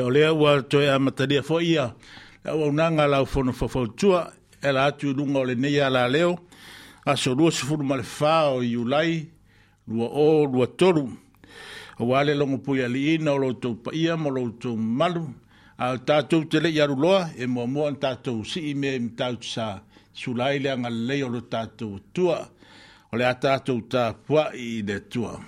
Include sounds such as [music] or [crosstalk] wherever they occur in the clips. ia o lea ua toe a matalia fo ia la ua unanga lau fono fafautua e la atu i o le neia la leo aso lua sifuru ma le fao i ulai lua o lua toru o wale longo puia li ina o loutou pa ia mo loutou malu a tātou te lei aru loa e mua mua an tātou si i im i tātou sa sulai lea ngalei o lo tātou tua o le a tātou tā pua i le tua.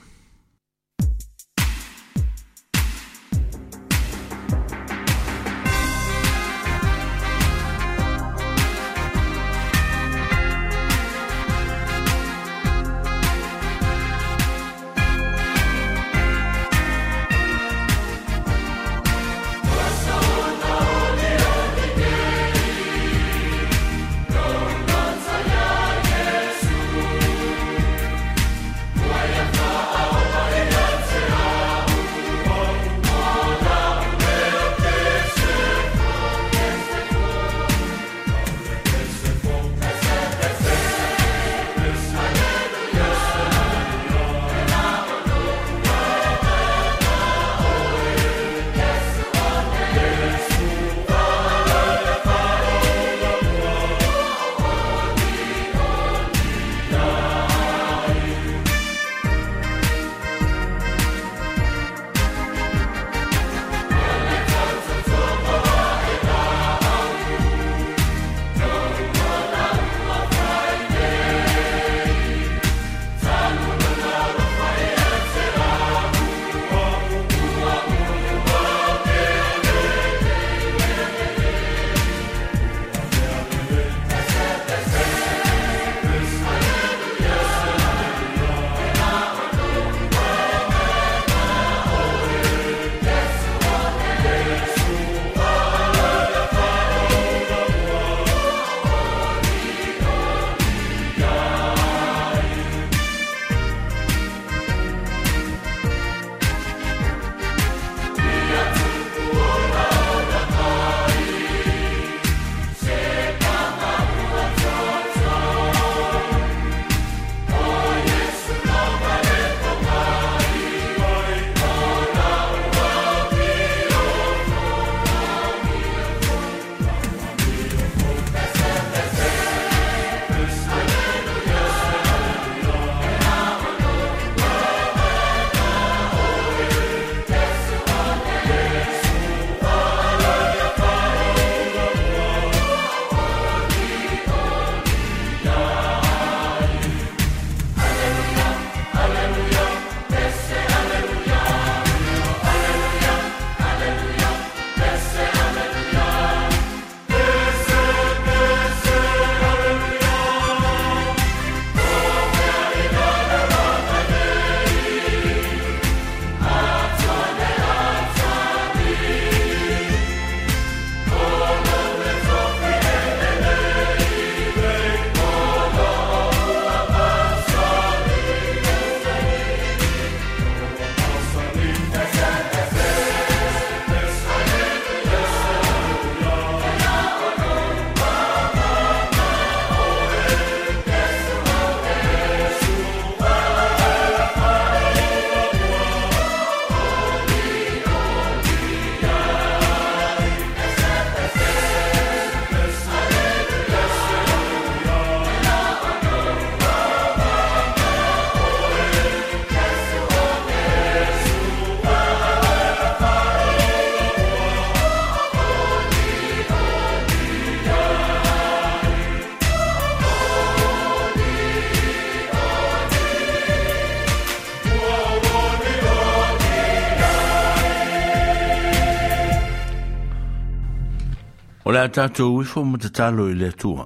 tātou wifo ma te talo i le tua.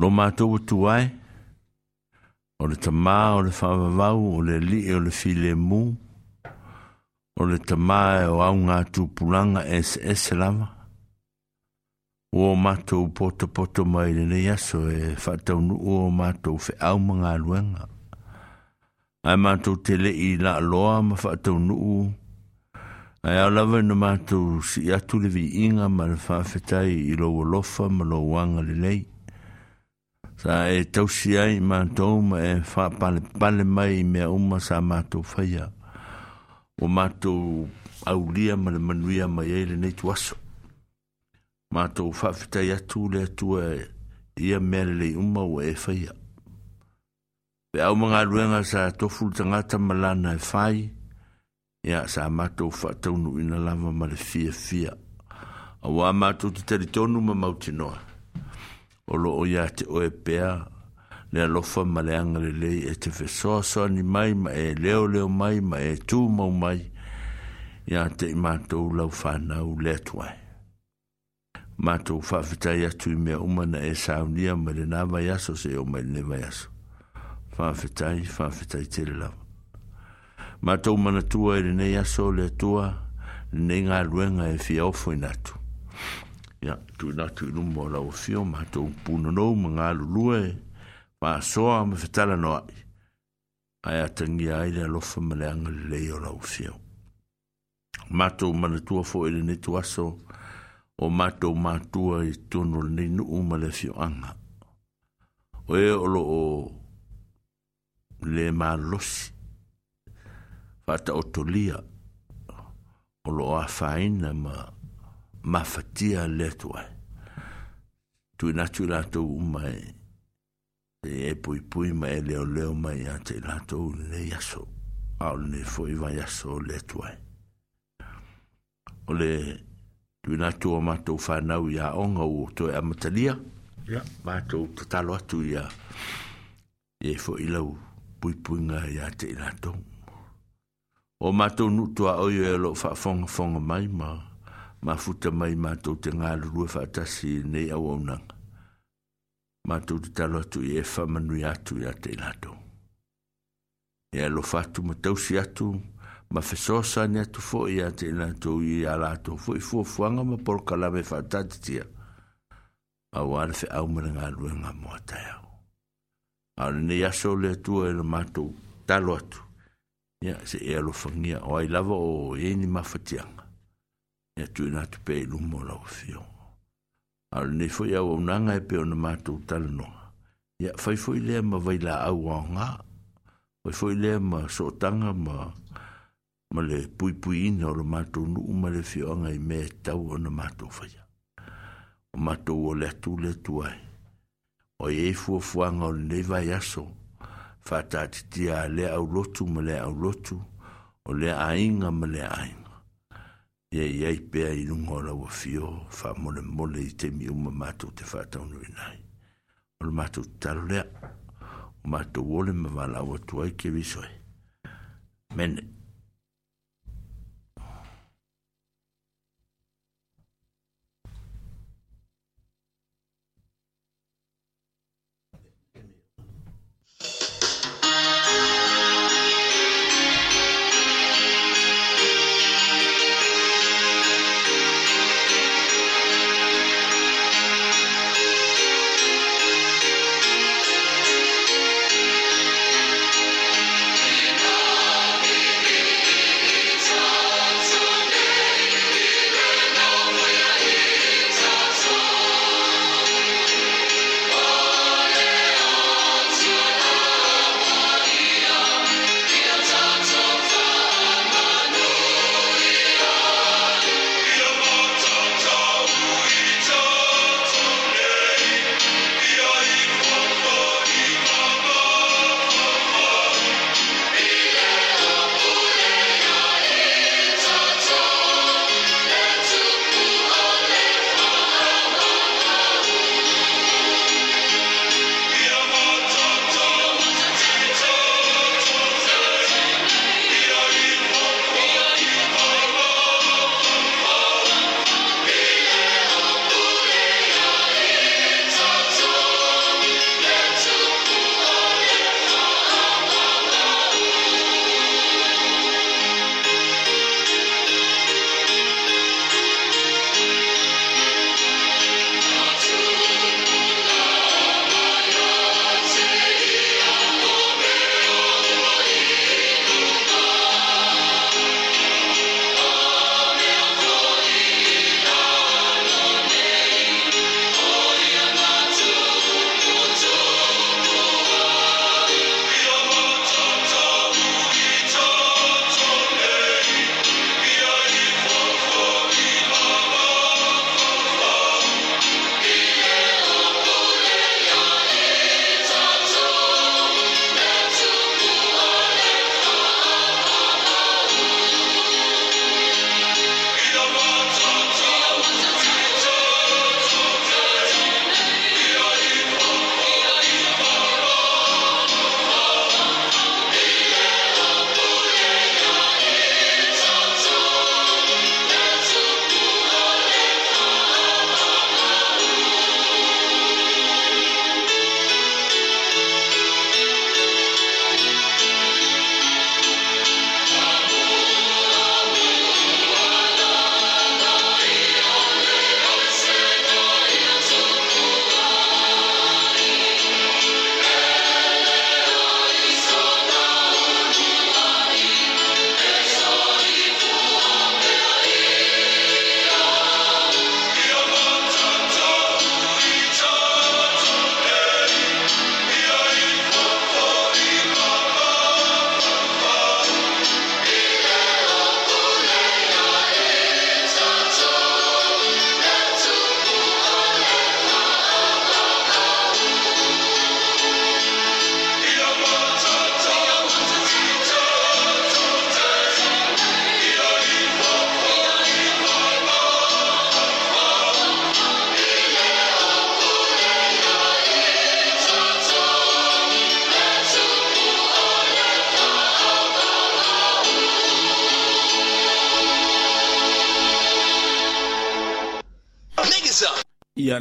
Lo mātou tu ai, o le tamā, o le whaavavau, o le li, o le file mū, o le tamā e o au ngā tūpulanga e se ese lama. Ua mātou poto poto mai le nei aso e whatau nu o mātou fe au mga luenga. Ai mātou te le i la loa ma whatau nu o Ai au lawa ina mātou si atu le vi inga ma le whawhetai i loa lofa ma loa wanga le lei. Sa e tausi ai mātou ma e wha pale pale mai mea uma sa mātou whaia. O mātou au lia ma le manuia mai e le neitu aso. Mātou whawhetai atu le atua ia mea le uma o e whaia. Pe au mga ruenga sa tofu tangata malana e whaia. ia sa mātou whaataunu ina lava ma le fia fia. A wā mātou te taritonu ma mautinoa. O lo o ia te oe pea le alofa ma le anga lei e te whesoa soa ni mai ma e leo leo mai ma e tū mau mai. Ia te i mātou lau whanau le tuai. Mātou whawhitai atu i mea umana e saunia ma le nā vai aso se o mai le vai aso. Whawhitai, whawhitai tere lava. Mato mana tua e nei aso le tua, nengaluen ngā ruenga e fia ofo i natu. Ia, tu natu i la o fio, mātou puno nou ma ngā lulua ma soa ma fetala noa i. Ai atangi ai le alofa ma le anga le o la o fio. Mātou mana tua fo e nei tu aso, o ma tua i tono nei nuu ma le fio anga. O e o lo o le losi fata otolia o lo afaina ma fatia le letua tu na tu la to mai e poi poi pui ma e leo leo mai a te la to le yaso al ne foi va yaso letua ole tu na tu ma to fa na u ya onga u to a matalia ya ma to tatalo tu ya e fo ilau poi poi nga ya te la to o matou nutua oio e loo faafogafoga mai ma mafuta mai matou te galulue faatasi nei auaunaga matou te talo atu i e faamanui atu iā te i latou e alofa atu ma tausi atu ma fesosani atu foʻi iā te i latou iā latou foʻi fuafuaga ma polokalame faatatitia auā le feʻau ma le galuega moataeau ao lenei aso le atua e le matou talo atu ia se e l o f a n g i a o ai lava o e ni mafatiaga n ia t u n a t u p e l u m o l a u f i o a l n e i f o ya o n a n g a e pe ona matou t a l n o y a fai f o i l e ma vailaau aogā fai f o i l e ma s o t a n g a ma ma le puipuiina o le matou n u ma le f i o n g a i m e tau ona matou faia o matou o le t u le t u ai o e f u f u a g a o l e v a i a s o faatatitia a lea au lotu ma lea au lotu o le ainga ma lea ainga. Ia i ai pēa i nunga o lawa fio, wha mole mole i te mi uma mātou te whātau nui nai. O le mātou taro lea, o mātou wole ma wala awa tuai ke visoe. Mene.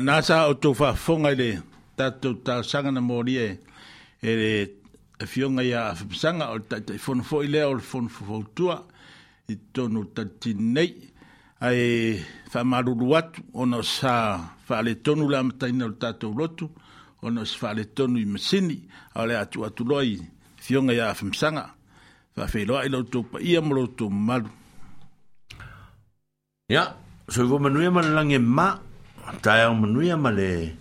nasa o tau whaafonga i le tātou tāsanga na mōri e e le e whionga i a whipisanga o tātou whonfo i lea o le whonfo i tonu tati nei ai whamaruru atu ono sa le tonu la mataina o tātou lotu ono sa le tonu i masini le atu atu loi whionga i a whipisanga whawheloa i lotu pa ia molotu malu Ya, so i wo manuia malalange tae au manuia ma le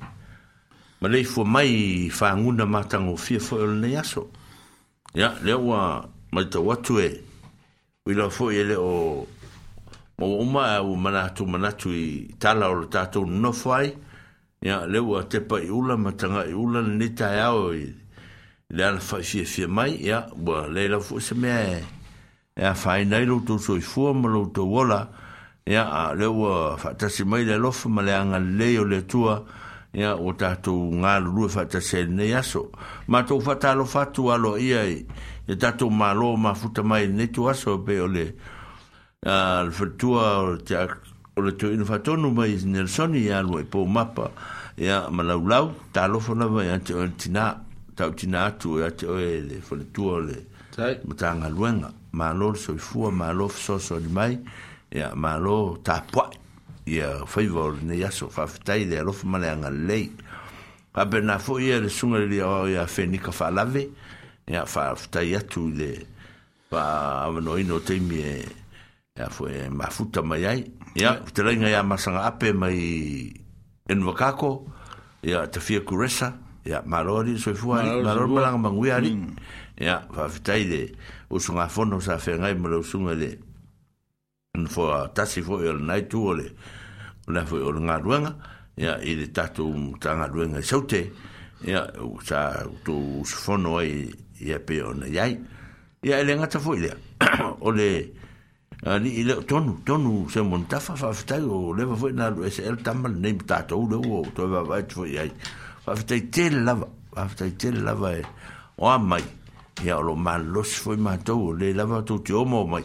ma le fua mai whaanguna mātango fia fo e lene aso. Ia, leo wa mai tau atu e wila fo e leo ma wa uma e u manatu manatu i tala o le tātou nofai Ia, leo wa tepa i ula matanga i ula ne tae au i le ana fai fia fia mai Ia, wa leila fua se mea e e a whainai lo tau soi fua ma lo tau wola e ia a le ua faatasi mai le alofa ma le agalelei o le atua ia o tatou galulue faatasele nei aso matou faatalofa atu aloa ia i e tatou malo mafuta mai lenei tu aso pe o le le faletua o le toeina faatonu mai nelsoni ia lua i e pomapa ia ma laulau talofa lava ia te oe le tinā tautinā atu ia te oe le faletua o le matagaluega malo le soifua malo fesoasoani mai ya malo ta poa ya favor ne ya so fa tai de lo fuma le an le ka berna fo ye le sunga le ya ya fe ni ka fa lave ya fa tai ya tu le pa no ino te mi ya e, fo e ma futa mai ai ya te lenga ya masanga ape mai en vakako ya te fia kuresa ya malo ri so fu ai malo pa lang mangui ari ya fa tai de usunga fono sa fe ngai mo le usunga le na fo tasi fo e nai tu ole na fo o nga ruanga ya i le tatu tanga ruanga saute ya sa tu fono ai ya pe ona yai ya le ngata fo ile ole ani ile tonu tonu se monta fa fa ftai o le fo na lu se el tamal nem tatu le o to va va fo yai fa ftai tel lava fa ftai tel lava o mai ya lo mal los fo ma to le lava to te o mo mai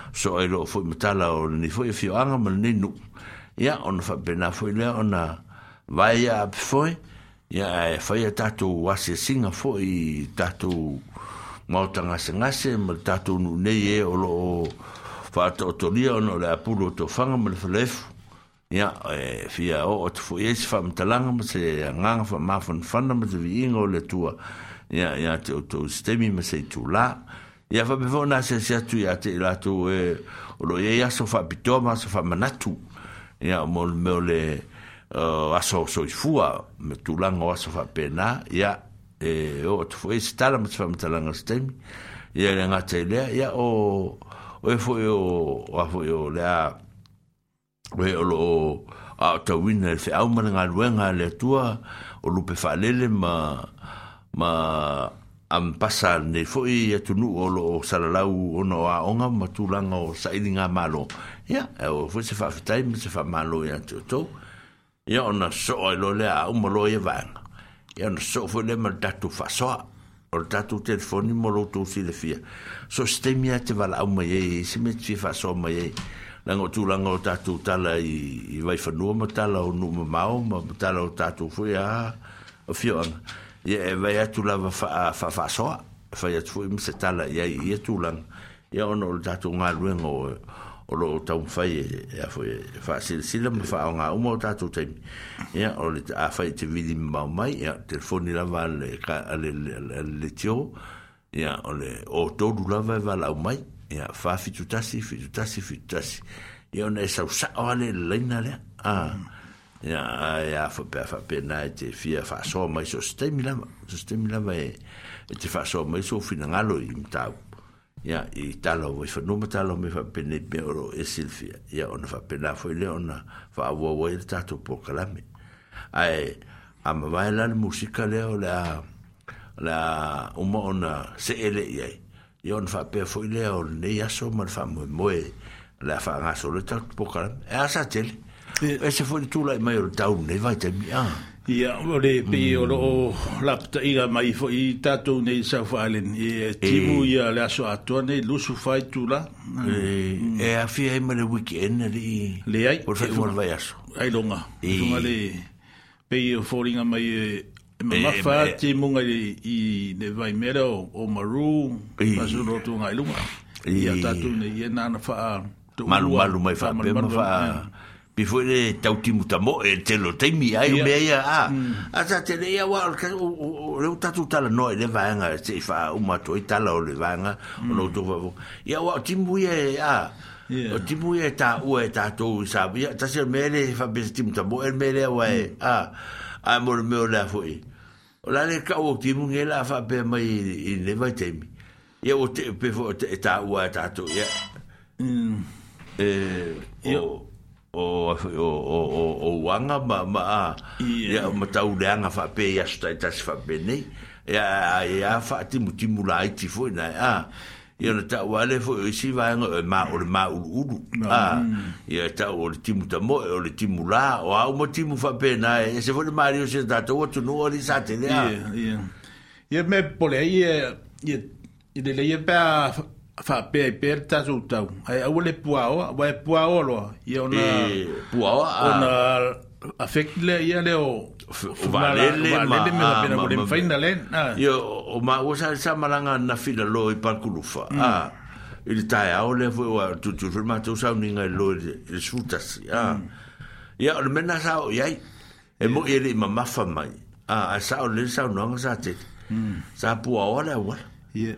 so ai lo foi metala o ni foi fio anga ma ni nu on fa bena foi le ona vai a foi ia e foi tatu wase singa foi tatu mautanga sengase ma tatu nu nei e o lo fa to tolia ona le apulo to fanga ma le flefu e fia o o foi e fa matalanga ma se nganga fa mafan fana ma se viinga o le tua ya ya to to stemi ma se tu la ia fa bevo na se se tu ia te la tu e o lo ia so fa pitoma so fa ia mo le uh, aso soifua fua me tu lango aso fa ia e o tu foi e, stala mo fa mtalanga stem ia le i lea ia o oe foi e o o foi e o le a o e o lo a tawina fe au mana le tua o lupe fa lele ma ma am pasa ne foi e nu o lo salalau ono a onga matulanga o saidinga malo ya e o foi se fafitai me se fa malo ia e to ya ona so e lo le a uma lo e vanga ia ona so fo le mal datu fasoa o le tatou telefoni mo loutou silafia so se taimi vala te valaau mai ai e, se mea fa so mai ai e. laga o tulaga o tatou tala i vaifanua ma tala o nuu mao ma tala o foi a afioaga 耶，我係做啦，我發發發錯，發錯唔識得啦。耶，我係做啦，我係我老豆做咩嚟？我我老豆做嘢，做嘢，發先先都唔發。我老豆做嘢，我老豆做嘢，做嘢，做嘢。我老豆做嘢，我老豆做嘢，做嘢，做嘢。我老豆做嘢，我老豆做嘢，做嘢，做嘢。我老豆做嘢，我老豆做嘢，做嘢，做嘢。我老豆做嘢，我老豆做嘢，做嘢，做嘢。我老豆做嘢，我老豆做嘢，做嘢，做嘢。我老豆做嘢，我老豆做嘢，做嘢，做嘢。我老豆做嘢，我老豆做嘢，做嘢，做嘢。我老豆做嘢，我老豆做嘢，做嘢，做� ya ya fo pe fa pe na te fia fa so mai so stemi lava so stemi lava e te fa so mai so fina ngalo i mtau ia i talo voi fa no talo me fa pe ne pe oro e silfia ia ona fa pe na fo le ona fa avo vo il tato po kalame ai a ma la musica le o la la uma ona se ele ia ia ona fa pe fo le o ne ia so ma fa mo mo la fa ngaso le to po kalame e asa tele e se foi tu lai mai o tau nei vai te mi ia o le pe o lo lapta ia mai foi tatou nei sa falen e timu ia le aso atua nei lusu fai tu e a fia ima le weekend le le ai por fai mor vai aso ai longa tuma le pe o foringa mai e ma fa te munga i le vai mera o, maru mas no tu ngai lunga ia tatou nei e nana fa malu malu mai fa pe ma fa before le tau timu ta mo e te lo te mi ai me ia a mm. a te le ia wa o le uta tu tala noi e le vanga se fa o ma to i tala o le vanga o mm. lo tu vo ia wa timu ia a o timu ia ta u e ta tu sa ia ta se me le fa be timu ta mo e me le wa e, mm. a a mo le me la foi o la le ka o timu nge la fa be mai i le vai te mi ia o te pe fo ta u e ta e tu ia Mm. Eh, o o o o o wanga ma ma ya ma ta u dea nga fa pe ya sta ta se bene ya ya fa ti mu ti ti fo na a ya na ta wale fo si va nga ma o ma u u mm. a ya ta o ti mu ta mo o ti mu o a mo ti mu fa pe na se fo mario se ta to tu no ali sa te ya ya ya me pole ye ye ye le ye pa fa pe pe ta so tau ai au le puao wa e puao lo ia e ona e, puao ona affect le ia le o valele ma valele me pena mo le faina le io o ma o sa sa malanga na fila lo i parkulufa mm. ah il tai au le foi wa tu tu firma tu sa ninga lo le sutasi ah ia o mena sa o iai e mo ele ma mafa mai ah sa o le sa no nga sa te mm. sa puao le wala Ia,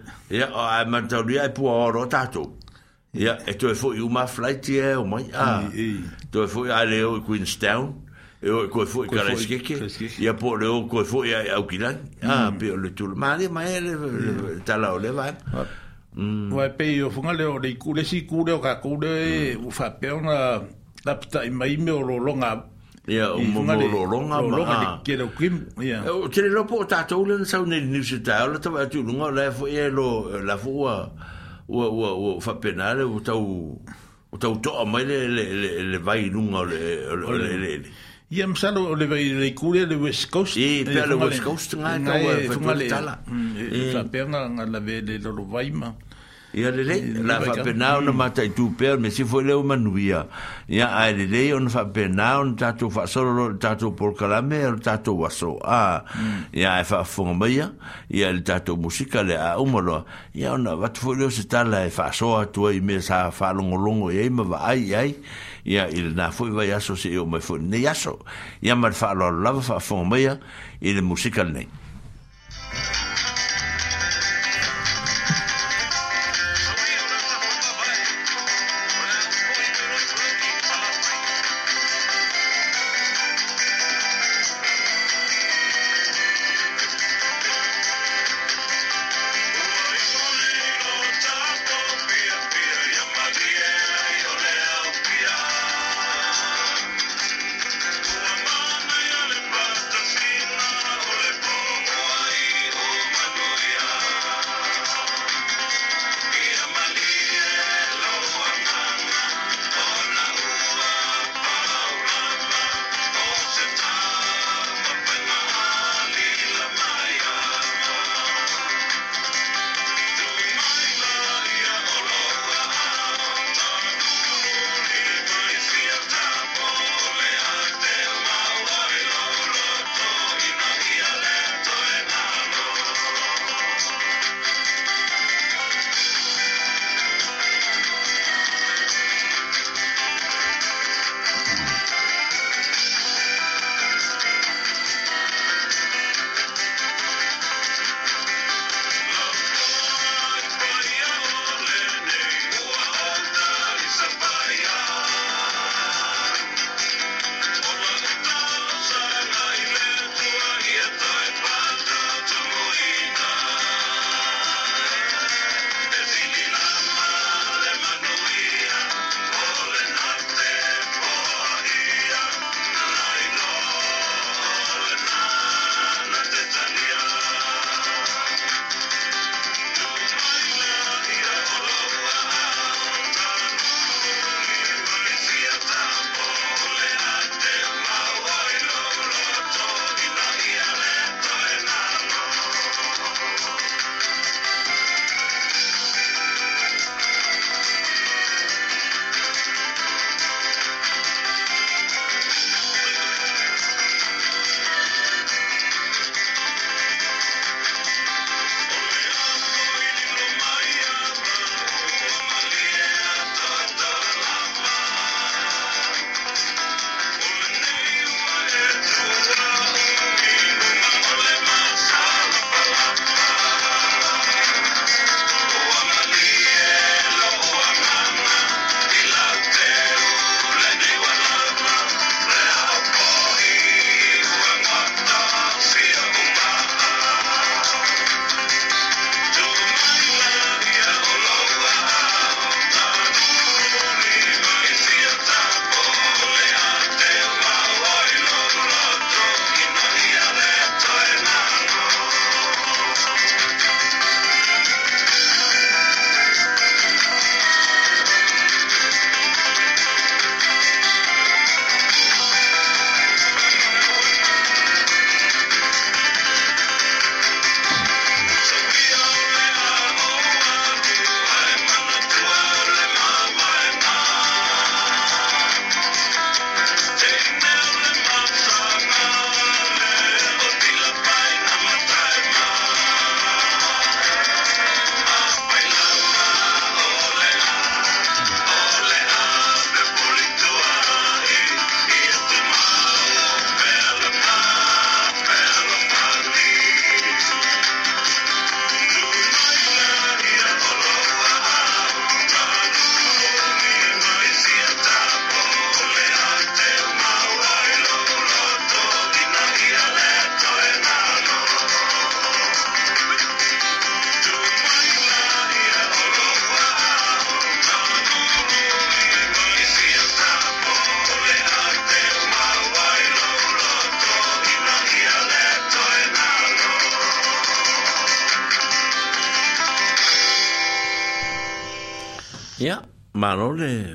o a mantauria e pua oro tātou. Ia, e tu e fuu iuma flighti e o mai. Ia, ia. Tu e fuu a leo i Queenstown. E o e koe fuu i Karaiskeke. Ia po leo koe fuu i Aukilan. Ia, mm. pe o le tūra. Ma ale, ma ele, tala o le vaan. Wai mm. pe i o funga leo, le i kūle si kūle o ka kūle, u fa peona, lapta i maime o lo longa Ia, o mongo lo longa ma. Longa ni kero eh, kim. Ia. O tere lopo o tato ule na sau neri nusi tae. Ola tawa atu lunga la efo e lo la fo ua. Ua, ua, ua, ua, ua, ua, o tau toa mai le, le, le, le vai nunga o le le le le le ia msalo o le vai le kule le west coast e pe le west coast nga ka wa fa tala mm, e fa e pe nga nga la ve le lo vai ma ia lelei la faapenā ona mm. mataitu pea me si foi lea manuia ia ae lelei ona faapenā ona tatou faasolo le tatou polokalame mm. e a le tatou waso. a ia e faafofoga maia ia le tatou musika le a uma loa ia ona vatu foi lea se tala e soa atu i me sa fa i longo ma vaai i ai ia i na foi vai aso seʻi o mai foi ne aso ia ma le faaaloalo lava faafofoga maia i le musika nei.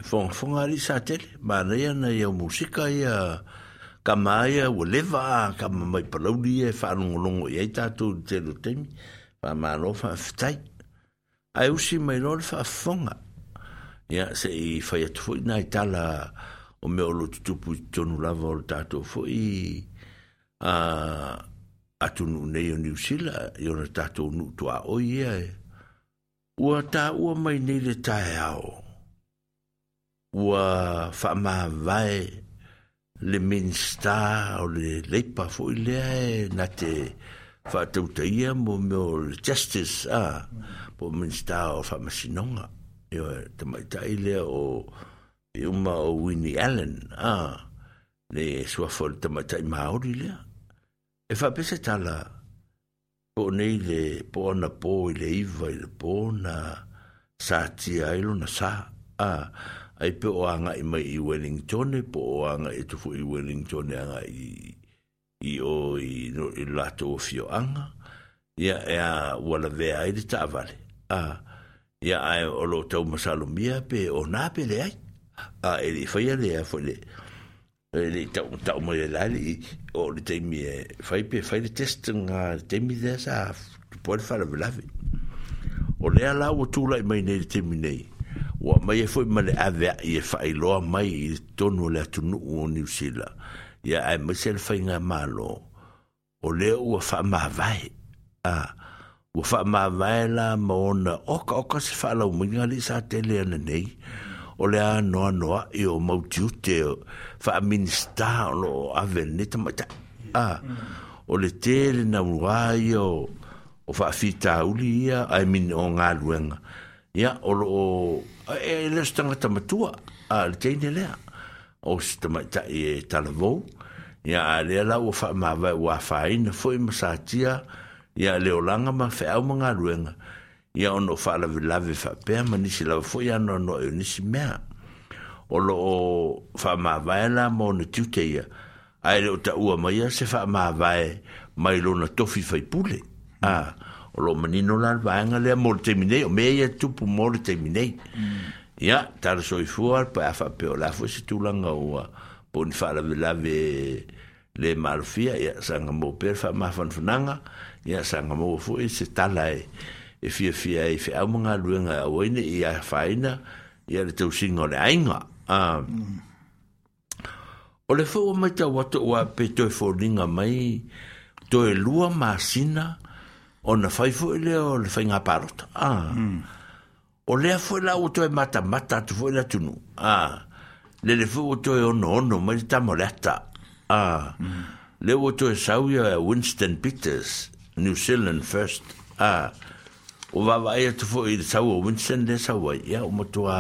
fonga fonga ali sa tele, ma rea na iau musika ia, ka maia ua lewa, ka mai palauri e whanungolongo i ai tātou te lo temi, pa ma rofa ftai. Ai usi mai rore wha fonga, ia se i whai atu fwoi nai tala o me olo tutupu i tonu lava o tātou fwoi, a atu nu nei o New Sila, i ona tātou nu tua oi ia e. Ua tā ua mai nei le tae ao. ua faamavae le minista o le leipa foʻi lea e na te faatautaia mo meo le justice a po minista o faamasinoga ia tamaitaʻi lea o i uma o winnie allen a le suafa o le tamaitaʻi maoli lea e faapese tala po nei le po ona pō i le iva i le pō na sa tia ai Na sa a ai pe o anga i mai i Wellington e po o anga e tufu i Wellington e anga i i o i, no, i lato o fio anga ia e a wala vea i rita avale a ia a e o lo tau masalo mia pe o nā pe le ai a e le fai a le a fai le e le tau, tau mai lali i o le teimi e fai pe fai le test ngā le teimi dea sa tu poe le fai la o le a lau o tūlai mai nei le teimi nei wa mai e foi mal ave e fai lo mai tonu le tu nu ni sila ya ai mai fai nga malo o le u fa ma vai a u fa ma vai la mona o ka o ka se fa la mo ni sa tele ne nei o le a no no e o mo jute fa min sta lo ave ne ta ma a o le tele na wai o o fa fita uli ai min o nga ya o lo e eh, eh, le stanga ta matua a le teine lea o se tama ta i e talavou ia a lea la ua faamavae ua afāina foʻi ma satia ia le olaga ma feʻau ma galuega ia ono faalavelave faapea ma nisi lava foʻi anoanoa o e nisi mea o loo faamavae la ma ona tiute ia ae le o taʻua ma ia se faamavae mai lona tofi faipule a ah. o lo manino la vaanga le mo termine o me ia tupu mo le termine ia tar soifua pa fa pe o la fosi tulanga o bon la ve le marfia ia sanga mo per fa ma fan funanga ia sanga mo fo i se tala e e fi fia e fe au mga luenga o ine ia faina ia le tau singa le ainga a o le fo o mai tau watu o a pe toi fo linga mai toi lua masina ona fai foi le o le fai ngā parota ah. mm. o lea foi la o toe mata mata atu foi la tunu ah. le le foi o toe ono ono mai ah. le tamo le ata ah. mm. le o toe sauia Winston Peters New Zealand first ah. o wawai atu foi le sau o Winston le sau ai ia o motua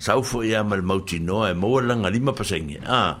sau foi ia mal mautinoa e maua langa lima pasengi ah.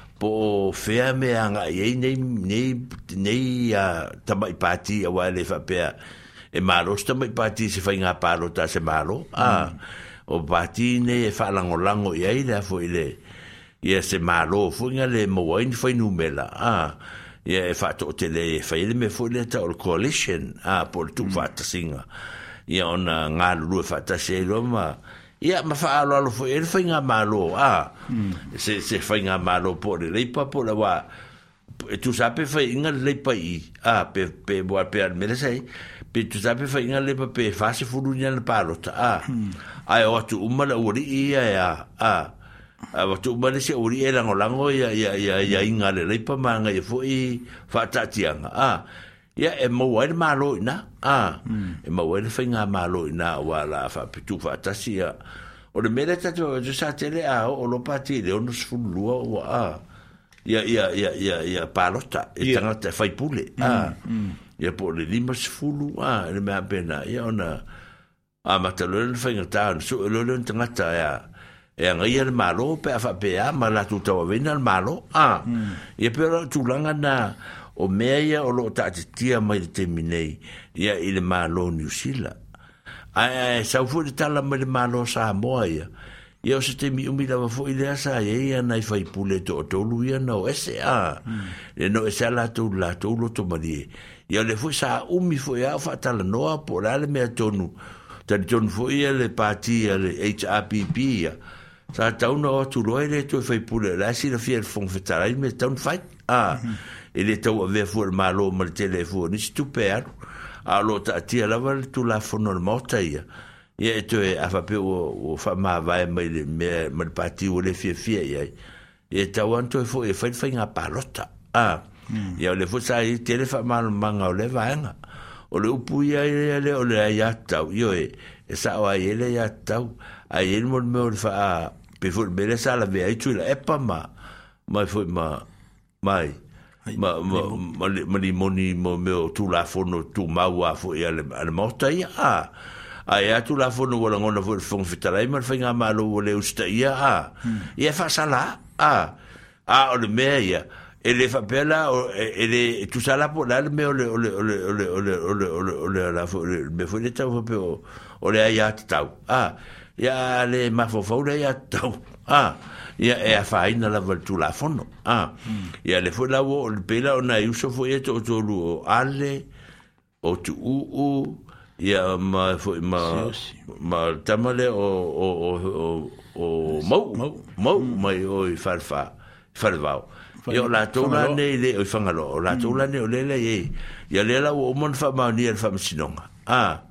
ème aanga ne ne ne a taba e pati awa fa pè e malos ta e pati se faga palo ta se malo o pat e falan go lango yalha foi e le I se malo Fonya le mo fa numla a e fat e fa me fota ole aò to mm. fat singa e ongat lo e fa selo. ia ma fa alo alo fo el fainga malo a hmm. se se fainga malo po le pa po la wa tu sape fa inga le e i a pe pe bo pe al me sei pe tu sape fa inga le pe fase se fu lu nyal pa a ai o tu uma la uri ia ya a a wa tu se uri e la i ia ia ia inga le le pa manga e i fa tianga a ia e maua le malo ina a hmm. e maua le fainga malo ina wa la fa pitu fa tasi a o le mele tatu a jo sa tele a o lo pati le ono sfulua o a ia ia ia ia ia palota e tangata e fai pule a hmm, hmm. ia po le lima sfulu a e le ma pena ia ona a matalole le fainga ta a nusu e lo leon tangata ia e a ngai le malo pe fa pe a ma la tutawa vena le malo a ia pe tulanga na o mea ia o loo taatitia mai le teminei ia i le mālō niusila ae sau foʻi le tala mai le mālō samoa ia ia o se temi umi lava foʻi lea sa iai ana i faipule toʻatolu ia na o ese a le no ese a latou latou loto malie ia le foʻi sa umi foʻi a o faatalanoa po o la le mea tonu talitonu foʻi ia le pati ia le happ ia sa tauna o atuloa i le toe faipule o la silafia le fogafetalai me taunafai a e le tau ave fuar malo ma le telefoni si tupe alu a lo la lava le tulafono le maotaia ia e toe afape ua faamavae mai le mea ma le patio le fiafia i ai e tau ana toe foʻi e failifaiga palota a ia le foʻi sa i tele faamalomaga o le mm. vaega o le upu ia ia le o le ia tau io e e sa o ai ele ia tau ai ele mo me o le fa pe fo me le sala ve ai tu la epa ma mai fo ma mai ma ma ma le moni mo la fono tu ma a a a la fono wala ngona fo fitala i malo a a a le la le me o le le le le le la fo le a ya le mafofau le ya tau a [laughs] ah, ia e a faina lava la tulafono ah ya le foi la o le pela ona e uso foi e toʻatolu o ale o tuʻuʻu ia ma fo ma ma tamale le o o o o mo mo mai o i farfa farvao yo la latou lane i le o i fangalo o latou lane mm. o lele e ia le la o mon faamaonia e le faamasinoga a ah.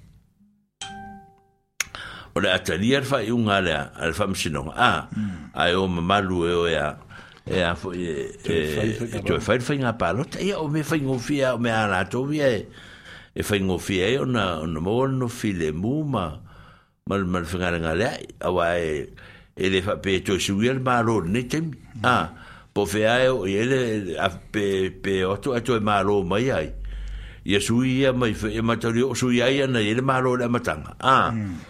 o le atalia le faaiuga alea a le faamasinoga a ae ah, hmm. o mamalu e o ea ea foi e to fai le faiga palota ia o mea faigofia o mea alatou ia e e faigofia ai e ona no maua lano filemu ma ma ma le fegalegaleai auā e e le faapea toe suia le malo lenei taimi a po fea e oi ele pe pe oto e toe malo mai ai ia suia mai e matari o suia ai ana ele malo le matanga a ah, hmm.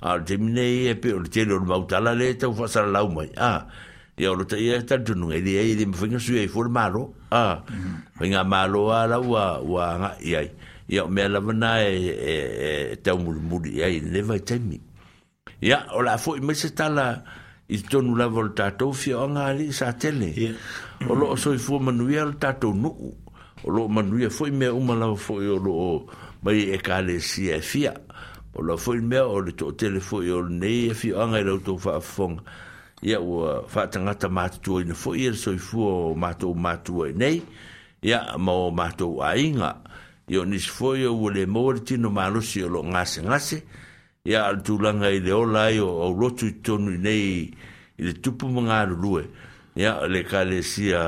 ar te mine e pe o te leo mau tala le tau whasara lau mai ah e o rota ia e tal tunu e di e i dima whinga sui e i fuore maro a whinga maro a la ua ua nga i ai i o mea lavana e, e, e tau muri muri i ai ne vai temi ia o la fo i mese tala i tonu la vol tatou fia o nga ali sa tele o lo so i fu manuia o tatou nuu o lo manuia fo i mea umalawa fo i o lo mai e kale si e fia o la foi mea o le tō telefoi o le nei e fio angai rau tō wha fong ia o wha tangata mātua i na foi e soi fua o mātou mātua i nei ia ma o mātou a inga i o nis foi o le mōre tino mālusi o lo ngase ngase ia al tūlanga i le olai o au lotu i tonu i nei i le tupu mga lue ia le kare si a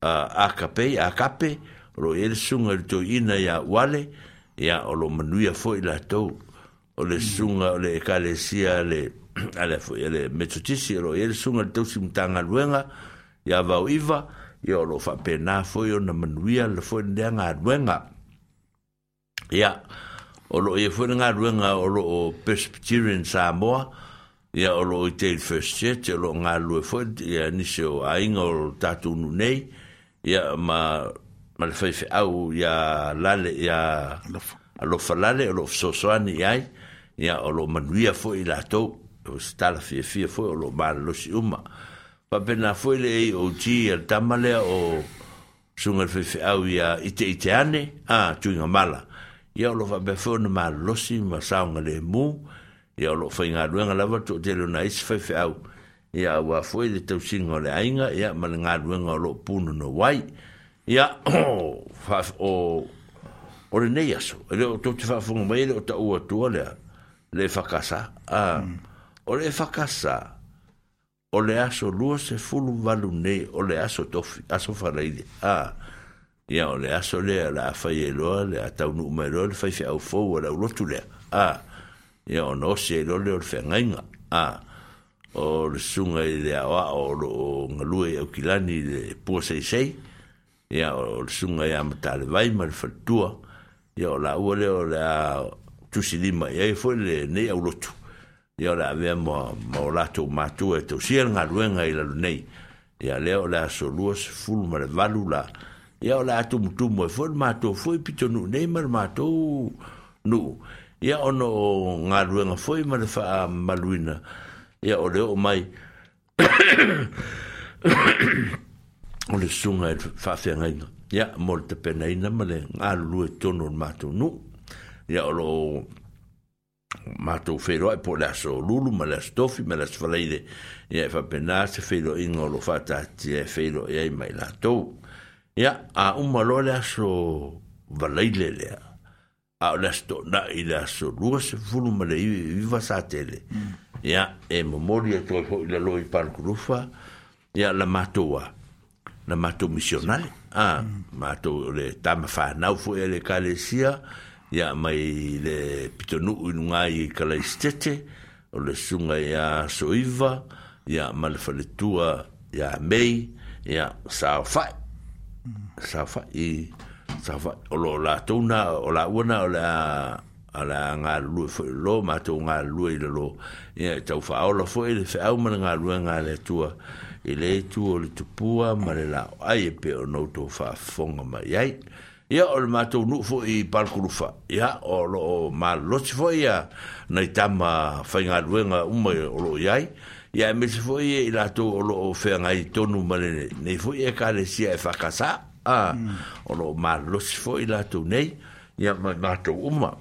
a kape a kape ro ele sunga i tō ina ia wale ia ya olo lo manuia foi la o le sunga o le ekalesia le [clears throat] ale foi le metotisi o le sunga le tausi mtanga luenga ya vau iva ya olo lo whapena foi o na manuia le foi nea ngā luenga ya olo ye ia foi ngā luenga o lo o Presbyterian Samoa ya olo i teil first church o lo ngā lue foi ia nisi o tatu nunei ya ma ma le fai au ia lale ia alofa lale o loo fesoasoani i ai ia o loo manuia foʻi i latou o se talafiafia foʻi o loo malalosi uma faapena foʻi le ai og e le tama lea o suga le faifeʻau ia iteʻite ane a tuiga mala ia o loo faapea foʻi ona malalosi ma saoga lemu ia o loo faigaluega lava tuatele ona ai se faifeʻau ia auā foʻi le tausiga o le aiga ia ma le galuega o loo puno no ai fa o o le nei aso le o tu te whaafunga mai le o ta ua tua le le whakasa a o le whakasa o le aso lua se fulu valu nei o le aso tofi aso whareide a ya o le aso le la fa ye lo le a un numero le fa fi au fo fau o le tu le a ya o no se lo le o fe nga a o le sunga i le awa o lo ngalue au kilani le pua seisei ia o sunga ia matale vai ma le fatua ia o la ua le o le a tusilima ia e foi le nei au lotu ia o le avea ma ma o latou matua e tausia le galuega i lalonei ia lea o le asolua sefulu ma le valu la ia o le atumutumu e foi le matou foi pitonuu nei ma le matou nuu ia ono o galuega foi ma le faamaluina ia o le oo mai [coughs] o le sunga e whawhianga inga. Ia, mōre te pena ina, ma le ngālu lue tono le mātou nu. Ia, o lo mātou whēroa e po le aso lulu, ma le aso tofi, ma le aso whaleire. Ia, e whapena se whēro inga o lo whata ti e whēro e ai mai lātou. Ia, a umma lo le aso whaleire lea. A o le aso to na i le aso lua se fulu ma viva iwi wasatele. Mm. Ia, e mōmori e tō i le loi pārkurufa. Ia, la mātou wa. na mātou misionare. Mm. Ah, mātou le tāma whānau fu e le kālesia, ia mai le pitonu inunga ngai, kalaistete, o le sunga ia soiva, ia malafaletua ia mei, ia sao whai. Mm. Sao whai i... Sao whai. O lo la tōna, o la uana, o la ala nga lu lo ma to nga lu le lo ia tau fa o lo fo e le fa o ma nga lu nga le tua i le tu o le tupua ma le lao ai e pe o nou tō whaafonga mai ai. Ia o le mātou nuu fo i palkurufa. Ia o lo o mā losi fo ia nei tama whainga ruenga umai o lo iai. Ia e mese fo ia i lātou o lo o whenga i tonu ma le nei fo ia ka le sia e whakasa. Ah, o lo mā losi fo i lātou nei. Ia mātou uma.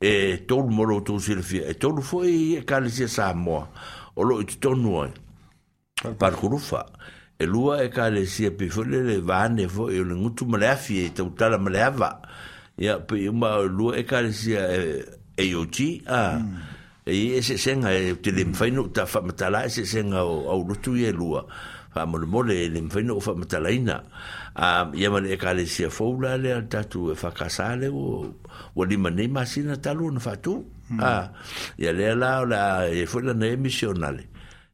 E tolu moro tō sirfia. E tolu fo i e ka le sia Samoa. O lo i tonu ai. par kurufa e lua e ka le sia e pe fo le vane e fo e le ngutu male afi e tau tala male ava ia pe ma lua e ka le sia e, e yoti a e e se senga e te le mfaino ta fa matala e se senga o au lutu e lua fa mole mole e le mfaino o fa matala ina a ia male e ka le sia fo la le tatu e fa kasale o o lima nei masina talu na fatu a ia le la la e fo la ne misionale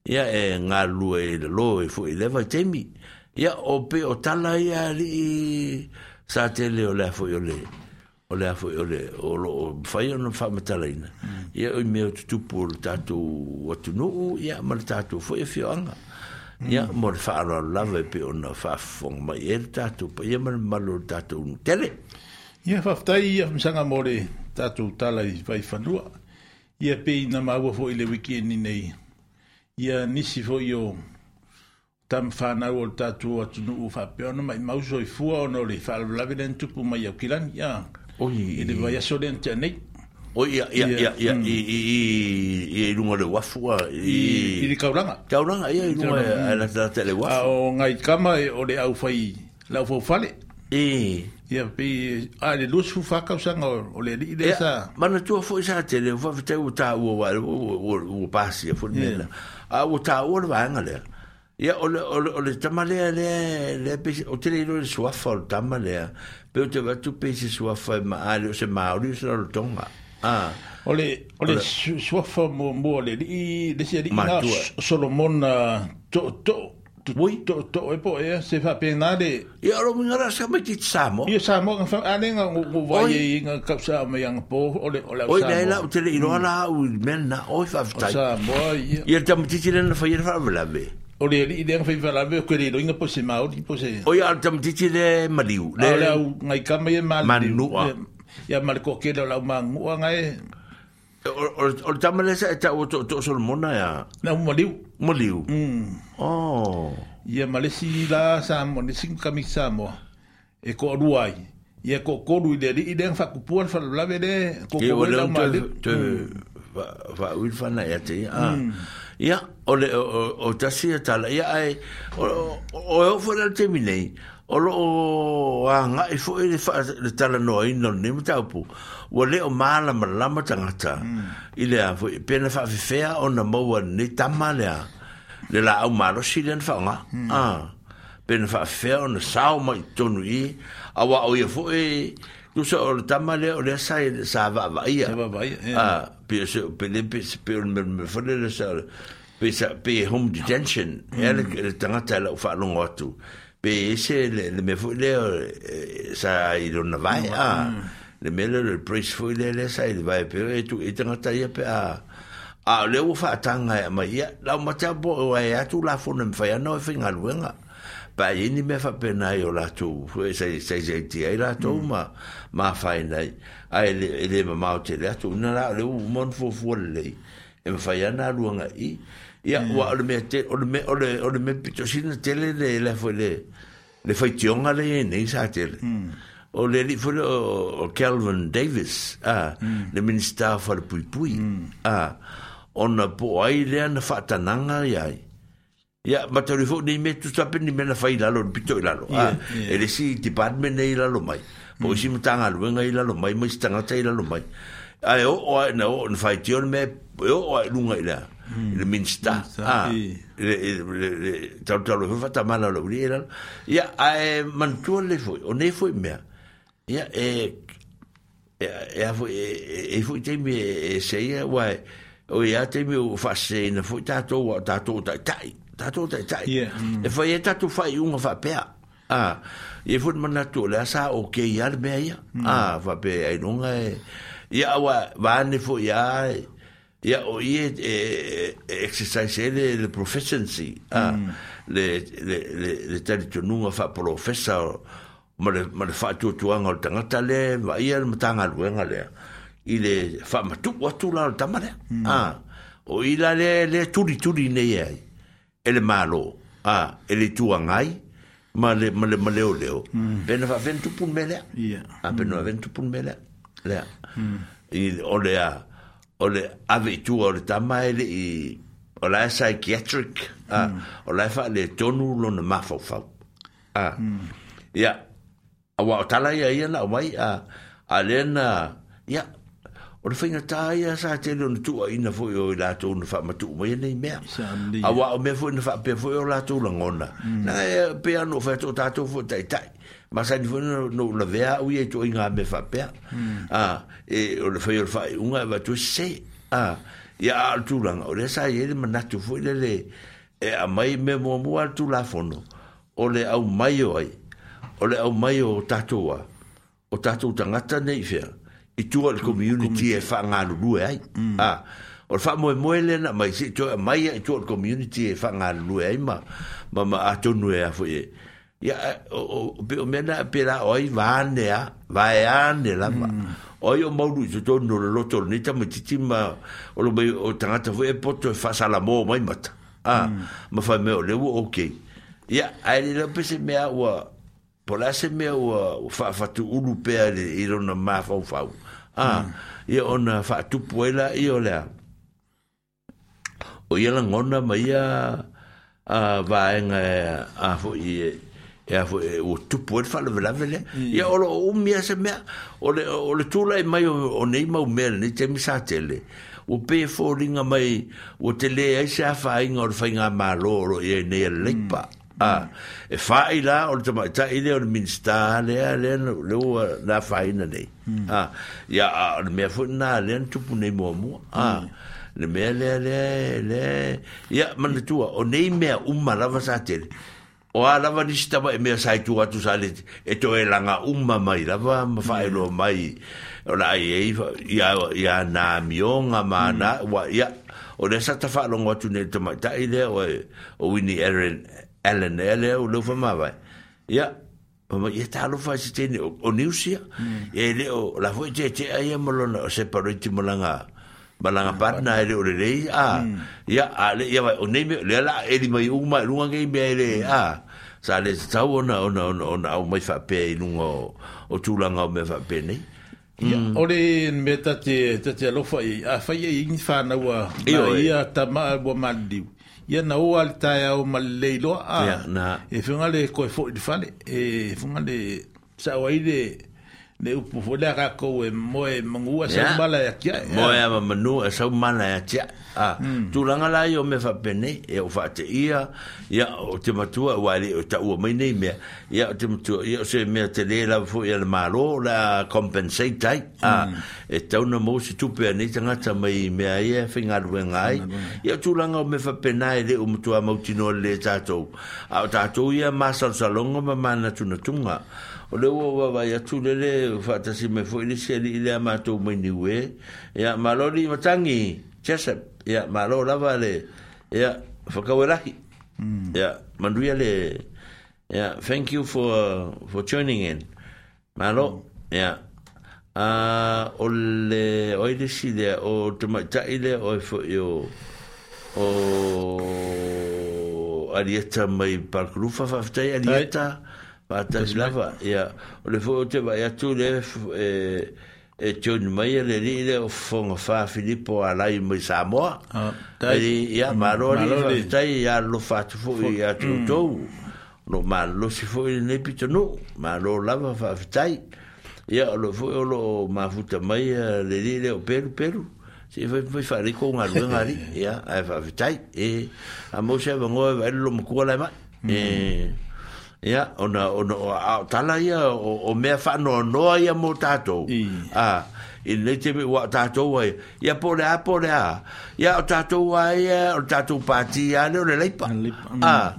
ya e ngā lua e lo e fu i i temi. Ya o pe o tala ia li i sa te le o lea fu i ole. O lea fu i ole. O lo o fai ono fa ma tala ina. Mm. Ia o i mea o tutupu o le tatu o tu nuu. Ia ma le tatu fu i fio e anga. Mm. Ia mo le fa'a ala lava pe o na fa'a fonga mai e le tatu. Pa ia ma le malo le tatu unu tele. Ia faftai ia msanga mo le tatu tala i vai fanua. Ya pe i na maua fu i wiki e ni nei. ia nisi foi o tam whanau o tātua atunu u whapeono mai mauso i fua ono le faalavelave len tupu mai au kilani ia i le vaiaso aso len tianei o ia ia mm. le wafua i i le kauranga kauranga ia i lunga la la tele kama e, o le au fai la fo e ia pe a le lus fu fa o le li de sa mana sa tele va vitau ta pasia wa o 啊！我睇我都揾嘅咧，而家我我我哋啲乜嘢咧咧？我哋呢度嘅 software 啲乜嘢咧？比如話做 PC software，我哋用啲咩工具？啊，我哋我哋 software 冇冇嚟啲？呢啲嘢呢？Solomon 啊，都都。Woi. To to e po e se fa penale. E aro mingara sa me tit samo. Ia samo nga fa ale nga go vai e nga kapsa me yang po ole ole samo. Oi dai la tele i rona u men na oi fa ftai. Samo ia. Ia tam titi le na fa ia fa blave. Ole i den fa fa blave ko le nga po se ma o po se. Oi al tam titi le maliu. Le nga i kama ye mal. Manu. Ia mal ko ke la mangu nga e o o tama le sa ta o to to solomona ya na mo liu mo liu mm oh ia malesi la sa mo ni sing kami sa mo e ko ruai ia ko ko ru de i den fa ku puan fa la ve de ko ko la ma de va u fa na ya te ah ia o le o tasi e ta la ia ai o o fo e la terminei o loo anga i fo i fa le tala no i no ni mta pu o le o mala mala ma tangata i le a fo pena fa fe fe ah, o na mo wa ni tama le a le la o malo si le fa nga hmm. a ah. pena fa fe ah, o na sao ma tonu i a wa o ye fo e tu so o tama o le sa e sa va va ia a pe se pe le pe se pe o me me fo le sa pe sa pe home detention hmm. e le tangata la o fa longo tu pe ese le, me fu le eh, sa i lo na vai a ah. mm. le me le price fu le le sa i vai pe e tu e tanga tai pe a ah. a ah, le u fa tanga e ma ia la ma cha bo e a tu la fu nem fa ia no fin al wenga pa i ni me fa pe na io la tu fu e sei sei sei ti ai la tu mm. ma ma fa nei a le e le ma ma te le tu na le u mon fu fu le e fa ia na luanga i Ya, yeah. wa ole me te ole me ole ole me pito sin tele le la fo le, le, le, le, le, le, le, le, le le fai tionga le nei sa te le mm. o le li fo o Calvin Davis a mm. le minister fa pui pui mm. a ona po ai le ana fa tananga iai Ya, ma te rifo ni me tu tapen ni mena fai lalo, pito i lalo. Yeah, yeah. Ele si department nei lalo mai. Po mm. si mtanga luenga i lalo mai, mai stanga tai lalo mai. Ai e o, o, na o, na fai tion me, e o, o, lunga i lalo. Hmm. le minsta ah le le tau tau le fata mala lo ri era ia ai e, mantua le foi o ne foi mea ia e e foi e foi te me e se ia wai o ia te me o fase na foi tatou tatou tai tai tatou tai tai hmm. e foi e tatou fai uma fa pea ah e foi manatu le sa o ke ia le mea ia ah fa pe ai nonga e ia wa va ne foi ia ya o ye e, e, e exercise le, le proficiency ah, mm. ah, le le le le tele tu nu fa professor mal mal fa tu tu ang al tanga tale va ier mtanga lu ang ale ile fa ma tu wa tu la tama mm. ah o ila le ah, le tu di tu di ne ye ele malo ah ele tu angai male male male o leo mm. ben va ven tu mele ya yeah. a ah, ben va mm. ven mele le mm. ile ole ah, o le ave tu o le tamai le i o la psychiatric mm. o la fa le tonu lo na mafo fa a ya a wa tala ya ya na mai a a le na ya o le fina ta ya sa te lo tu a ina fo yo la tu na fa matu mai ne me a wa o me fo na fa pe fo yo la na lo ngona mm. na pe anu fa tu ta fo tai tai ma sa ni fono no la vea u ye to inga be fa pe ah e o le foi o fa unga va e tu se ah ya al tu lang o sa ye de mana tu foi le e a mai me mo mo al tu la fono o le au mai o ai o le au mai o tatua o tatu tanga tane i fe i tu al community e fa nga lu ai hmm. ah o fa mo mo le na mai se to mai e community e fa nga lu e ai ma ma ma no e a foi e. ia o pe mena pe la oi vane e a vai ane la mm. oi o mau lu to no lo to ni ta miti ma o lo mai o tangata foi e poto fa e sala mo mai mata ah ma fa me o le wo ok. ia ai le pese me a wa pola se me o fa fa tu ulu pe ale i rona ma fa fa ah ia ona fa tu puela i o le o ia la ngona mai a a vaenga a fo i e a foi o tupu e whala vela vele ia olo o mea se mea o le, o le tula e mai o nei mau mea ni te misa tele o pe fōringa mai o te le ai se a whainga o le whainga māloro i e nei a leikpa a e whai la o le tamaita i le o le minsta le lea le o la whaina nei a ya o le mea fōi nā lea tupu nei mua mua a le le le lea lea ia manatua o nei mea umma va sa tele o a lava nisi tava e mea saitu atu sa le e to e langa umma mai lava ma whaero mm. mai o la ai e ia nā mionga ma nā mm. wa ia o le sa ta whaelongo atu ne te mai tai le o o Winnie Ellen allen e le o leufa mawai ia o ma mm. ia talo whai si tene o niusia e le o la fwoi te te aia e malona o se paroi ti malanga balanga partner ele ole lei a ya ale ya o neme le la ele mai uma lunga ngai be ele sa le tau ona ona ona ona o mai fa pe lunga o o tulanga o me fa pe nei ia le me tate tate lo fa i a fa i ni fa na wa e. ia tama bo e maldiu ia na o al tai o malleilo a e funga le ko fo di fale e funga le sa wa ile me upu fole ka ko e mo e mangu a sa mala ya tia mo e manu a sa mala ya tia a tu langa la yo me fa pene e o fa te ia ya o te matua wa le o ta u mai nei me ya o te matua ya se me te le la fo ya le malo la compensate a hmm. e ta una mo si tu pe ni tanga ta mai e e me a ye finga lu ngai ya tu langa me fa pena e le o matua mo le ta a ta to ya ma sa sa longo ma mana tu o le ua ua vai atu lele faatasi mai foʻi lesi alii lea matou mai niu e ia malo lii matagi jesep ia malo lava le ia fakaue lahi mm. ia manuia le ia thank you for for joining in malo ya mm. a o le oi lesi lea o tamaitaʻi lea oe foʻi o o alieta mai parkalufa faafetai alieta hey. Pātari lava, ia. O le fōte vai atu le e, tioni mai le li le o fonga wha Filippo a mai Samoa. ia, marori i ia lo atu tau. Mm. No malo si fo i ne pito Malo lava wha Ia, o lo fo o lo mafuta mai le li le o peru peru. Se foi ia, a wha [laughs] E a mo se vangoa vai lo mkua lai mai. E... ya ona ona o tala ya o, o me fa no no ya mo tato a i me wa tato wa ya po le a po a ya o tato wa ya o tato pati ya le le lipa Ah.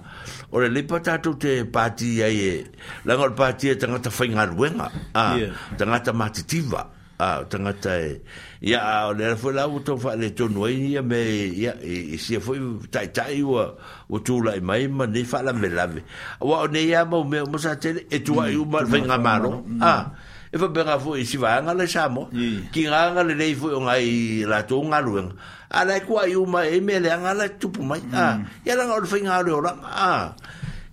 o le lipa mm. tato te pati ya ye la ngol pati e, e tanga ta fainga wenga Ah, yeah. tanga ta matitiva Ah, tanga ta e, ya le la fo la uto fa le to noi ya me ya e se fo tai tai wa o tu la mai ma ne fa la me la me wa ne ya mo me mo sa te e tu ai uma fa nga maro mm. a ah, e fo bera fo e si va nga le sa mo ki nga nga le nei fo nga i la to nga lu nga a la ku ai uma e me le nga la tu pu mai mm. ah, ah, e a ya la o fa nga le ora a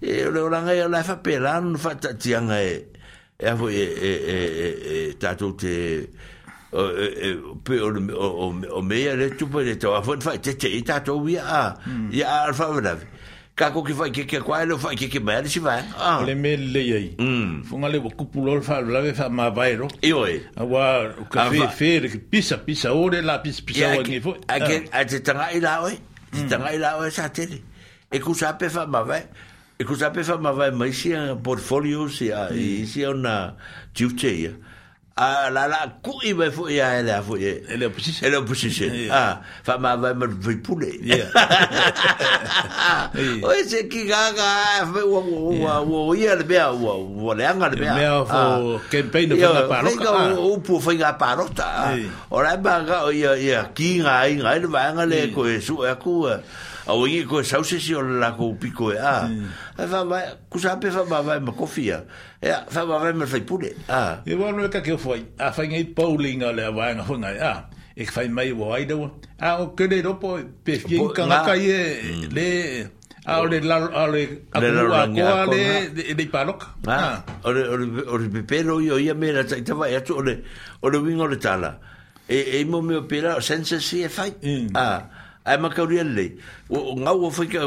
e le ora nga la fa pelan fa ta ti nga e e fo e e e, e, e tatu te o o meia le tu pe te wa fon te te ita to wi a ya alfa wala ka ko ki fai ke ke kwa lo fai ke ke mer si vai ah le me le ye fon ale ku pu lol la ve fa ma vai ro e oi a wa ka fe fe ke pisa pisa ore la pisa pisa ah. hum. o ni fo a é ke a te tanga ila oi te tanga ila oi sa tele e ku sa pe fa ma vai e ku sa pe é fa ma vai mai si é portfolio si a hum. si una tiutea a la la ku i me fu ia ele a fu e ele opposition ele opposition ah fa ma va me fu pule o ese ki ga ga wo wo wo ia le bea wo wo le anga le bea mea fo campaign de la parroca o pu fo ga parota o la ba ga o ia ia ki ga i ga le va anga le ko e su e ku au ingi ko sausesi o la ko piko e a fa ma ku sa pe fa ma va me kofia Ya, fa va ver me fai Ah. E bueno, e, e ka ke foi. A fai ngai bowling ale a wanga hunga. Ah. E fai mai wo Ah, o ke le ropo pe fien ka e, mm. le a le la a le de de palok. Ah. O le o le pepero yo ya me la ta ta va ya o le wingo tala. E e mo me opera senza si e fai. Mm. Ah. Ai makauri ele. O ngau o fika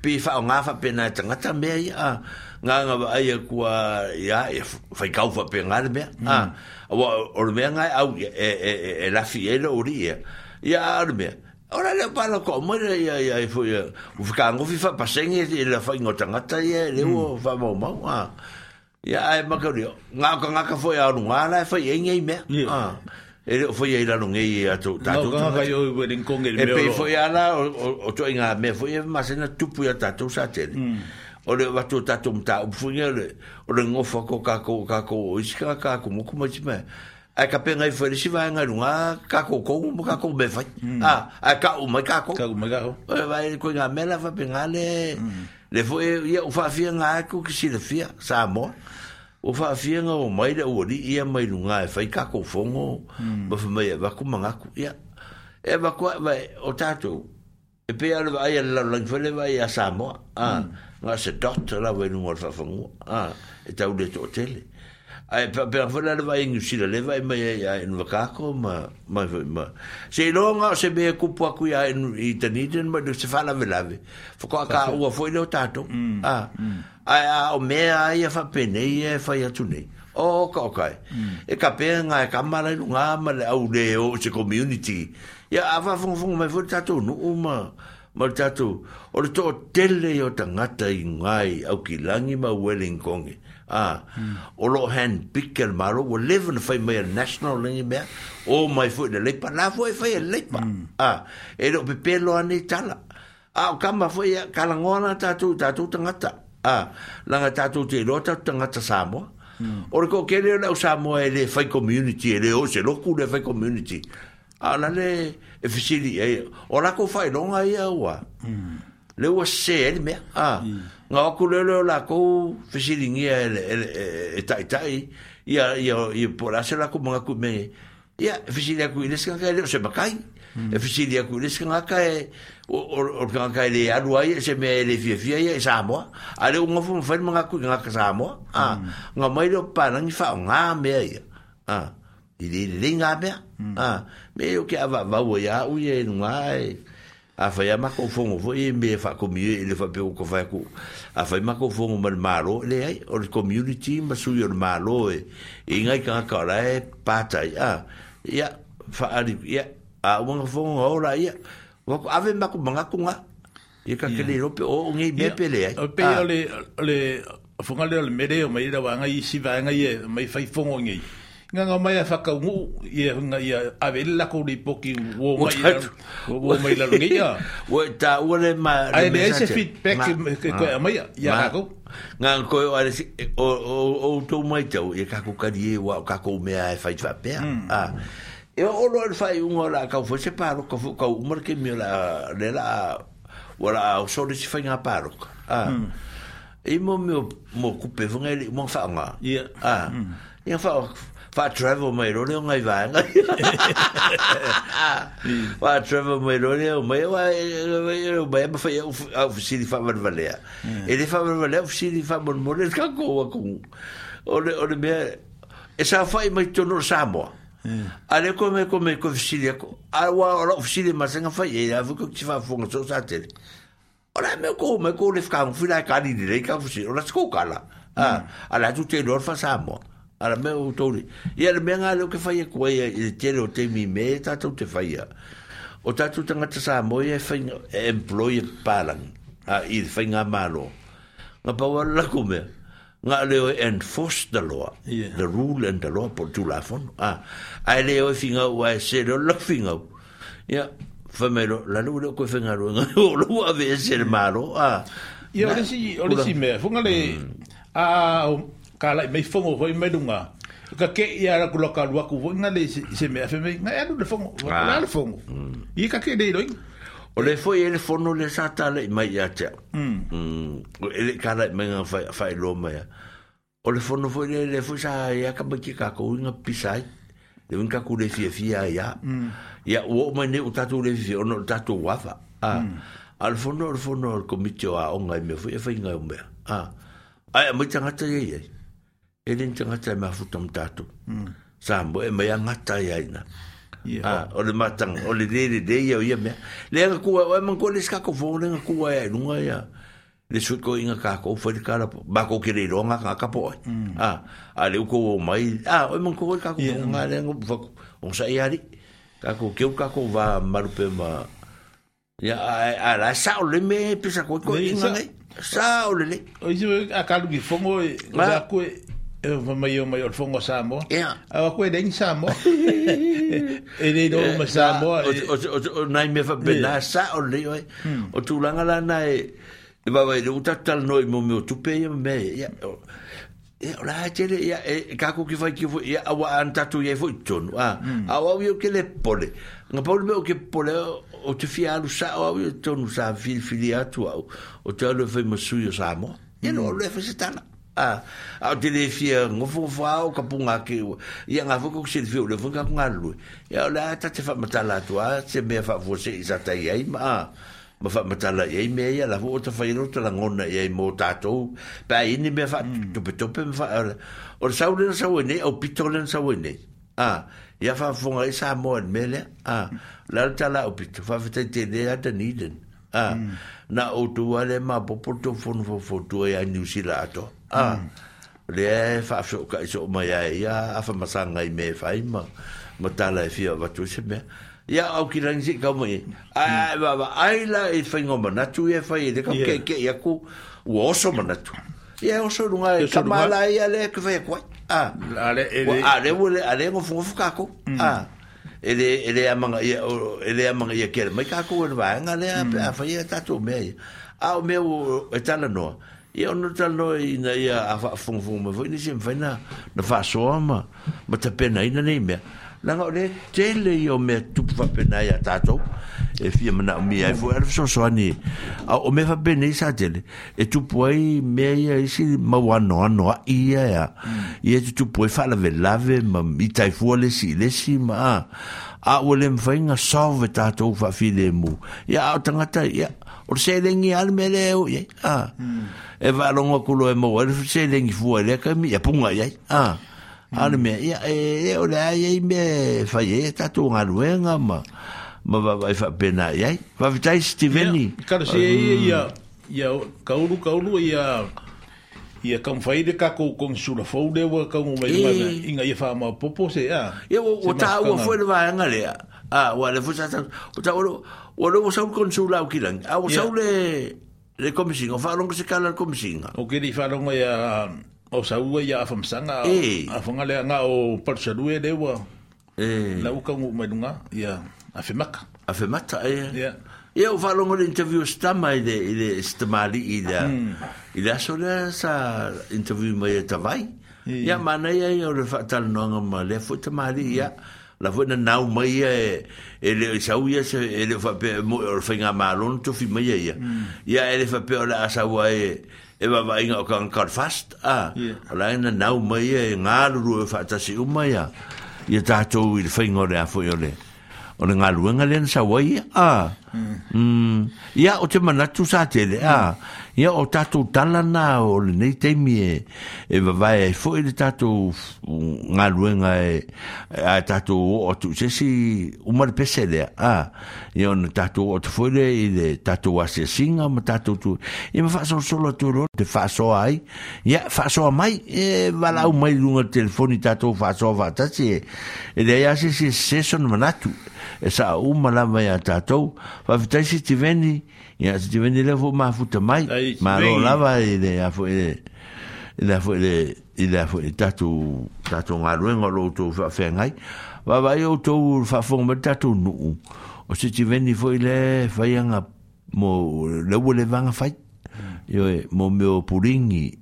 pe fa Ah nga nga ba ai ku ya fai kau fa pe ngar me a e mm. o or me nga au e e e la e e fiela o ya ar me ora le pa lo ko ya ya e foi u fika ngo fi fa paseng e la fai ngo tanga ta ye le mm. o fa mo mo ya e ma ka rio nga ka nga ka foi a lu nga la ye e me ah Ele foi aí lá no e a tu tá tu. Não, vai eu vou em Congo ele meu. Ele foi lá o o tu ainda me foi mas na tu puta tu sabe. o le watu tatum ta upfunga le o le ngofa ko kako kako o iska kako mo kuma tima a ka penga i fere si vai e ngalunga kako ko mo kako be fai a mm. a ah, ka o mai kako ka o mai kako o vai ko nga mela fa penga le mm. le fo e ia o fa e fia nga ko ki si le fia sa mo o fa fia nga o mai le o li ia mai lunga e fai kako fongo ba mm. fa mai ba e ku manga ku ia e ba ku vai o tatou e pe ala vai ala lang fele vai a sa mo a ah, mm. nga se dot la we nu wa fa Ah, e ta ule to tele ai e pa pa fa la va ingu si la le va mai ya en va ka ma ma ma se lo nga se be ku pa ku ya en i te ni den se fa la ve la ve fo ka ka u fo i no ta to mm, mm. a a o me a ia fa pe ne ia e fa ya tu ne o ka mm. e ka pe nga e ka ma la le au le o se community ya a va fo fo ma fo ta to no u ma Ma le tatou, o tele o ta ngata i ngai au ki langi ma Wellingkongi. Ah, mm. o lo hand picker maro we live in the fame national lingi me. O my foot the lepa la foi foi lepa. Mm. Ah, e lo pepelo ani tala. Ah, kama foi kalangona tatu tatu tangata. Ah, langa tatu te lo tatu tangata samo. Mm. O ko kele na samo e le fai community e le o se lo le fai community. Ah, la e fisili e eh, o la ko fai non ai wa mm. le wa se el me a ah. nga ko le le la ko fisili ni e e e tai tai ia ia i por a la ko nga ku me ia fisili ku ile ska ka le se ba kai mm. e fisili ku ile ska nga ka e o o ka le e e a lu ai se me le fi fi ia sa mo a le un fu fu nga ku nga ka sa mo a nga mai lo pa nga fa nga me ia a ah. i le lenga pea a me o ke ava vau ia u ye nunga e a fai ama ko fongo fo e me fa komi e le fa pe ko fa ko a fai ma ko fongo mal malo le ai o le community ma su yo malo e e ngai ka ka la e pata ia ia fa ari ia a wanga fongo ora ia wa ko ave ma ko manga kunga ia ka ke le rope o ngai me pele ai o pe le le fonga le le mere o mai ra wanga i si va ngai e mai fai fongo ngai nga nga mai fa ka ngu ye nga ya avel la ko di poki wo mai la [laughs] wo mai la ngi ya wo ta wo le ma ai le ese feedback ke ko mai ya ka ko nga ko o o o to mai ta ye ka ko ka di wa ka ko me ai fa fa pe a e o lo fa un ora ka fo se paro ko fo ka u mar ke mi la le la wa la o so de se fa nga paro a e mo mo ku pe vngai mo fa nga ya a hmm. Ia fa'o Wha Trevor Mairone é [laughs] é o ngai vanga. Wha Trevor Mairone o mai wa o mai ma o a ofisiri fa marvalea. É. Ele fa marvalea ofisiri fa mormore ka ko wa ku. o ole me e sa fai mai tono Samoa. Ale come come ko ofisiri ko. A wa ora ofisiri ma senga fai e a ko ti fa fonga so sa tele. Ora me ko me ko le fa ka fila ka ni dei ka ofisiri. Ora sko kala. Ah, ala hum. tu te lor fa Samoa. ara me o tori e ara me ngā leo ke whaia kua ia i tere o te mi me e tātou te whaia o tātou tanga te sā moia e whainga e employer pārang a i te whainga mālo ngā pawa lako mea ngā leo e enforce the law the rule and the law po tū la whanu a a e leo e whinga ua e se leo lak whinga ia whamero la lu leo koe whainga rua ngā [laughs] o lu a vea e se le mālo a Ia, ole si, ole si mea. Fungale, mm. a, ka lai mai fongo hoi mai dunga à? ka ke ia ra kula ka lua ku nga le se me afe me nga anu le fongo la le fongo i ka ke dei doi o le foi ele fono le sa ta le mai ia te mm ele ka lai mai nga fai fai lo mai o le fono foi le le foi sa ia ka baki ka ko nga pisai le un ka ku le fia fia ia ia o mai ne utatu le fia ono tatu wafa ah al fono al fono al komitio a onga me foi fai nga o me ah ai mai tangata ia ia e rin tangata e mafuta mtato. Sa mo e mea ngata e aina. Ah, o le matang, o le dere de ia o ia mea. Le anga kua, o e mango le skako fo, le anga kua e lunga ia. Le sut ko inga kako, fai le kara, bako kere ilo nga ka kapo ai. Ah, a le uko o mai, ah, o e mango le kako fo, nga le anga bufako. O sa iari, kako, keu kako va marupe ma... Ya, a la sa o le me, pisa koe koe inga ngai. Sa o le le. O isi, a kalu ki fongo, o sa koe, e o mai o mai o fongo samo yeah. a ko e samo e le do ma samo o o nai me fa bena sa o le o tu langa la nai e va vai o tatal noi mo me o tu pe me ya e la tele ya e ka ko ki fa ki fo ya wa an tatu ye fo ton a a wa yo ke le pole nga pole me o ke pole o te fia lu sa o yo ton sa fil filiatu o te le fe mo su samo ya no le fe se tana a a te le fia ngofo fao ka punga ke ia nga fo ko se fio le fo ka punga lu ia la ta te fa matala tu a se me fa fo se isa ta ia ma ma fa matala ia me ia la fo ta fa iro ta la ngona ia mo ta to pa ini me fa to pe to pe me fa o sa u le sa u ne o pito le sa u a ia fa fo nga isa mo me le a la ta la o pito fa fa te te le ata niden a ah. hmm. na o tu ale ma popoto fon fo fo tu e New Zealand ato a ah. hmm. le fa so ka so ma ya ya afa masanga i me fa i ma ma tala e fia watu e se me ya au ki rangi si ka mo e a ba ba ai la e fa ngoma na tu e fa e de ka ke ke ya ku o so ma na tu ia o so runga e kamala ia e le ke fa e kwa ah. a ale ale ale ale ngo fu fu ka ko hmm. a ele ele é manga ia e, ele é manga ia e quer mas cá com ele vai ngale a foi tá tudo bem ao ah, meu está no e eu não tal no ainda ia a fum fum mas foi nisso foi na na façoma mas tá pena ainda nem me lá ngale tele eu me tu vai pena ia tá tudo e fia mana ai mea e fua ala fesoasoani a o mea faapene i e sa tele e tupu ai mea ia isi mau anoano aʻi ia ia e tupu ai faalavelave ma i taifua lesilesi ma a a ua le mafaiga sove tatou faafilemu ia a o tagata ia o le selegi ale mea le au iai a mm. e faalogoa kulo e mau ai e le selegi fua i lea kaimi ia puga iai a mm. ale mea ia e, e o le ai ai me fai e tatou galuega ma mm. ma va vai fa pena ai va vitai stiveni ka se ia ia kaulu kaulu ia ia kam fai de kako kong sura fo de wa ka ngu mai mana inga ia fa ma popo se a ia o ta o fo de va ngale a wa le fo sa o ta o o lo sa kon sura o kilang a o sa le le komisinga fa longa se kala komisinga o ke di fa longa ia o sa ua ia afamsanga a fanga le nga o parsalue de wa e la uka ngu mai nga yeah. afe maka afe mata ia yeah. ia o whalongo le interview stama i le stamari i le mm. i le aso le sa interview mai e tawai ia mana ia e, ia o le whaatala noanga ma le fo tamari ia la fo na nau mai ia e e le sau ia se e le whape mo o le whainga malon tofi mai e, ia mm. ia e le whape o le asawa e e va va inga o kan kar fast a la e na nau mai e ngā ruru e whaatasi umai ia ia tātou i le whainga o le afo i le o le galuega le na sauai wai mm. Mm. ia o te manatu sa tele a ia o tatou talana o lenei taimi e e vavai ai fo'i le tatou galuega e ae tatou oo tuusesi uma le pese lea a ia ona tatou oo tafoi le i le tatou asiasiga ma tatou tu ia ma faasolosolo atu loa te faasoa ai ia faasoa mai e valaau mai luga le telefoni tatou faasoa faatasi e e leai asiasi sesona manatu e saʻauma lava iā tatou faafetaisi tiveni ya se te vende lefo ma futa mai ma lo lava e de a fo e de a fo e de a fo e tatu tatu nga ruen o lo to fa fe ngai va va yo to fa fo me tatu nu o se te vende fo ile fa yanga mo le wo le vanga fa yo mm. mo me o puringi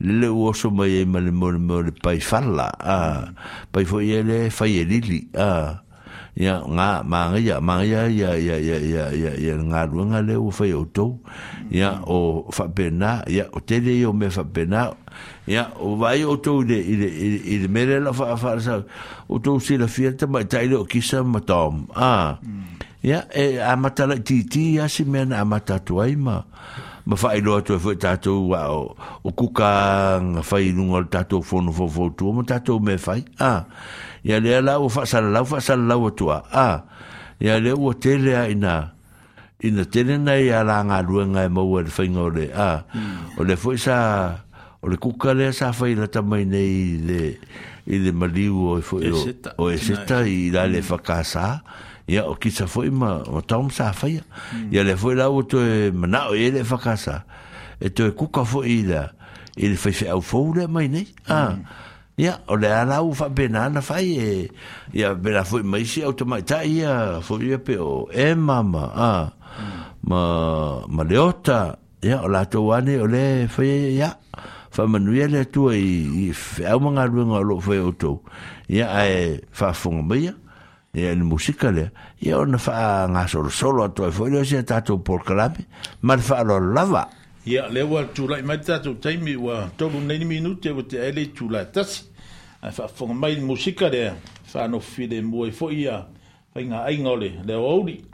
le wo so mai e mo le pai falla a mm. pai fo ile e fa ye lili a ia nga manga ia manga ia ya ya ya ya ya ya nga ruanga le o fai o tou ia o fa pena ia o tele o me fa pena ia o vai o tou de ile ile mere la fa fa sa o tou se la fiesta ma tai le o kisa ma tom ah ia e amata la ti ia si mena amata tuaima ia ma fai loa tu e fwe tatou wa o, o kuka nga fai nunga le tatou fono fo fo tu ma tatou me fai a ya le ala o la sala lau fa sala lau tu a a ya le o tele a ina ina tele na ya la nga lu nga e mo le fai nga a o le fwe sa o le kuka le sa fai la tamai nei le i le maliu o e fwe e seta e i la le fa kasa ya o kisa foi ma o tom sa faia ya le foi la auto e mana o ele fa casa e to kuka foi ila ele foi fe au foule mai ne a ah, ya o le ala u fa benana fai e ia bela foi mai si automata ia foi ia pe o e mama a ah, ma ma leota ia o la to wane o le foi ia fa manuia le tu e fa manga lu ngalo fo o to ia e fa fonga mai e ni musika le y ona fa nga solo solo a toi foi se tato por clave ma fa lo lava ia le wa tu la metta tu taimi wa to lu nei minute wa te ele tu la tas a fa fo mai musika le fa no fi de mo e foi ia fa nga ai ngole le oli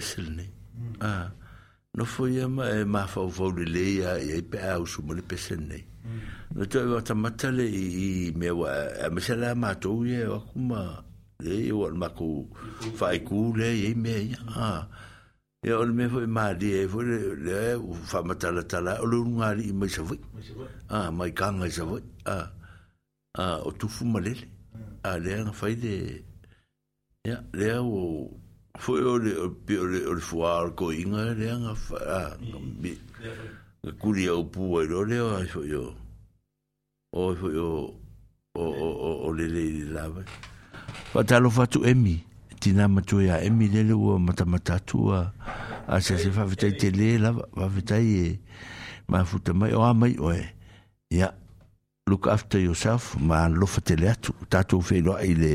pese lenei a ah. nofo ia ma e eh, mafaufau lelē ia iai pe ausu ma le pese lenei mm. na toe ua tamata le i mea ua amese la matou ia e aku ma le ua le makou faaiku lea iai mea ia a ah. ia o le mea foi malie ai foi le faamatalatala o le ulugali'i mai savai a mai ah, kaga i savai a a o tufu ma lele a lea gafai le ia lea o foi o o o o fuar co inga le anga fa a curia mm. o pu o o leo ai foi o o foi o o o o o le le la ba pa talo fa tu emi tina ma tu ya emi le le o mata mata tu a a se se fa vitai te le la va vitai e ma futa mai o mai o e ya look after yourself ma lo fa te le tu tatu fe lo ai le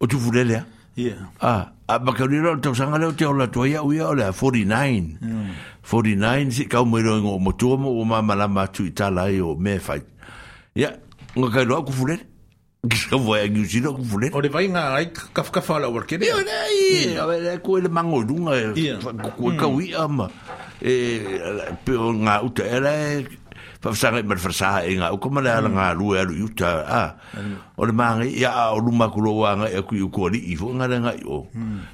o tu fulele ah, ah, ah a bakarira o tau sanga leo te ola toa ia uia ole 49 49 si kau moiro ingo o motua mo o mamala ma i tala i o me fai ia ngā kai loa kufulele Kisa voi a ngiu sino kufulele Ode vai ngā ai kafka whala o arkele Ia ne ai Ia ne le mango dunga Ia e Koe kau mm. ia ma E Pio ngā uta era whawhsanga i marwhasaha e ngā, o kama lea mm. ngā lue aru iuta, a, ah, mm. o le māngai, ia a o luma kulo wanga e kui ukua li ifo, ngā le ngai o,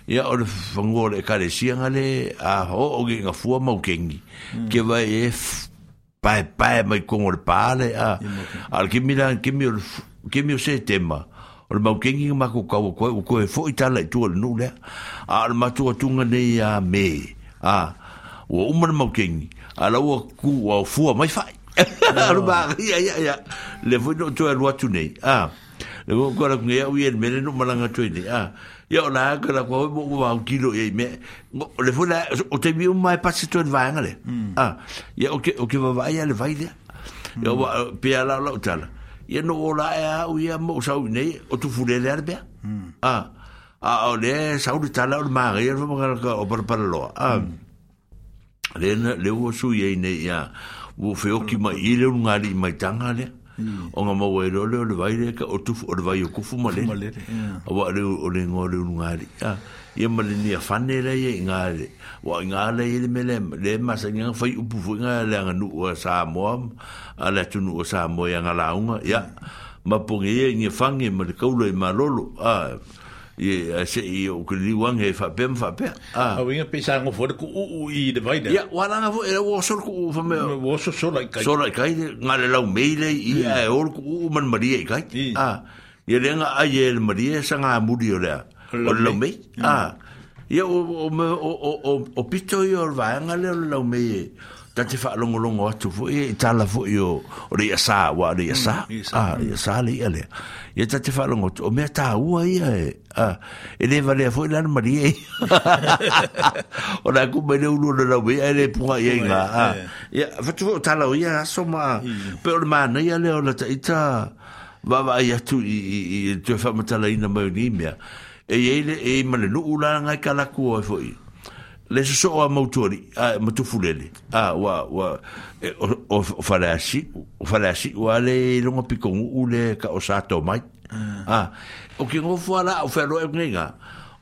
ya mm. o le whangoa le karesia ngā le, a ho o ge ngā fua maukengi, ke vai e pae pae mai kongo le pāle, a, al kimi la, kimi o, kimi o se tema, o le maukengi ngā mako kau o koe, o koe fo i tala i tua le nu lea, a le matua tunga nei a me, a, o umana maukengi, a lau a ku, a fua mai fai, Alu ba ia ia ia. Le fu no tu alu tu nei. Ah. Le fu ko la ku ia ui mele no malanga tu nei. Ah. Ia la ko la ko mo wa un kilo ia me. Le fu la o te mi un mai pasi tu vanga le. Ah. Ia o ke o ke va va ia le vai le. Ia wa pe ala lo tala. Ia no ola ia ui ia mo sa nei o tu fu le le be. Ah. Ah o le sa u tala o ma ia fu ma ka o par par lo. Ah. Le le wo su ia nei ia. wo feo ki ma ile un ali mai tanga le mm. on ma wo e ile ole ole vai le ka o tu o vai o ku fu male a wa le o le ngore un ali a ye ma le ni afan ne le ye nga le wa nga le ile me le le ma se nga fai u pu fu nga le nga nu o sa mo a tu nu o sa mo ya nga la un ya mm. ma pu ye ni fange ma le ka u le ma lolo a ye se i o ke li wang he fa pem fa pe ah. a o winga pe sa ngo fo ku u i de vai de ya wala nga fo era wo so ku fa me wo so so la kai so la kai nga le lau meile i mm. a e o ku u man mari kai mm. a ah. ye le nga a ye le mari e, sa nga mu di o le o lau me mm. a ah. ye o o o o pito i o va nga le lau me e ta te fa longo longo atu fo e tala fo yo o le sa wa le sa ah le sa le ele e ta te fa longo o me ta u ai e ah e le vale fo la mari e o la ku me uno le la we ele po ai nga ah ya fa tu tala o ya so ma pe o ma na ya le la ta ita va va ya tu i tu fa mata la ina mai ni me e ele e ma le no ula nga kala ku fo i Le se so a moutou li... A moutou fule li... A wa... E, o fale a si... O fale a si... Wa le longa piko ngou... Ou le ka osato mai... A... Okinon fwa la... Ou fe lo e mgena...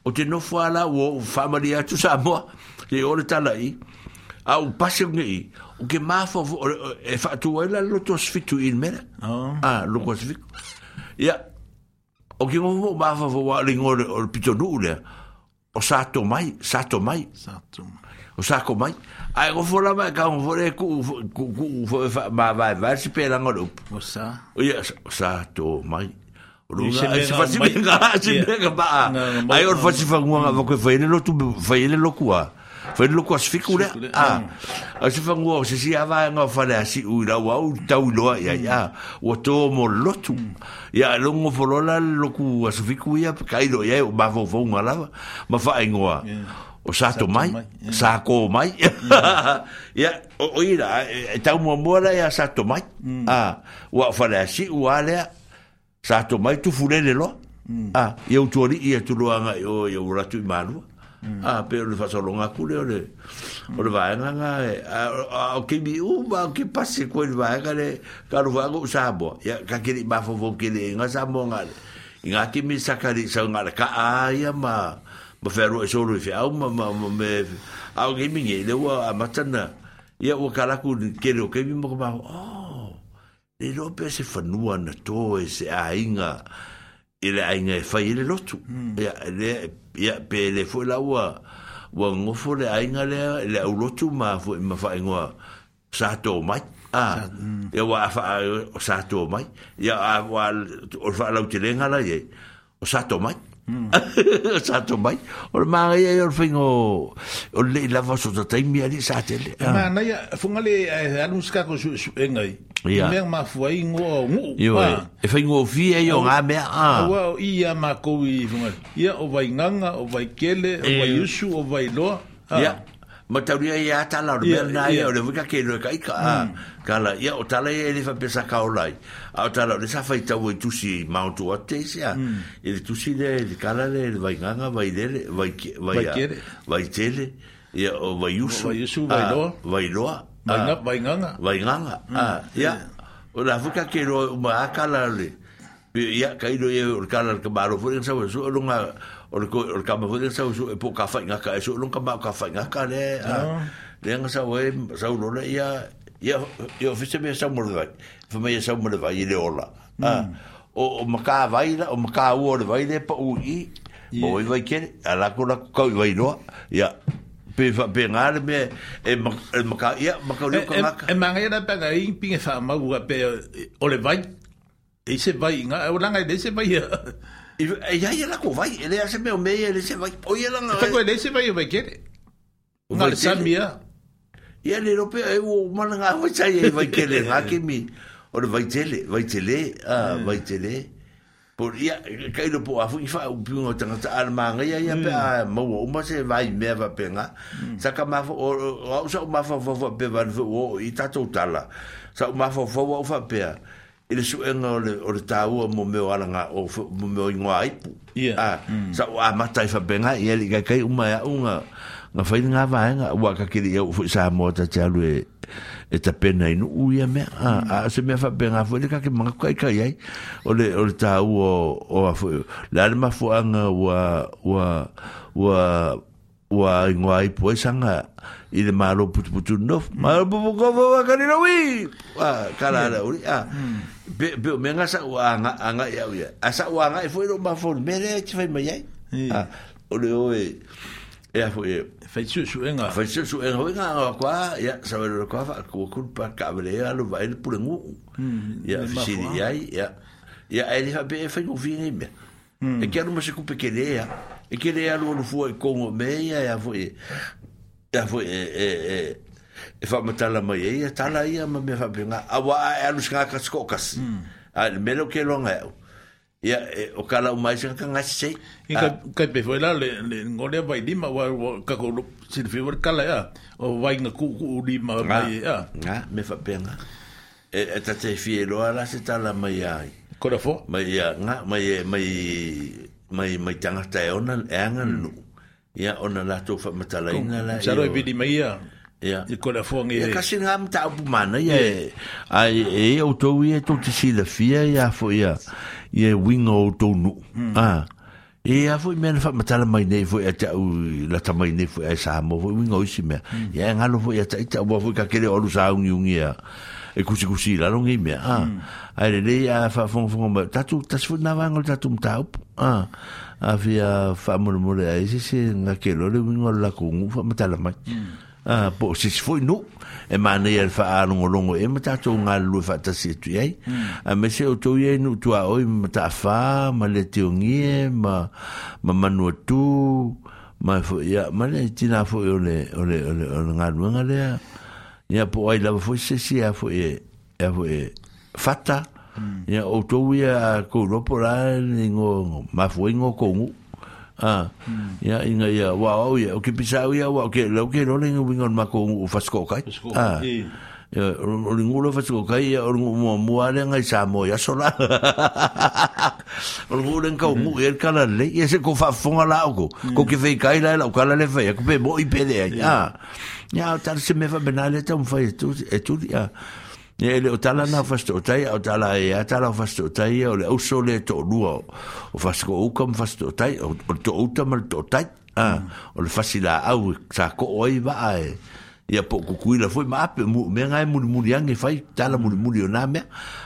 O tenon fwa la... Ou fama li a tou sa mwa... E yo le tala i... A ou pase yon geni... Okinon fwa la... E fwa tuwe la... Lo to asvitu in mene... Oh. A... A... Lo kwa asvitu... Ya... Okinon fwa la... Okinon fwa la... Ou le pito nou le... o sato mai, sato mai. Sato mai. O sako mai. Ai go fora mai ka un fora ku ku ku ma vai vai se pela ngoro. O sa. O ya sato mai. Runga se fasi benga se benga ba. Ai or fasi fangua va mm. ko faile lo tu faile lo kua. Whai loko as whikura. Ah. A se whangoa o se si awa ngā whare a si ui rau au tau loa ia ia. O tō mo lotu. Ia longo wholola loku asu whiku ia. Kairo ia o mafo whaunga lawa. Ma whae ngoa. O sato mai. Sako mai. Ia o ira. E tau mua muara ia sato mai. Ah. Ua whare a si ua lea. Sato mai tu fulele loa. Ah, eu tuari ia tuloanga o eu ratu i malua. a pe le fa longa kule ole ole va nga nga a o ke bi u ba ke passe ko le va nga le ka lo va go sa bo ya ka ke ba fo fo ke le nga sa mo nga nga ke mi sa ka di sa nga ka a ya ma e e ma fe ro so ro fi a ma ma me a o ke mi nge oh, le wa a ma tana ya o ka la ku ke lo ke bi mo ba o le lo pe se fa nu na to e se a inga ele ainga fa ele lotu ya ele ia pele foi la ua ua ngofo le ainga le le au lotu ma foi ma fai ngoa sa to mai a mm. e wa fa sa to mai ia a wa o fa la utilenga la ye o sa to mai [laughs] sa to mai o ma ia o fingo o le la va so tai mi ali sa tele ma na ia funga le anu ska ko su ngai ia me ma foi ngo ngo ia e foi ngo vi e yo ga me a wa ia ma ko i funga ia o vai nganga o vai kele o vai e. yusu o vai lo ia ma tauria e ia ta la o me na ia o le ka ke lo ka ka kala ia o tala ia ele fapesa kaolai a o tala o le sa faitau e tusi mautu ate isi a mm. e tusi le le kala le le vaigaga vailele vaitele ia o vaiusu vailoa vaigaga vaigaga ia o le afuka ke lo ma akala le ia kailo ia o kala le kamaro fo le sa o so longa o le o le kamaro fo le sa o so e po ka fainga ka e so longa ba ka fainga ka le le nga sa o e, sa o ia ia ia fisa me sao mo vai fa me sao mo vai ile ola mm. ah o o maka vai o maka o o vai de pa u i o i vai ken ala ko la ko vai no Ya. pe va pe ngale me e maka ya maka u ko maka e manga ia pa ga in pin fa ma u pe o le vai e se vai nga o langa de se vai e ya ia e la ko vai ele ia se me o me ele se vai o ia langa e se vai e vai ken Ngal samia, ia le lope ai o mana nga wa chai ai vai kele nga [laughs] ke mi o le vai tele vai tele a vai hmm. tele por ia kai lo po a fui fa un pio tanga ta al ia ia pe a mo hmm. o ma se vai me va pe nga hmm. sa ka ma o o sa ma fa fa pe va o i ta to tala sa ma fa fa o fa pe i le su o le o mo me o ala o mo me o ingoa ipu ia sa o a ma tai fa pe nga ia li ka kai uma ia unga ia nga fai nga vai nga wa ka ki ia fu sa mo ta cha lu e ta pena i nu ia me a se me fa pena fu le ka ki kai kai ai o le o ta u o o fu la le ma fu an wa wa wa wa ingwa i po sa nga i le malo put put no ma lo bu ko va ka ni wi wa ka la la u a be be me nga sa wa nga nga ia u ia a sa wa nga i fu lo ma fu me le ti fa mai ai o le o e e a fu e Faitsutsuen a. Faitsutsuen a. Venga, a koa, ia, sabero koa, fa, kukulpa, kabrea, lu vaile purengu. Ia, fisiri ai, ia. Ia, hum. é é ele fa be, fa kufini me. E quero uma secupe quereia. E quereia lu lu foi Congo meia, ia foi. Ia foi, e, é, e, e fa matala mai e tala ia ma me fa benga awa e alu singa kaskokas. Mm. A melo ke longa eu. ia o kala mai se ka ngasi se i ka ka pe foi la le le ngole vai lima wa ka ko se le fiver kala ia o vai na ku ku lima mai ia nga me fa penga e e ta te fie lo ala se tala mai ai ko da fo mai ia nga mai mai mai mai tanga ta ona e anga lu ia ona la to fa matala ina la sa lo e vidi mai ia ia i ko da fo ngi ia ka sin ham ta pu mana ia ai e o to ia to te sila fia ia fo ia ye wingo to nu hmm. a ah. e a foi men fa matala mai nei foi ata tau la ta mai nei foi a sa mo foi wingo isi me ye hmm. nga lo foi a tai bo foi ka kere olu sa un yung ya e kusi kusi la lo me ah. hmm. a a le le ya fa fon fon ba ta tu ta sfut na wangol ta tum ta up ah. a a fi fa mo lo mo le a isi si nga ke lo le wingo la kungu fa matala mai a po si foi no e mane ia fa alongo longo e mata to nga lu fa ta si tu ai a me se o to ye nu to a oi mata fa ma le te o nie ma ma manu tu ma fo ia ma le ti na fo yo e le o le o le o nga lu nga le ia po ai la fo se si a fo e e fo e fata mm. ia o to ye ko ro po la ngo ma fo ngo ko ngo Ah. Hmm. Ya inga ya wa o ya o ke pisa ya wa ke la ke no le wingon ma ko fasko kai. Ah. Ya o lo fasko kai ya o mo mo ale ngai sa mo ya sola. [laughs] O ngulen ka hmm. mu el kala le ya se ko fa fonga la ko. Hmm. Ko ke fei, kai la la kala le fe ya ko pe mo i pe de ah. ya. Ya tar se me fa benale ta un fa estu estu ya. ne le o tala na fasto o tai o tala e a tala fasto tai o le o le to lua o fasko o kam fasto tai o to o tamal to tai ah o le fasila au sa ko oi va ai e. ia po ku kui la foi ma ape mu me ngai mu mu yang fai tala mu mu yo na me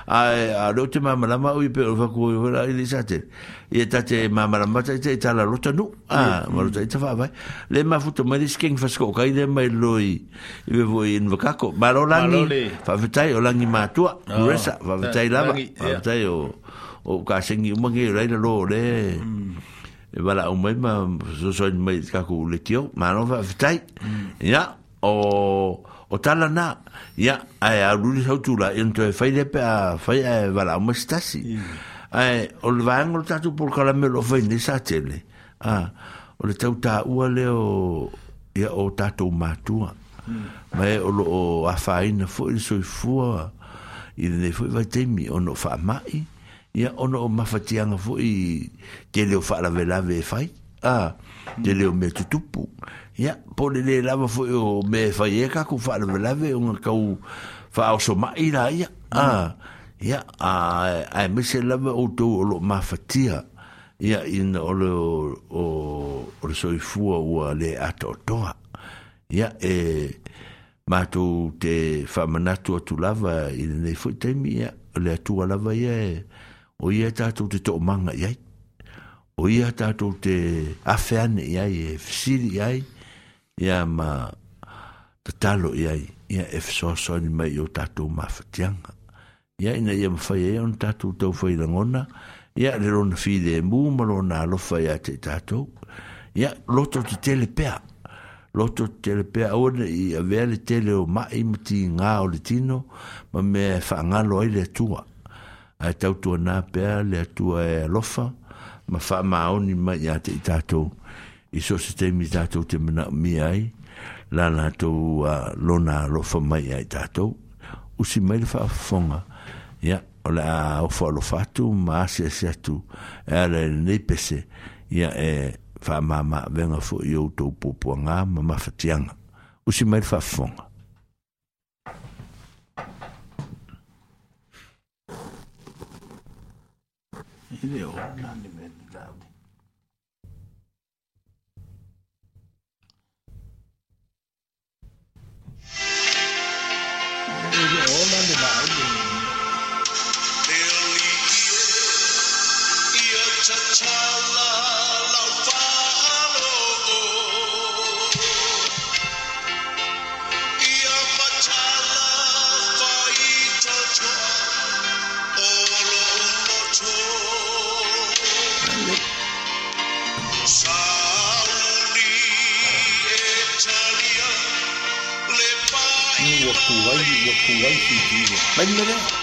a a lo te ma ma ma o pe o ku la e ile sa te ia ta te ma ma ma te te tala lo tanu a mm. ma lo te fa vai le ma fu to ma le sking fa sko kai le mai loi i ve voi in vaka ko ma lo langi fa vetai o langi ma tua oh, resa fa vetai la fa vetai o o ka singi mo ngi le lo mm. le e wala o mai ma so so mai ka ku le tio ma no fa vetai ya o o tala na ya ai a lu sa tu la en te fai de pa fai e va la mo stasi ai o le va ngol tatu por kala me lo fai ni sa tele a o le tau ta u le o ya o tatu ma tu mm. ma e o lo o a fai na fo il so fu i le fo va te mi o no fa mai ya o no ma fa ti fo i te le o fa la ve la ve fai a te le o me tu tu ya pole le lava fo yo e me fa e ka ku fa le lave un ka u fa o so ma ira ya Ah. ya a a me se lava o to lo ma fatia ya in o lo o o so i fu o le ato ya eh ma tu te fa mana tu tu lava i le fo e, te mi ya le tu lava ya o ye ta tu te to manga ya o ye ta tu te afane ya e fisi ya ia ma tatalo ia ia e fesoasoa ni mai o tatou mafatiaga ia ina ia mafai ai e ona tatou taufailagona ia le lona filemu e ma lona alofa iā te tatou ia loto te tele pea loto te tele pea aua nei avea le tele o maʻi ma tigā o le tino ma mea e faagalo ai le atua ae tautuanā pea le atua e alofa ma faamaoni mai iā te i tatou i so se te mi tātou te mana mi ai, la nātou uh, lona alofa mai ai tātou, usi mai le whaafonga, ia, o la uh, o whaalofa atu, ma ase ase atu, e ala e nei pese, ia e whaamama venga fo i outou pōpua ngā, ma mawhatianga, usi mai le whaafonga. Ile o nani me Yo. contigo. Vai melhorar.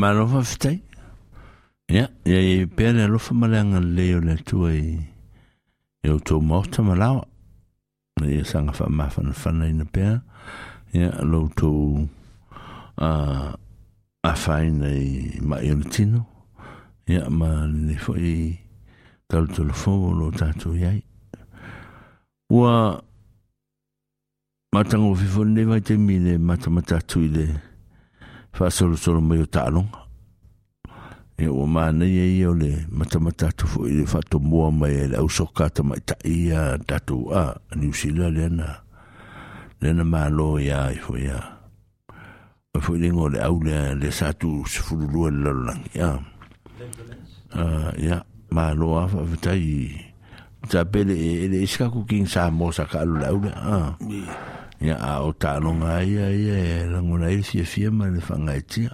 malofa fetai ia ia e pea le alofa ma le agalelei o le atua i e outou maota ma laoa ia saga faamafanafana ina pea ia loutou uh, afaina i mai o le tino ia ma lenei foʻi talutolofou o lo tatou iai ua matagofifonilei vaitaimi le matamatatuu i le faasolosolo mai o taaloga e ua manei ai ia o le matamata atu foʻi le faatomoa mai e le ausoka tamaitaʻi ia tatou a niusila leana leana malo ia ai foi a o foi lenga o le au le le satu sefululua le lalolagi a ia malo a faafetai tapele e le iskaku king sa mosa kaalo le au lea ah. ia a o talonga ia ia e langona e fia fia ma le whangaitia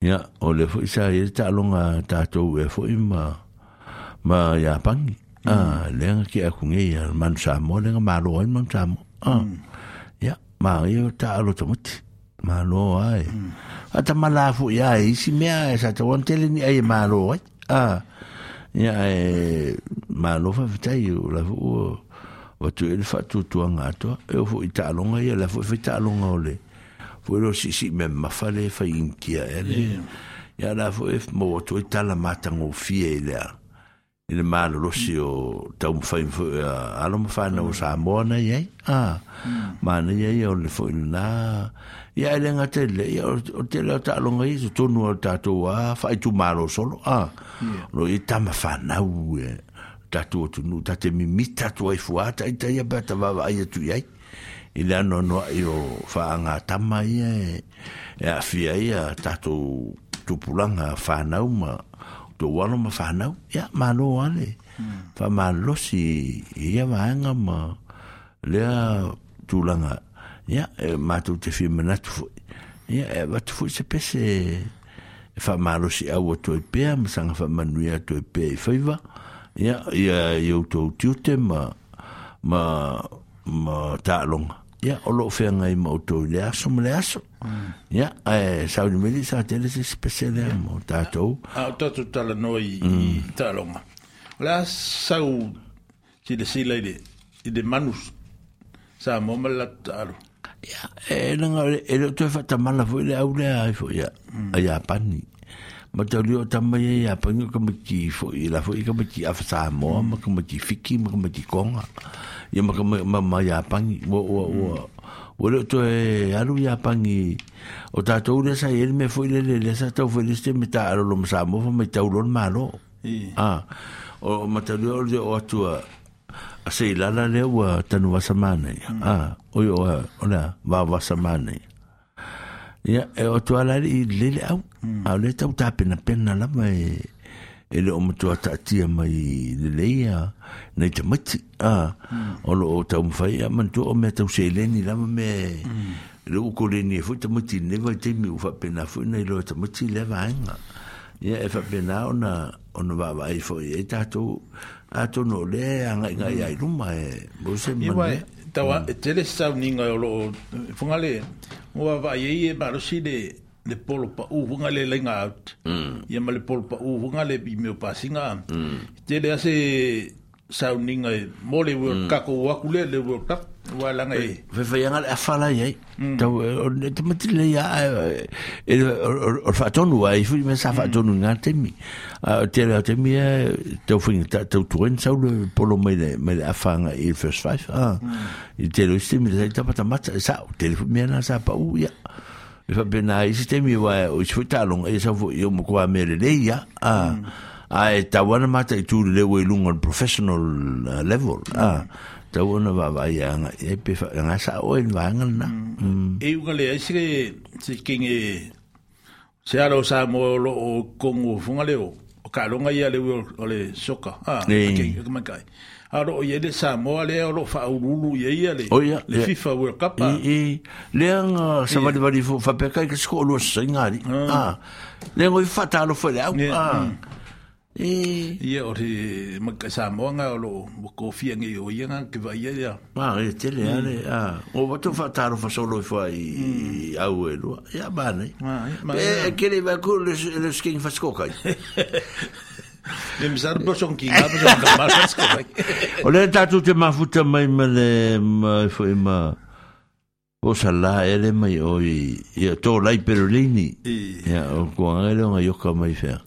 ia o le fo isa e talonga tātou e fo ima ma ia pangi a mm. lenga ki a kunge ia man samo lenga malo ai man samo a mm. ia ma ia tālo tamuti malo ai mm. a ta malafu ia e isi mea e sa tawan tele ni ai e malo ai a ia e malo fa fitai o la fo wa tu ele fatu tu anga to e fu e italonga e ia la fu ole fu si si me ma fa le ele ya la fu ef mo tu itala mata ngo fie ele ele mal lo si o ta un fa in na sa mo na ye a ma na ye o le fu na ya ele nga tele ya o tele ta longa i tu no ta tu a fa tu malo solo a no ita mafana fa e tatu tu nu ta te mi tatu ai fuata ai te ba ta va ai tu ai i le ano no i fa anga tama i e, e a fi ai a tatu tu pulanga fa na uma to wano ma fa na ya ma no ale fa ma lo si i a va anga ma le a tu langa ya ma tu te fi mena tu fu ya e va tu fu se pese fa ma lo si a wo tu pe a ma sanga fa manuia tu pe e fa e e i ia ia eu tou tiute ma ma ma talonga ia o loo feagai ma outou i le aso ma le aso ia e saulimeli sa tele se spesele mo tatou a o tatou talanoa i taaloga o le a sau silasila i le i le manus sa mo ma le latu taalo ia e laga e le o toe faatamala foi le au lea ai foi ia ia pani ma tau leo tamai e a pangi ka mati foi la foi ka mati afsa mo ma ka mati fiki ma ka mati konga ia ma ka ma ma ya pangi wo wo wo wo leo to e alu ya pangi o tatou le sa ele me foi le le sa tau foi le ste me ta alo lo sa mo fa me tau lo malo ah o ma tau leo le o atua a se lala leo tanu wasamane ah o yo o la va wasamane ia e o tua la lele au mm. ao le tau tapenapena lava e e le matua taatia mai leleia nai tamati a mm. o loo taumafai a manatua o mea tauseeleni lava me e, mm. le ukoleni e foʻi tamati lenei vaitaimi u faapena foi nai loa tamati lea vaega ia e faapena ona ona vaavaai foʻi ai e tatou atonu o lea e agaigai ai luma e mausemae e- tawa e hmm. tele sau ninga o lo funga le mua va ye e marosi le le polo pa u funga le lenga out ia hmm. ma le polo pa u funga le bi meo pasinga tele hmm. ase sau ninga mole wo kako wakule le wo kap Ua langa i. Whewhaianga a whala i Tau, eh, te mati le ia, eh, eh, o whaatonu ai, fui me sa mm. whaatonu ngā temi. Te reo temi e, tau whinga, tau tuen, sau le polo mai le, mai le i first five. Ah. Mm. I te reo i temi, te tapata mata, e sa, te reo mea nā sa pa u, ia. E whapena i si temi wa, o i fui talonga, e sa fui, o mo kua mere le ia. Ah, mm. ai e tawana mata i tūre lewe i lunga professional level. Ah, tau ona wa vai anga pe anga sa o en na e u ngale ai se se kinge se ara sa mo lo o kongo funga leo o ka longa ia le o le soka ha ke kai ara o ye le sa mo le o lo fa ululu ye ia le le fifa world cup e le anga sa va de va di fa pe kai ke sko lo singa ah le ngoi fa ta lo fa le ah Eh. Ia o te makasa o lo kofia ngi o ia nga ke vai ia ya. Ma e tele ale a o watu fa taro fa solo fa i au e lo. Ia bane. Ma e kele va ko le le skin fa skoka. Le misar son kinga son kama fa skoka. O le tatu te mafuta mai mele mai fo ima. O sala ele mai oi i ia to lai perolini. Ia o ko angelo nga yoka mai fer.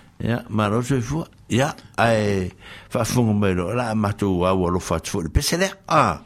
mais maroso Ya, ia fa fungo mero la matu wa a foʻi le il y a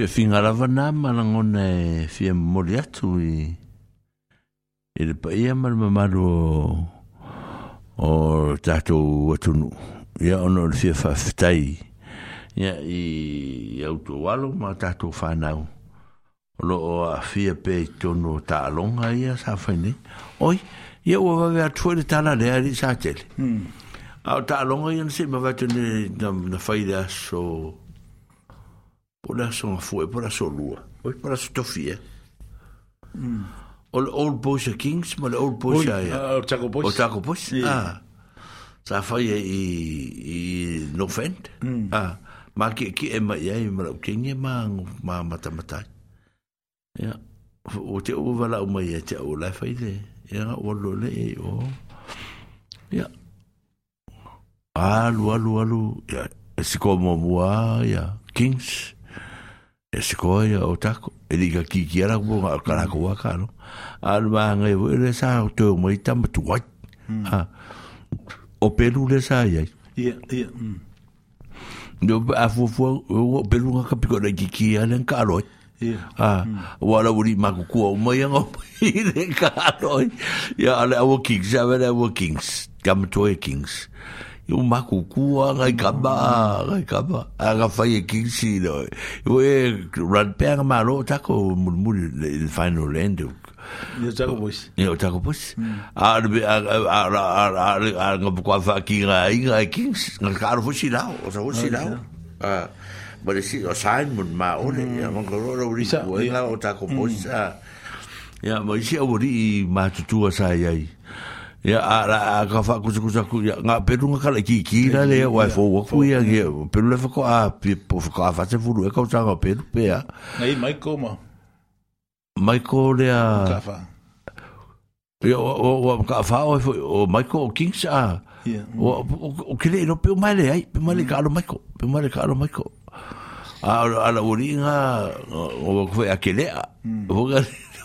fia finga lava nā malangona e fia mori atu i e le paia ma le mamalu o o tātou atunu ia ono le fia whawhitai ia i auto walo ma tātou whanau o lo o a fia pe tono tā alonga ia sa whaine oi ia ua wawe atua e le tāla lea ri sa tele hmm. a o tā ia nse ma watu na whaida so po la so fue po la so lua oi po la so mm. old boys of kings ma old boys ya er- o taco boys o taco boys ah sa fai i i vent. ah ma ki ki e ma ya ma ki ni ma ma mata mata ya o te o vala o ma ya te o la fai ya o lo le o ya alu alu alu ya como mua ya kings e se koe ia o tako e li ka kiki ara mo ka kala ko wa ka no al ba ngai wo le sa o to mo ita mo tu wai ha o pelu le sa ia ia ia no mm. a fu fu o pelu ka piko le kiki eh. ah, mm. ala ka [laughs] ro eh. a wala wuri ma ku ko mo ia ngo le ka ro ia ale awo kings ave awo kings kam to kings e o makukua gai kaba gai kaba aga fai e kingsi no e ranpea malo tako mulmuli le final end Yo tago pois. Yo tago pois. Mm. Ar ar ar ar ar ngop kwa fa kings e ngal karo fusi lao, ah, o sa fusi lao. Ah. Bale o sign mun ma ole, mm. ya mon koro ro ri ko o tago pois. Mm. Ah. Ya mo si o ri ma tutua sa yai. ya ara ka fa ku ku ku ya nga peru nga kala ki ki la le wa fo wa ku ya ge peru le fa ko a pi po fa ko fa se fu lu e ka sa pe pe ya nei mai ko ma mai ko le a ka fa yo wa ka fa o fo o mai ko king sa ya o ke le no pe mai le ai pe mai le ka lo mai ko pe mai le ka lo mai ko a a la uringa o ko a ke le a o hmm. ga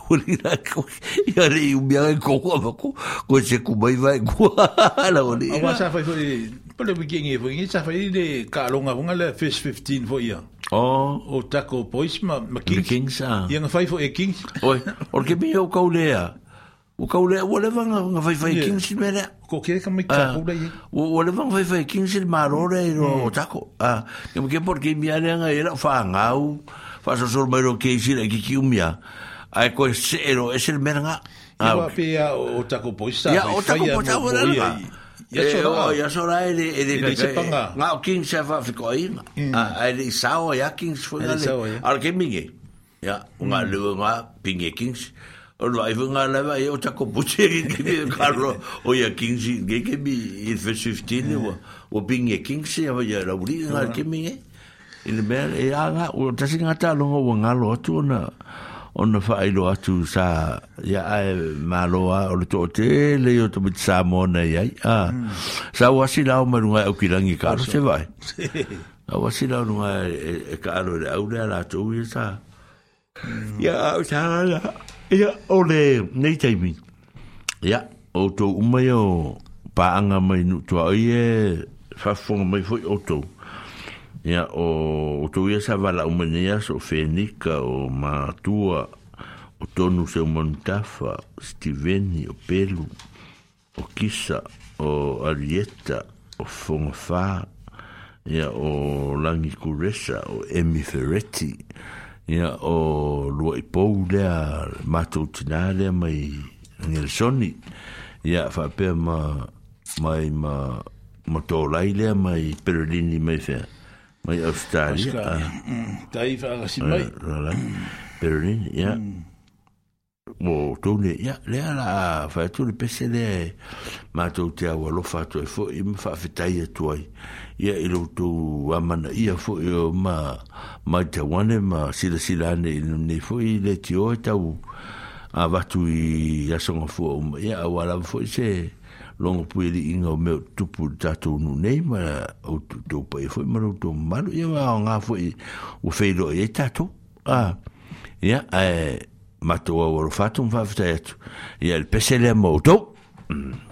Horirako, yare umia e kongo mako, ko se kumai vai kuala hori. Awa sa fai koi, pale wiki ngi fai, ngi sa fai le ka longa hunga le fish 15 foi ia. Oh. O tako pois ma, ma king sa é é é, né? ah. Ia nga fai fo e Kings. Oi, orke mi o kaulea. Hum. Ah, o kaulea, o le vanga nga fai fai Kings il mele. Ko kere ka mai tako O le vanga fai fai Kings il marore o tako. Ah, ia porque mi ale nga era fa ngau. Fa so sor ke isi la ai ko se ero es el merga ya va pe a o ta ko po sa ya o ta ko po ta ora ya ya so ra ya so ra ele ele ke nga o king se va fiko ai a ele sa o ya king se foi ali ar ke mingi ya un ga lu nga pingi king o lo ai vu nga la va ya o ta ko po che ki ki carlo o ya king si ge ke bi il fe 15 o o pingi e, e e king se va ya la uri nga ke mingi Ele mer e anga, o tasinga ta longo wangalo tuna. ona whaelo atu sa ia ae maloa o le toote le o tamiti sa mona iai a hmm. sa wasi lao manunga au e kilangi ka aro se vai a wasi lao nunga e, e, e ka aro le au le ala tau ia sa hmm. ia au sa ala ia o le nei taimi ia o tau umai o paanga mai nutua oi e fafonga mai foi o tau ia o outou ia sa vala o mania so fenika o matua o tonu seumanutafa o stiveni o pelu o kisa o arieta o fogafā ia o lagi kuresa o emi fereti ia o lua i pou lea matou tinā lea mai angelsoni ia faapea ma mai ma ma lea mai perelini mai fea Mai Australia. Tai ah. mm, mm. fa eh, mm. la si mai. Berlin, ya. Wo to le ya le ala fa to le PCD. Ma to te awa lo fa e fo im fa fa tai to ai. Ya i lo to wa man ia fo yo ma ma te wane ma si la si la ne ne fo i le ti o ta u a va tu i ya so fo ya wa la fo se. longa pui e li inga o meo tupu tatou nu nei ma o tutou pai foi ma routou malu ia wa o ngā foi o feilo e tatou ia e matou a waro fatum fafitai atu ia le pesele a moutou mm.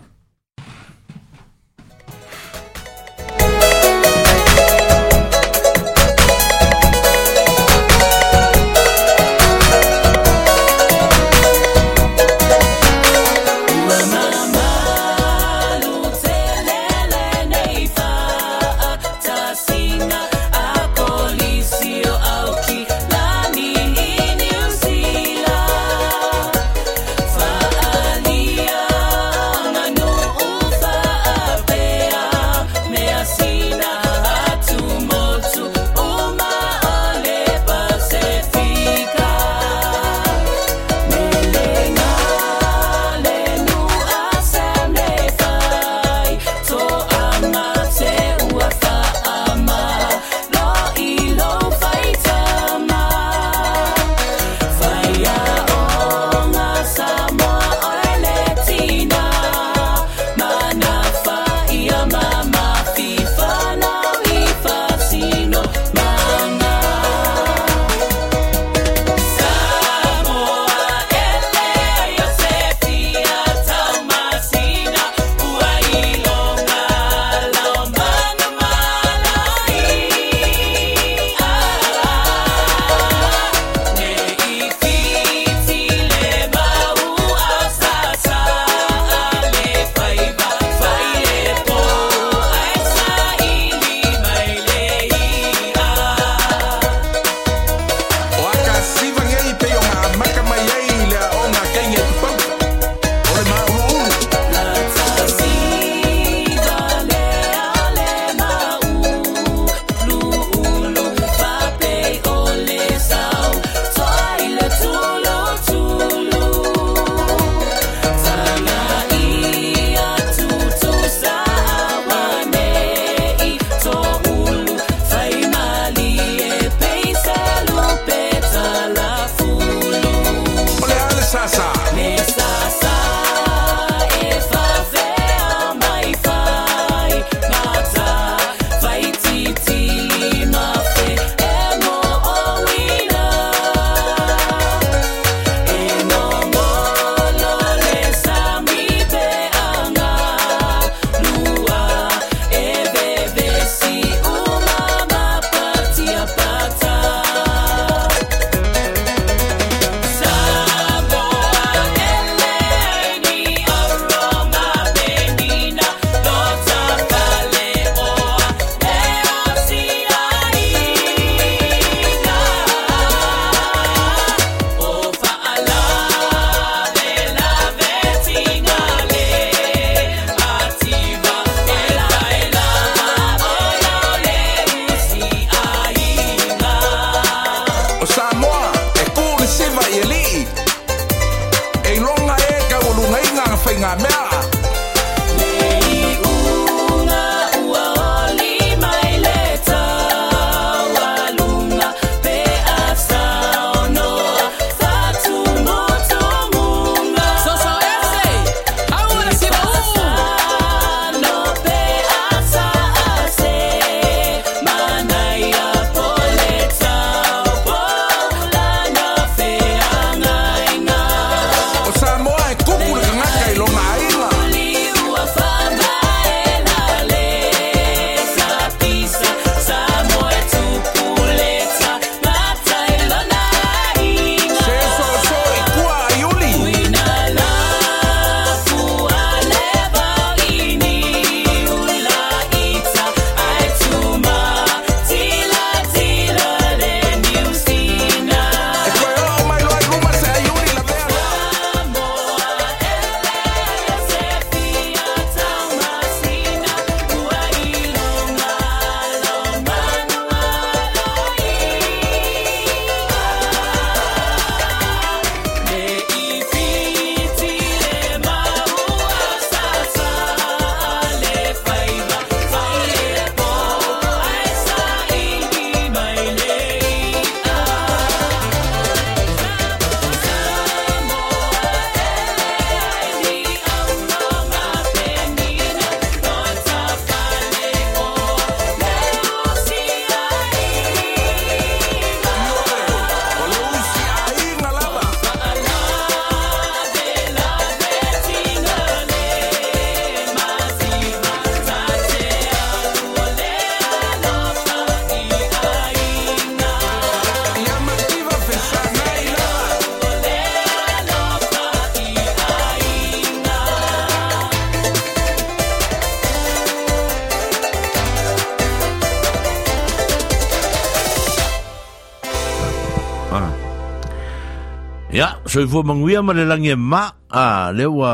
soifua maguia ma le lagi ma a le ua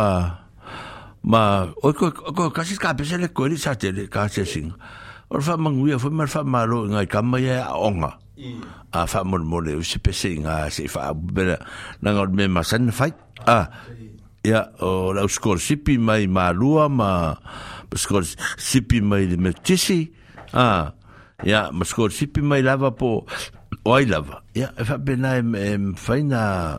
ma o ko ko kasi ka pese le ko sa te le sing fa maguia foi ma fa malo ngai kama ia e onga mm. a fa mo mo le se pese nga se fa bela na me ma san fai a ia o la sipi mai malua ma sipi mai le a ia ma sipi mai lava po oai lava ya e em em faina e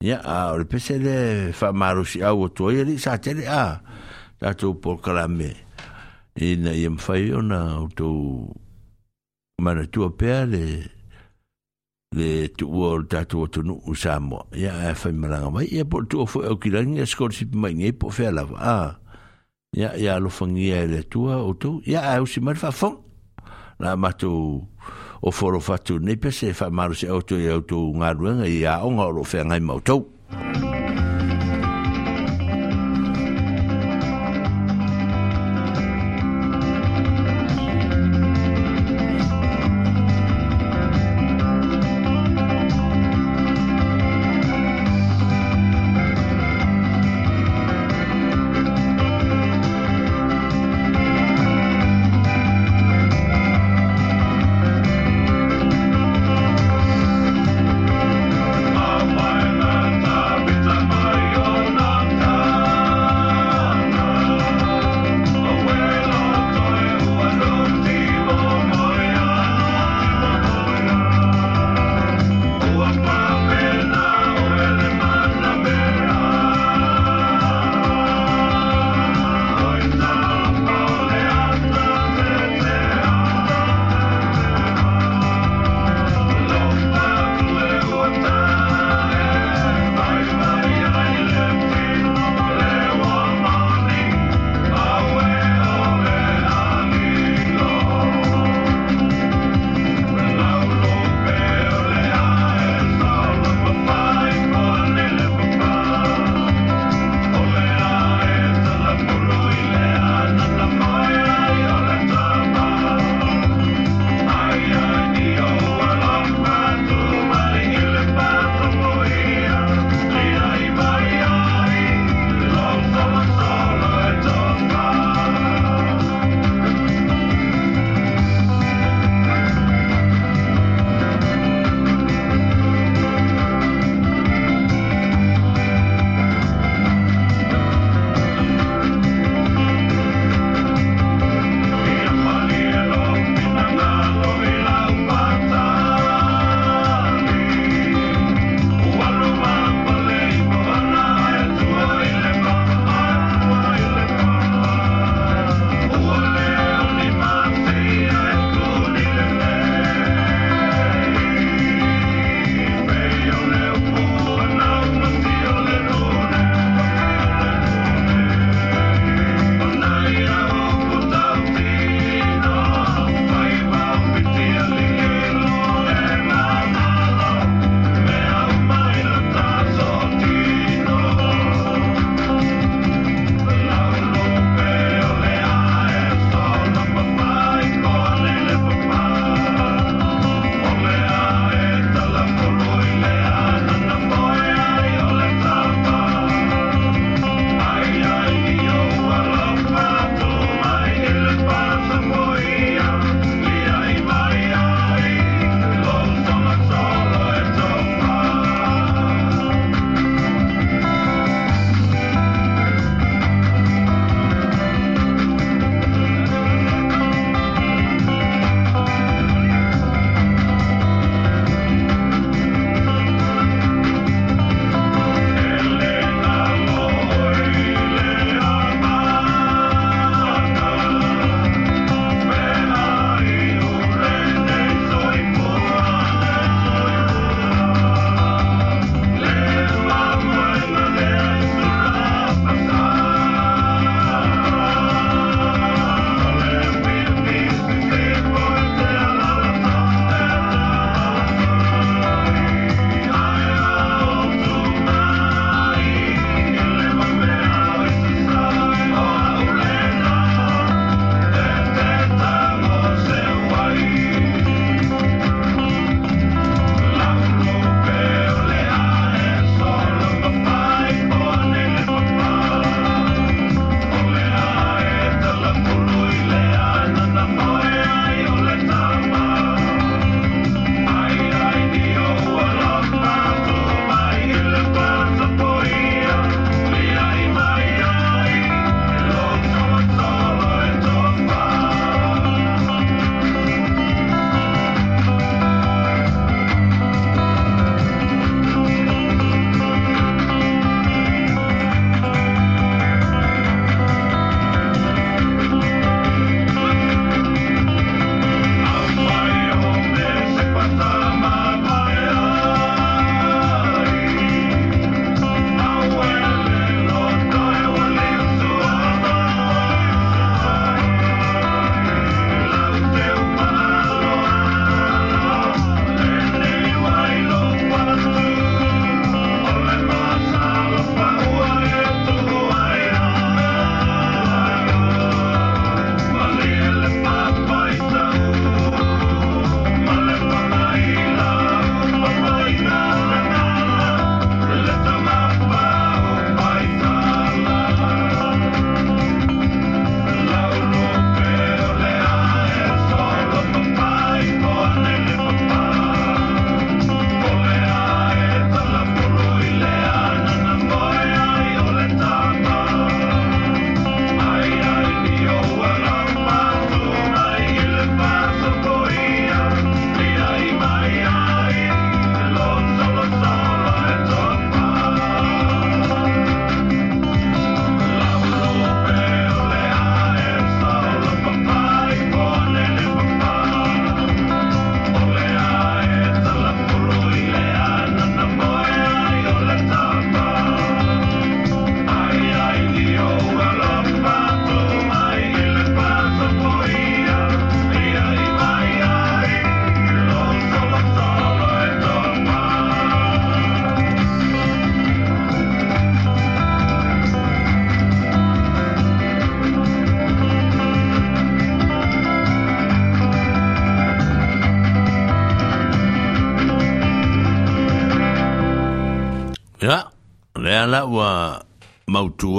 Ia, a, o le pese le whamarosi au o toa, ia li sa tele a, tātou polkalame. Ina ia mwhai ona o tau mana tua pēr le le tuua o tātou atonu o Samoa. Ia a whai maranga mai, ia po tua fwe au kirangi a skorsi pimai ngai po whea lava. A, ia, ia alofangia e le tua o tau, ia a usi mara whafong. Nā matou... o foro fatu nei pese e wha maru auto i auto ngā ruanga i a o oro whea ngai mautou.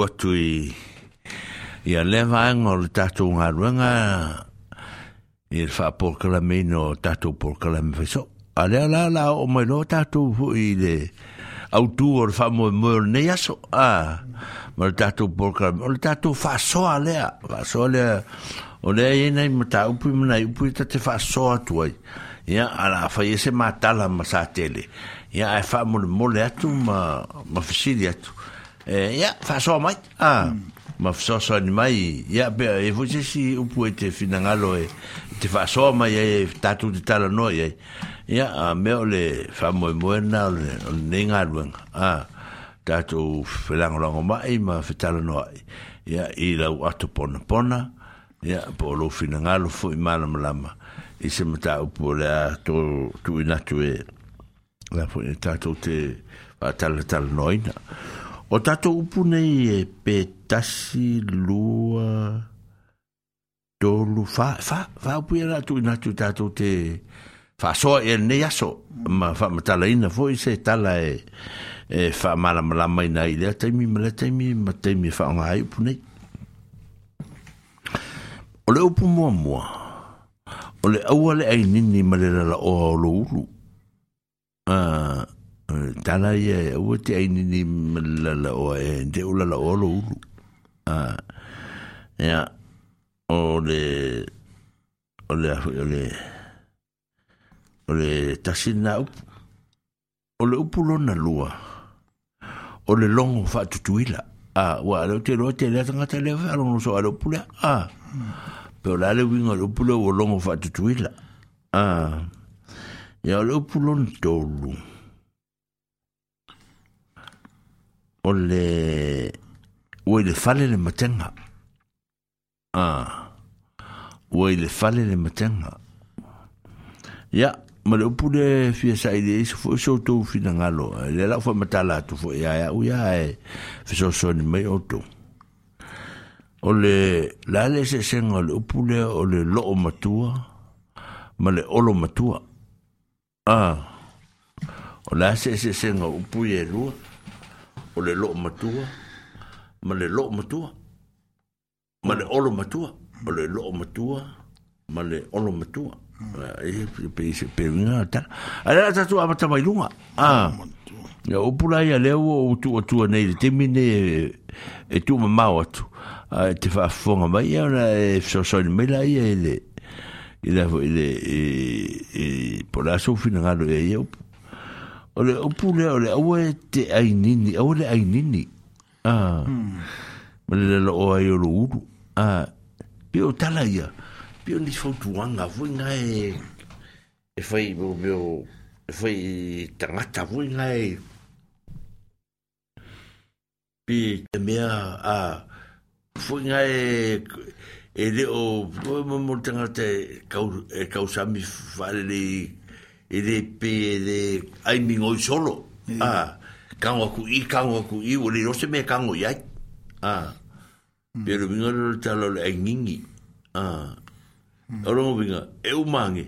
atu atu i ia leva anga o le tatou ngaruanga i le whaporkalame no tatou porkalame wheso. A lea la la o mai no tatou fu i le autu o le whamoe moe nei aso. A, ma le tatou porkalame. O le tatou whasoa lea. Whasoa lea. O lea e nei mata upu i mana upu i tate whasoa tuai. Ia, ala whai e se matala ma sa tele. Ia, e whamole mole atu ma, ma fisiri atu. Eh, ya fa so mai ah mm. ma fa so ni mai ya be e vo se si u pu te finangalo e te fa e so mai e tatu di tala no ye ya a me ole fa mo mo na ne ngaruan ah tatu felang lang mai ma fa tala no ya i la u atu pona pona ya po lo finangalo fo i mala mala i se mata u pu le to tu na tu e la fo tatu te fa tala tala noina O tatou upu nei e petasi, lua, dolu, fa, fa, fa upu ya natu, inatou tatou te, fa, so a e ene yaso, ma, fa, ma tala ina fo, e se tala e, e, fa, ma la malamay na ile, a te mi, ma le te mi, ma te mi, fa, anwa a upu nei. O le upu mwa mwa, o le awa le a inini, ma le la la oho loulu, a, ah, tala ia ua te aini ni lala o e te o lala o ulu Ah, ia o le o le o le o le tasina upu o le upu lona lua o le longo faatutuila a Ah, le te lo te le tagata lea fealogo so a ah a pe o la le wing le upu lea ua longo faatutuila a ah, ia o le upu lona tolu o le ua i le fale le matega ah. ua i le fale le matega ia ma le upu le fia saʻi le iso foʻi soutou finagalo le laʻu faamatala foʻi ae aʻu ia e fesoasoani mai outou o le la le eseesega o le upu lea o le lo'o matua ma le olo matua a o la se eseesega o upu i e lua o le loo matua ma le loo matua ma le olo matua o le loo matua ma le olo matua pese peuga ta a le atatu amata mai luga a ia upula ah. ia lea ua ou tuatua nei le temi ne e, e tuumamao atu e te faafofoga mai ia ona e fesoasoani mai laia ile ile ile e, e, e pola sofina ngalo e ia upu o le upu lea o le aua e te ainini aua le ainini a ah. hmm. ma le loo ai o lo uru a ah. pia o tala ia pia o nisi fautuaga foi gae e fai meo e fai tagata foi gae pi te mea a foi gae e leo mo tagata e, e kausami faalelei ele pe ele ai mingo solo ah kango ku i kango ku i o le rose me kango ya ah mm. pero mingo lo talo le ngingi ah mm. oro mo vinga e o mangi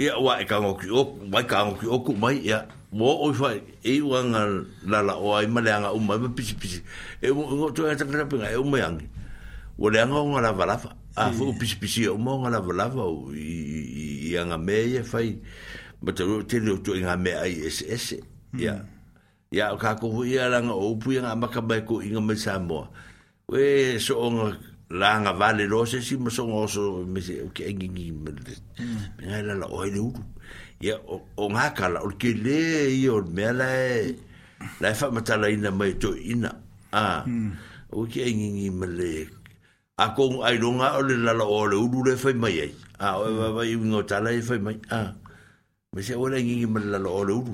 ia wa e kango ku o mai e kango ku o ku mai ia mo o fa e wanga la la o ai malanga o mai pisi pisi e o to ya tanga pinga e o mai angi o le anga o la vala fa a ah, fu pisi pisi e o mo nga la vala fa i anga me ia fai ma taru te reo tu inga mea ai ese ese ia ia o kako hui a langa o upu inga maka mai ko inga mai Samoa we so onga langa vale rose si ma so ngoso me se o ke engingi me ngai lala o ele uru ia o ngaka la o ke le i o mea la e la e whamatala ina mai to ina a o ke engingi me le a kong ai longa o le lala o le uru le fai mai ai a o e wawai ingo tala e fai mai a me se ora ngi me la lo lo ru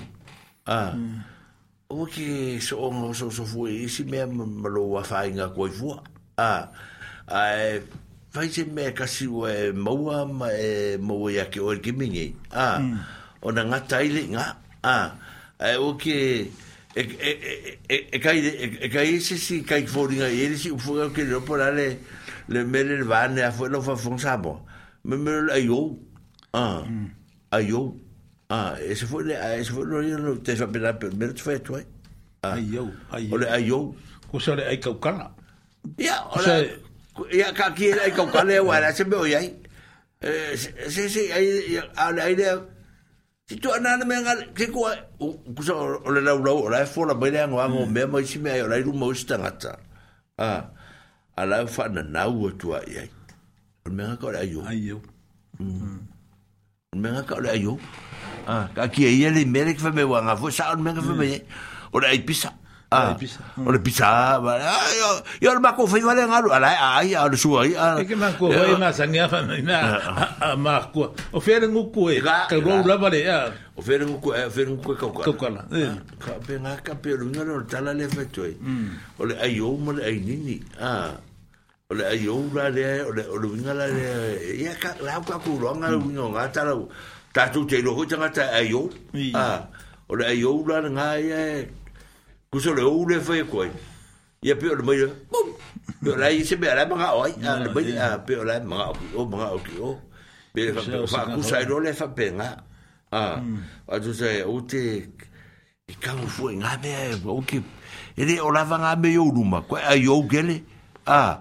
ah mm. o ke so on so so fu e si me me lo wa fa inga ko fu ah ai fai se me ka si wa mo wa ma e mo ya ke ah. mm. o ke mi ngi ah ona nga taile nga ah ai o ke e, e, e, e kai e kai se si kai fu ringa e si fu ga ke lo por ale le mere le vane a fu lo fa fonsabo me me ai o ah mm. ai o Ah, ese foi, ese foi no ir no te va pela pelo te foi tuai. Ai eu, ai. Ole ai eu. Ko sare ai ka kana. Ya, ole. Ya ka ki ai ka kana e wala se meu ai. Eh, se se ai a ai de Si tu anana me ngal ke ko ku so ole la ulau ola e fola bele ngo ngo me mo me ola iru mo sta ngata. Ah. Ala fa na nau tu ai. Ole me ngal ai yo. Ai yo. Mm. menga ka le ayo ah ka ki ia le mele ke me wanga fo sa menga fa me o le pisa ah o le pisa ba yo yo le mako fa vale ngaru ala ai a le suai a ke mako vai ma sania fa na a mako o fere ngu ku e ka ro la vale a o fere ngu ku e fere ngu ku ka ka ka la ka pe nga ka pe lu ngaro tala le fa toi o le ayo mo le ai nini ah o le ai ou la le o le o le winga la le ia ka la ka ku ronga lu ngo nga ta lu ta tu te lo hutanga ta ai ou a o le ai ou la nga ia ku so le ou le fe ko ia pe o le mai bum pe la i se be la ma oi a le mai a pe la ma o ma o ki o pe fa ku sa lo le fa pe nga a a tu se o te ka u fu nga me o ki ele o lava nga me yo luma ko ai Ah,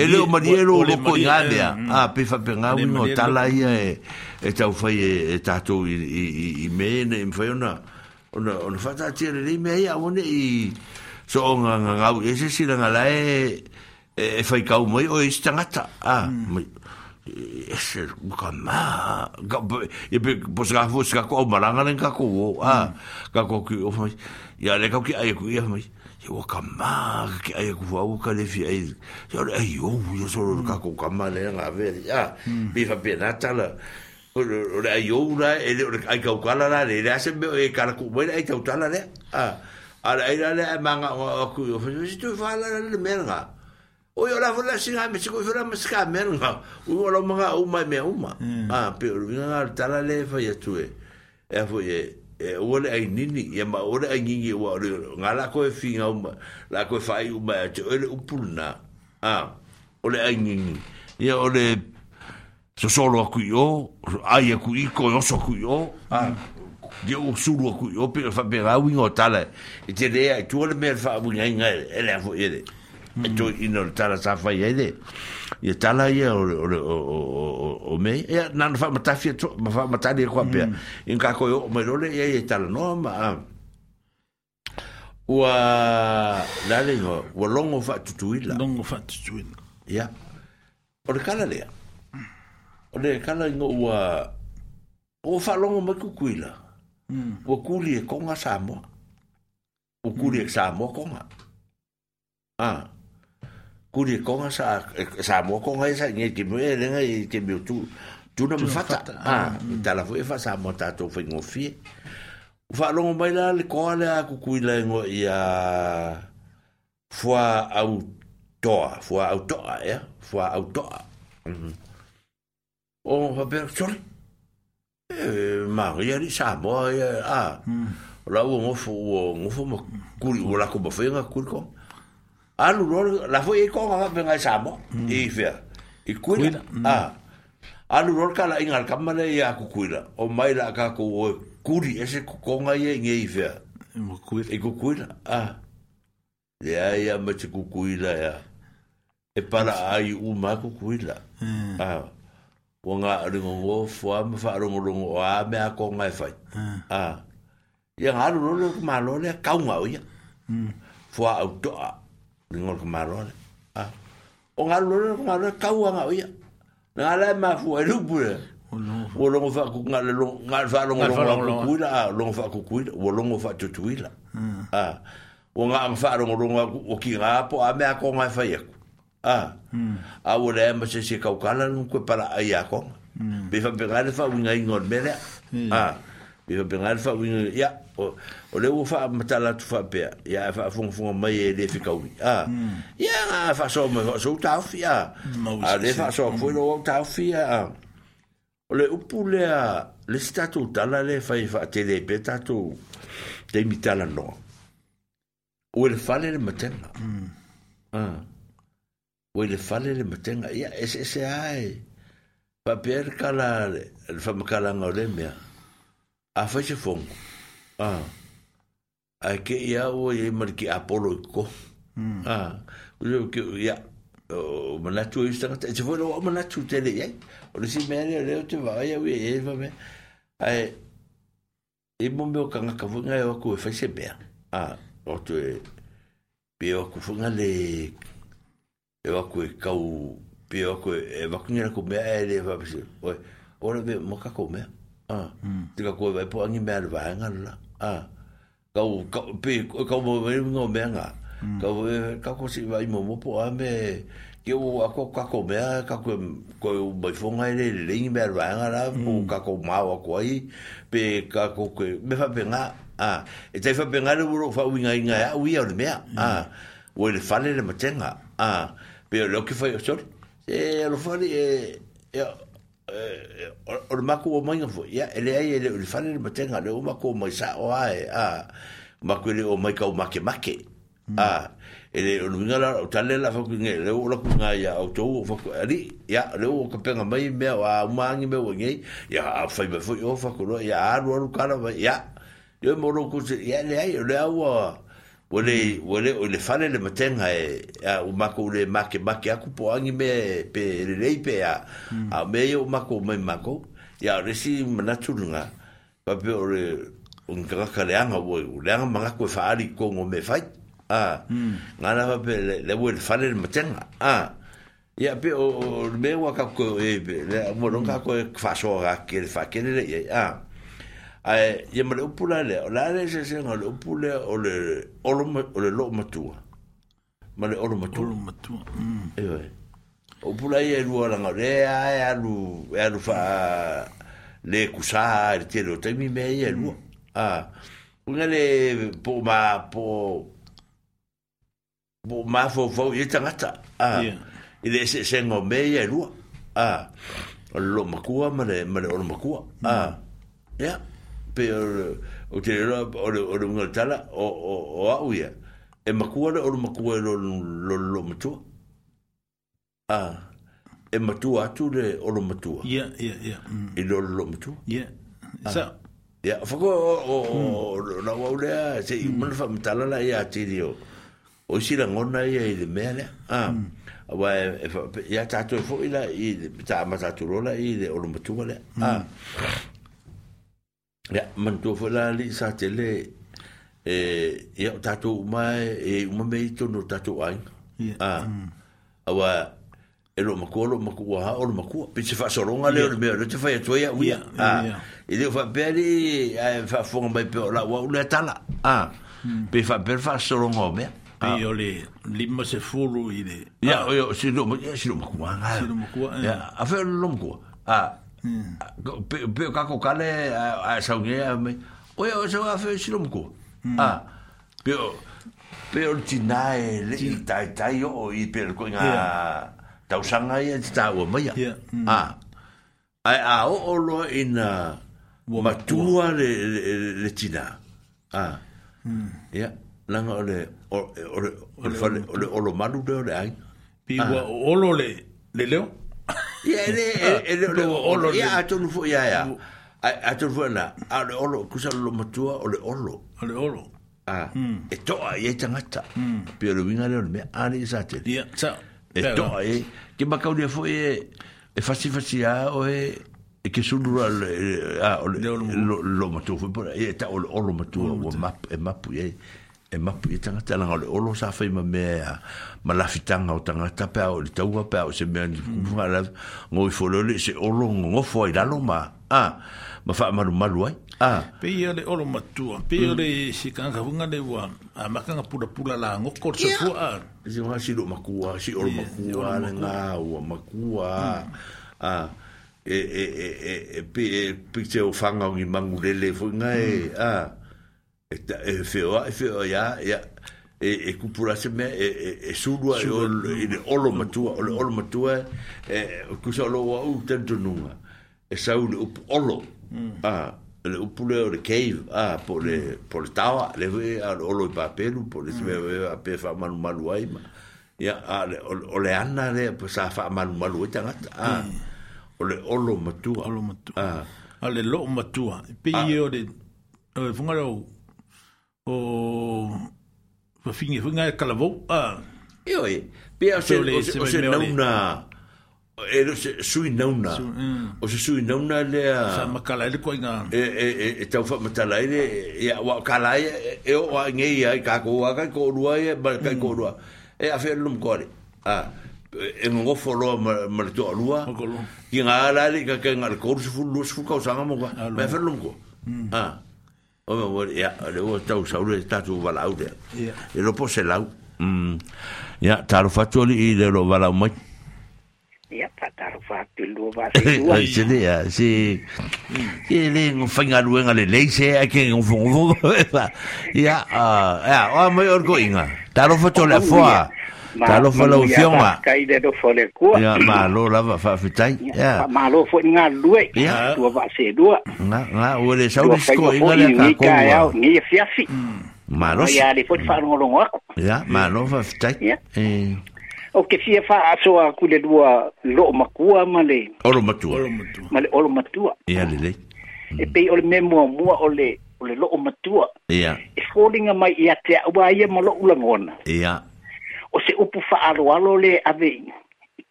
ele o Mariero o loco en Alea. Mm. Ah, pe fa pe ngau no tala ia e e tau fai e, e tato i, i, i, i me ne em fai una una una fata tiere ni me ia one i so on ngau e se si ranga la e e fai e kau moi o i e stangata. Ah, moi mm. e se ka ma ga e pe pos ga fos ga ko maranga len ka ko ah mm. ka ko ki o fai ya le ka ki ai ku ia mai e wa ka ma ke ai ku wa ka le fi ai yo le ai yo yo so lo ka ko ka ma le nga ve ya hmm. bi fa pe na ta la o le ai yo la e le ai ka ka la la le la se e ka ku mo le ai ta ta la le a a le ai la le ma nga o ku yo fa si tu fa la le me o yo la fa si nga me si ku fa me ska me u lo ma nga u me u a pe o nga ta le fa ya tu e e fo ye Eh, e ora ai nini e ma ora ai ngingi wa ole ngala ko e finga um la ko fai um ba te ole upulna a ora ai ngingi e ora so solo aku yo ai aku i ko yo so aku yo a de o sulu aku yo pe fa be rawing o tala e te dea tu ole me fa bu ngai ngai ele fo ele e to ino le tala safa ia de ia tala ia o o o me ia nan fa matafi to ma fa matali ko pe in ka ko o me role ia ia tala no ma wa la le ho wa longo fa tutuila longo fa tutuila ia o le kala le o le kala ngo wa o fa longo ma kukuila wa kuli e konga samo o kuli e samo konga ah kuri konga sa sa mo konga sa nge ki mo e lenga i te meu tu tu na me fata ah tala foi fa sa mo tato foi ngofi o fa longo mai la le koa le a kukui le ngo i a fua au toa fua au toa e fua au toa o fa per sorry e ma ia ri sa mo a la o ngofo o ngofo mo kuri o la ko ba foi nga kuri ko alu lolo la foi e ko nga venga sa mo mm. i fer i kuira a mm. ah. alu lolo kala inga al kamale ya ku kuira o mai la ka ku o kuri ese ku konga ye nge i fer e mo e ku kuira a ah. de ai a me ku kuira ya e para ai u ma ku kuira eh. ah. a eh. o nga mm. ari ngo ngo fo a fa ro ngo ngo a me a ko nga fa a ya alu lolo ma lolo ka nga o Foa fo a ngol kamarone ah oh, o ngalore ngalore kaua nga ia ngala ma fu elupu eh, eh. oh, o longo fa ku ngala lo ngal fa longo longo ku ila longo fa ku ku ila o longo fa tutu ila ah o nga fa longo longo o ki nga po a me ko nga fa ia ah hmm. a ah, o le ma se se kau kala no ku para ia ko hmm. be fa pe ngala fa winga ngol mele ah be fa pe ngala fa winga ia o le ufa matala tu fa pe ya fa fun fun mai e le fika wi ah hmm. ya fa so ma so ta fia a le fa so fu lo ta fia o le upu le le statu tala le fa fa te le pe tatu te mitala no o le fale le matenga ah o le fale le matenga ya ese ese ai pa per kala le fa makala ngole mea a fa se fongo ah a ah. ke ia o e mar ki apolo ko hmm. ah ulo ke ia o mana isto e i stanga te vo e o mana tu te le ai o le si me ni le te vai ia we e va e me ai e mo meu o ka nga ka vo nga o ku fa se be ah o tu e pe o ku funga le e va ku e ka u pe o ku e va ku ni ra ku me ai le va pe o ora be mo ka ko me ah tika ku e po ani me ar va nga ah a ah. ka ka pe kau mo no me nga Kau ka ko si vai mo mo po a me ke o a ko ka e ko me a ka ko ko mo fo nga e le le ni me ra nga ra mm. mo ka ko ma wa ko ai pe ka ko ke me fa pe nga a ah, e te fa pe nga le wo fa wi nga nga a wi a le me Ah. o e le fa le ah, le mo tenga a pe lo ke fa yo sor e lo fa le e Eh, eh, o le o mainga fo ya ele ai ele o fane le matenga le o maku o mai sa o ae a maku ele o mai kau make make mm. a ele o nunga la o tale la fo kinge le o laku nga ia o tou o fo ali ia le o ka penga mai me o a umangi me o ngei ia a fai me fo o fo kuro ya a aru aru ya yo ia moro kuse ya le ai le au a wale wale o le fale le matenga e a o mako le make make aku po angi me e, pe le le a hmm. a me o mako me mako ya resi mana tulunga pa pe o le un graka le anga wo le anga mara ko faali e ko ngo me fai a hmm. ngana pa pe le wo le fale le matenga a ya pe o me wa ka ko e le mo ronka hmm. ko fa e so ra ke fa ke le a ai ye mo le upula le o la le se se ngo le upule o le o lo o le lo matua ma le mm. e o lo matua o lo matua e o o pula ye lu ala ngo le ai e alu e alu fa le kusa e te lo te mi me ye lu mm. a unga le po ma po po ma fo fo ye tangata a i le se se ngo me ye lu a o lo makua ma le ma le o lo makua a ya mm. yeah. pe o te era o le o le ngal tala o o o au ia e makua le o le makua e lo lo lo matua a e matua atu le o lo matua ia ia ia i lo lo matua ia ah. sa ia fako o o na wa ule se i mm. mana fa mtala la ia tiri o o si la ngona ia i le mea le a mm. wa e fa e ia tatu e fo ila i ta ma tatu lo la i le o lo matua le a mm. ya man tu fo la li sa tele e ya tatu mai e uma me to no tatu ai ah awa e lo mako lo mako wa o lo mako pe se fa soronga le me lo te fa to ya uia ah e le fa beri fa fo mai pe la wa le tala ah pe fa per fa soronga me Ah. Io le lima se fulu i le. Ya, yo, si lo, si lo makua. Si lo makua. Ya, afe lo makua. Ah, pe pe ka ko kale a sa nge o e o se va fe si lo mko a pe pe o tina e le tai tai o i pe ko nga tau sanga e ta o mai a a a o o lo ina matua le le tina a ya langa o le o le o le o le o le malu de o le ai pi o lo le le leo ia ele ele olo ia atonu fo ia ia mm. atonu fo na a olo kusa lo matua o le olo o olo a mm. e toa ia tangata mm. pe le winga le ole me ani sa te sa e toa ke makau e e le fo e e fasi fasi a o e e ke sulu al a lo lo matua fo e ta o olo matua o map e mapu e e mapu e tangata la o le olo sa fa ma me a malafitaga o tagata pea o le taua pea o se mea ni kufuga goi folole se ologo gofo ai lalo ma a ma faamalumalu ai a peia le olo matua peia le mm. sikagafuga le ua amakaga pulapula lagoko le sofua a silo makua si olo makua le gaua makua mm. a e e e e pe pe se o fanga o ngimangulele fo ngai e. mm. a e feo e a e feo ya ya e e kupura se me e e e sulu ai o e olo matua o olo matua e ku wa u tento nunga e sa op olo hmm. a le op o le cave a po le hmm. po le tawa le ve a olo i papelu po le se hmm. ve a pe fa manu malu ai ma ya a le o ana le po sa fa manu malu ai tanga a o le olo matua olo matua a le lo matua pe i e o le o fa finge finga e kalavo e pe a se o se nauna e lo se sui nauna o se sui nauna le a sa makala le ko inga e e e tau fa matala le ya wa kala e o a nge ya ka ko wa ka ko rua e ba ka ko rua e a fe lum ko a e ngo folo ma le to rua ki nga la le ka ka ngal ko su fu lu su ka sa nga mo ka ma fe lum mm. a o me mor ya le o tau saure sta tu valau de e lo pose lau mm ya taro faccio lì le lo valau mai ya taro faccio lo va se tu se le ya si e le un fanga luenga le lei se a che un fongo ya ya o mai orgo inga taro faccio la oh, foa talo fa lau fionga kai de do fole ko ya ma lo lava fa fitai ya ma lo fo nga lue ya tu va se dua na na o le sau disco inga le ka ko ya ni fiafi ma lo ya le fo fa no lo ya ma lo fa fitai ya o ke fia fa aso a ku le dua lo makua male olo matua male olo matua ya le le e pe o le memo mua o le o le lo'o matua ia e folinga mai ia te aua ia ma lo'u lagona ia o se upu fa'aaloalo le ave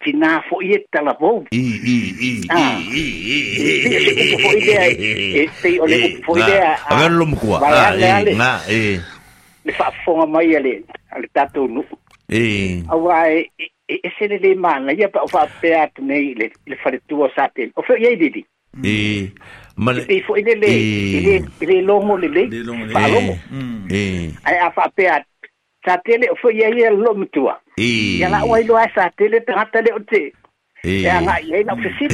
tinā fo'i e talavou ah. se upu fo'i lea e tei o le upu fo'i lea avea lolomukua vaealeale le fa'afofoga mai ale ale tatou nu'u aua e e, e, e se lelē manaia pa o fa'apea atu nei le faletua o sa pemi o fe'oiai lili e mal e fo'i lele ele ele longo lelei fa'alogo e ae mm. a fa'apea atu sa tele fo ia ia lo mitua ia ee. la wai loa sa tele pe hata le o te ia nga ia na ofisi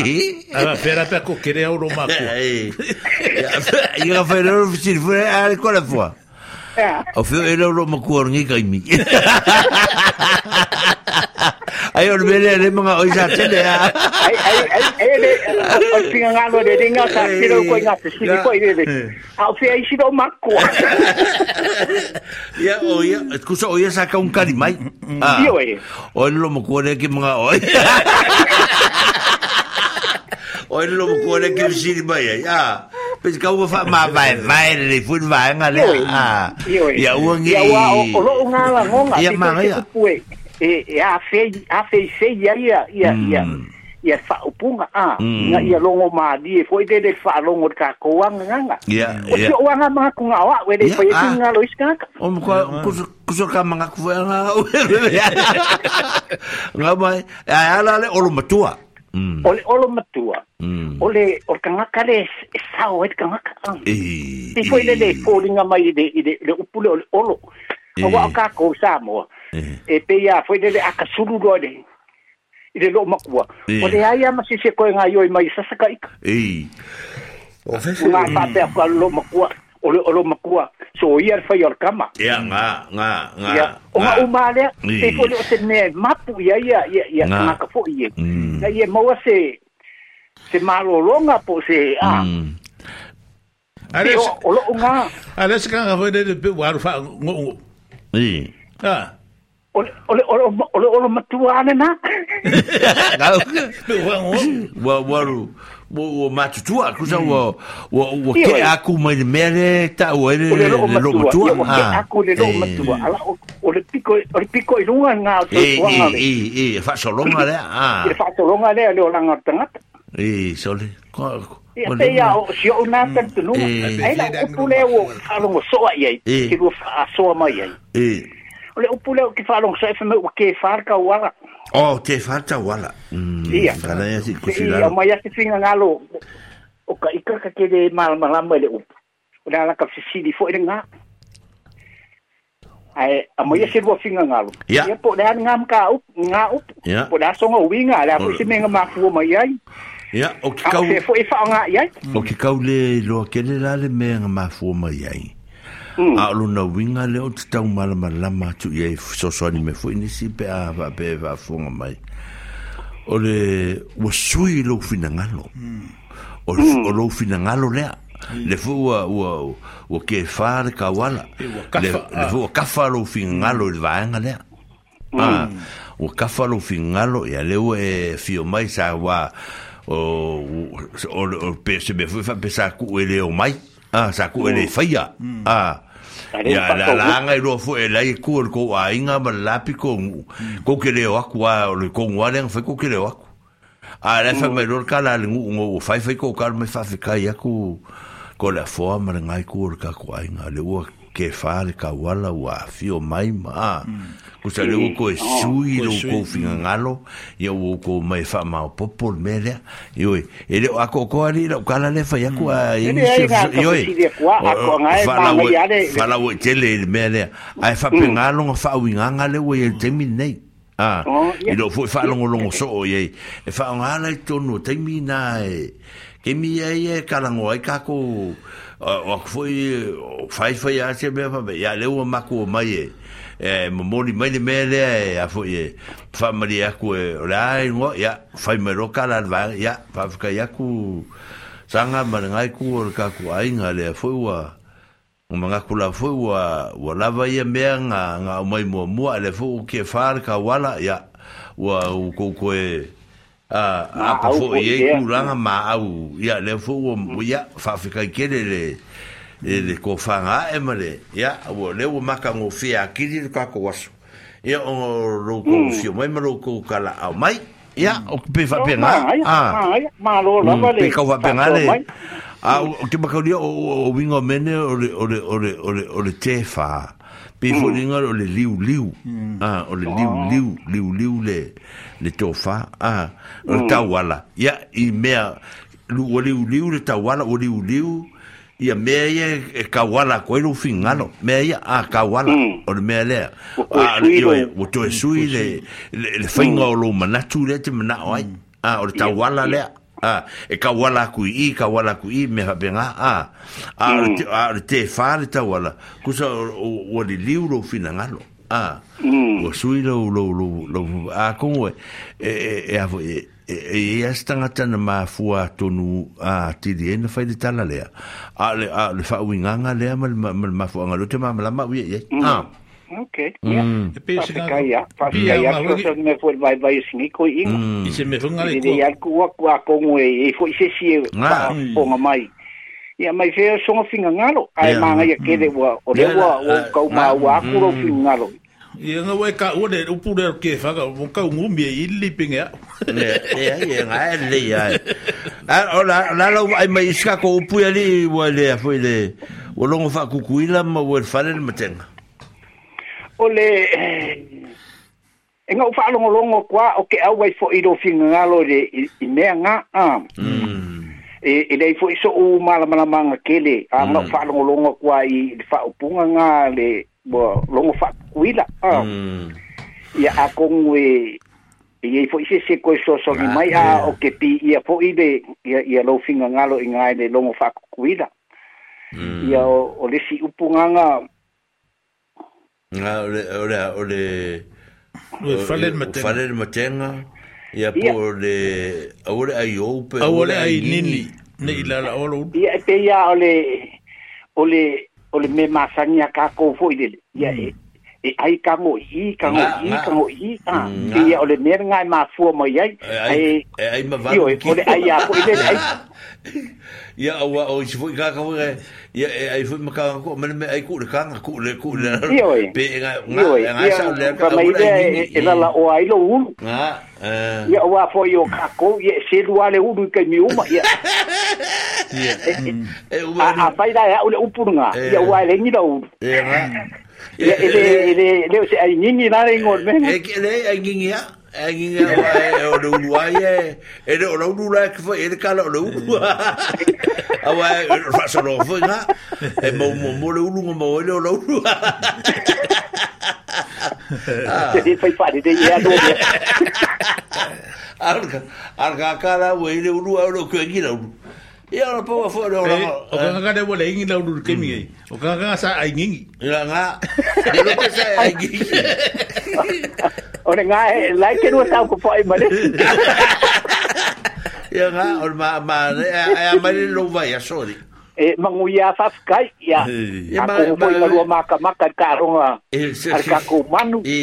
[laughs] a pera pe ko kere o romako ia ee. fa le ofisi fo ale kola fois o feo e lau roma kuarungi kai mi ai or mele le mga oi sa tele a ai ai ai ele o pinga ngalo de dinga sa kiro ko inga se sili ko ile a o feo i si do mako ya o ya kusa o ya sa ka un kali mai ah o lo mo kuare ki mga oi o lo mo kuare ki sili mai ya Pes kau fa ma vai vai le fun vai nga le. Ah. Ya u ngi. Ya u o nga la ngonga. Ya ma ya. E e a fe a fe se ya ya ya ya. Ya fa upunga a. Nga ya longo ma di foi de de fa longo ka ko wang nga. Ya. O si wang ma ku nga wa we de foi nga lo iska. O mo ko kuso ka mga kuwa nga. Nga mai. Ay ala le o lo matua. mm. ole olo matua mm. ole o ka ngaka le e sao e ka ngaka e foi le le foi nga mai de de le upule ole olo o wa ka ko sa mo e pe ya foi le aka suru do de i le lo makua o le ai ama si se ko nga yo mai sasaka sa ka ik e o fe se ma pa lo makua olo olo makua so ia fa ya, ya. ya, ia kama hmm. ia nga nga nga ia o ma uma le e ko le te ne mapu ia ia ia ia nga ka fo ia na ia mo se se malolonga po se a Ales o lo nga Ales ka ho de pe waru fa ngo i ha ole ole ole ole matua ana na wa waru o matutua kusa o hmm. o o ke aku mai mere ta o ele le lo matua ah aku le lo eh. matua ala o eh, eh, le pico o le pico ilunga nga o tuanga e e e fa solonga le ah e fa solonga le le o langa tanga e sole ko e te ya o si o na tan tu no ai la o le o alo mo so ai ki lo fa so mai ai e o le o pule o ki fa lo so e fa me o ke fa ka wala o oh, te fata wala ia ia finga ngalo o ka ika ka kere mal malama ele upa o nana ka fisili fo ele ngā ai a mai mm. ase rua finga ngalo ia po nana ngā mka up ngā up po nana songa uinga ala po oh. si menga mafu mai ai ia o ki kau se fo e fa ngā ia o ki kau le lo kele la le menga mafu mai ai Mm. a o lona uiga lea o tatau malamalama atu ma tu ye so so ni me fo ni si pe a va pe mai o le ua sui lo fina ngalo mm. mm. o o e, lo fina ngalo le le fo ah, wa wa o le le fo ka fa lo fina ngalo le va ngale a o ka fa lo fina ngalo e fio mai sa wa o se me fo fa pe sa ku ele o mai ah sa ku ele faia ah ya la la ngai i rofu e la i kuol ko a inga ma lapi ko ko kere o aku a o le kongu a lenga fai ko kere o aku a la fai mai lor ka la le ngu ngu o fai ko ka me fai fai kai aku ko la foa ma le nga ka ku a inga le ua ke fare ka wala wa fio mai ma mm. ku sa le ko oh, sui lo ko fin ngalo ya wo ko mai fa ma popol mere yo e le ako ko ari lo kala le fa ya ku ai ni se yo e fa la wo fa la wo tele mere ai fa pengalo mm. fa winga le wo ye terminate Ah, e lo foi falo longo longo so ye e fa ngala tonu terminate ke mi ye kala ngo ai ka o ko foi o fai foi a ah, se me fa ya le o mako mai e eh, e eh, mori mai le mele e a foi e eh, fa mari a ko la ngo ya fai me ro kala va ya fa ka ya ku sanga mar ngai ku o ka ku ai nga le foi wa o manga ku la foi wa wa la vai e me nga nga mai mo mo le foi ke far ka wala ya wa ko ko e Ah, a pa fo ye kuranga ma au ya le fo wo ya mm. fa fi kai le le ko fa nga e ma ya wo le wo maka ngo fi a kiri ka ko was ya o ro ko si mm. mo me ro ko kala au mai ya mm. o pe fa pe nga a ma lo la ba le pe ko fa pe nga le a o ke ma ka o o wingo mene o le o le o le o le o le te fa pe mm. foringa o le liu liu mm. ah o le liu ah. liu liu liu le le tofa ah o mm. tawala ya i mea lu o liu liu le tawala o liu liu ia mea ia e kawala koe lou figalo mea ia a kawala mm. o le mea lea ah, ua toe sui le, le, le faiga o mm. lou manatu lea te manao ai mm. a ah, o le tauala lea Ah, e ka wala ku i ka wala ku i me habenga a ah. a ah, mm. te, ah, te fare ta wala ku o, o le libro fina ngalo a mm. o sui lo lo lo, lo a ko e e e a e, e, e, e, e, e, e, e sta ngata na ma fu a tonu a ti di en fa de tala le a le a le fa winga ngale ma ma fu ngalo te ma ma ma wi e, e. Mm. a Okay. Mm. Yeah. Pasikaya. Pasikaya. Sosa me fue vai vai siniko i. I mm. se me funga i. I al kua kua kongo e. I foi se si. Ah. Ponga mai. Ia mai fea songa finga ngalo. Ai manga mm. ia kere wa. O le wa e ah, o kau maa wa akuro finga ngalo. Ia nga wai ka ua le upu le ke whaka o kau ngumi e ili pinga. Ia ia nga e le ia. O la lau ai mai iska ko upu ia li ua le a fwe le. O longo wha kukuila ma ua le whale le matenga o le e eh, nga ufa longo longo kwa o ke au wai fo i do finga ngalo le i mea nga a mm. e e dei fo iso u mala mala manga kele a mm. nga ufa longo longo kwa i fa upunga nga le bo longo fa kuila a mm. ia a kongwe e, ia fo ise se ko so so ni mai a o ke pi ia fo i de ia ia lo finga ngalo i ngai le longo fa kuila ia o le si upunganga nga ole ole ole le fale le fale le matenga ia po le ole ai ope ole ai nini ne ila la mm. olo ia te ia ole ole ole me masania ka ko fo ile ia mm. e, e ai ka mo i ka mo i ka mo i ah e ia ole mer ngai ma fu mo ai ai ai ma va io ole ai a ko ile ai ia awa o si foi ka ka foi ia ai foi ma ka ko men me ai ku le ka ku le ku le pe nga nga nga sa le ka mo ile e la la o ai lo un ah ia awa foi o ka ko ia se lua le un ke mi uma ia ia e uma a pai da ia ole upurunga ia awa le ni lo un ia ele ele leo se ai ngingi na le ngol me e ke le ai ngingi a ai ngingi a o lu ai e e o lu la ke fo ele kala o lu a wa fa so lo fo nga e mo mo mo le lu mo le o lu se di fai fai de ia do arga arga kala we le lu a lo ke ngi la ia ora po fo ora ora eh, o eh. ka ka de bo le ingi la uru ke mi o ka ka sa ai ngi ila nga de lo ke sa ai ngi ora nga la ke no sa ko pai male ia nga or ma ma ai male lo vai a sorry e manguia fafkai ia a ko ko ma ka ma ka ka ronga e ka ko manu e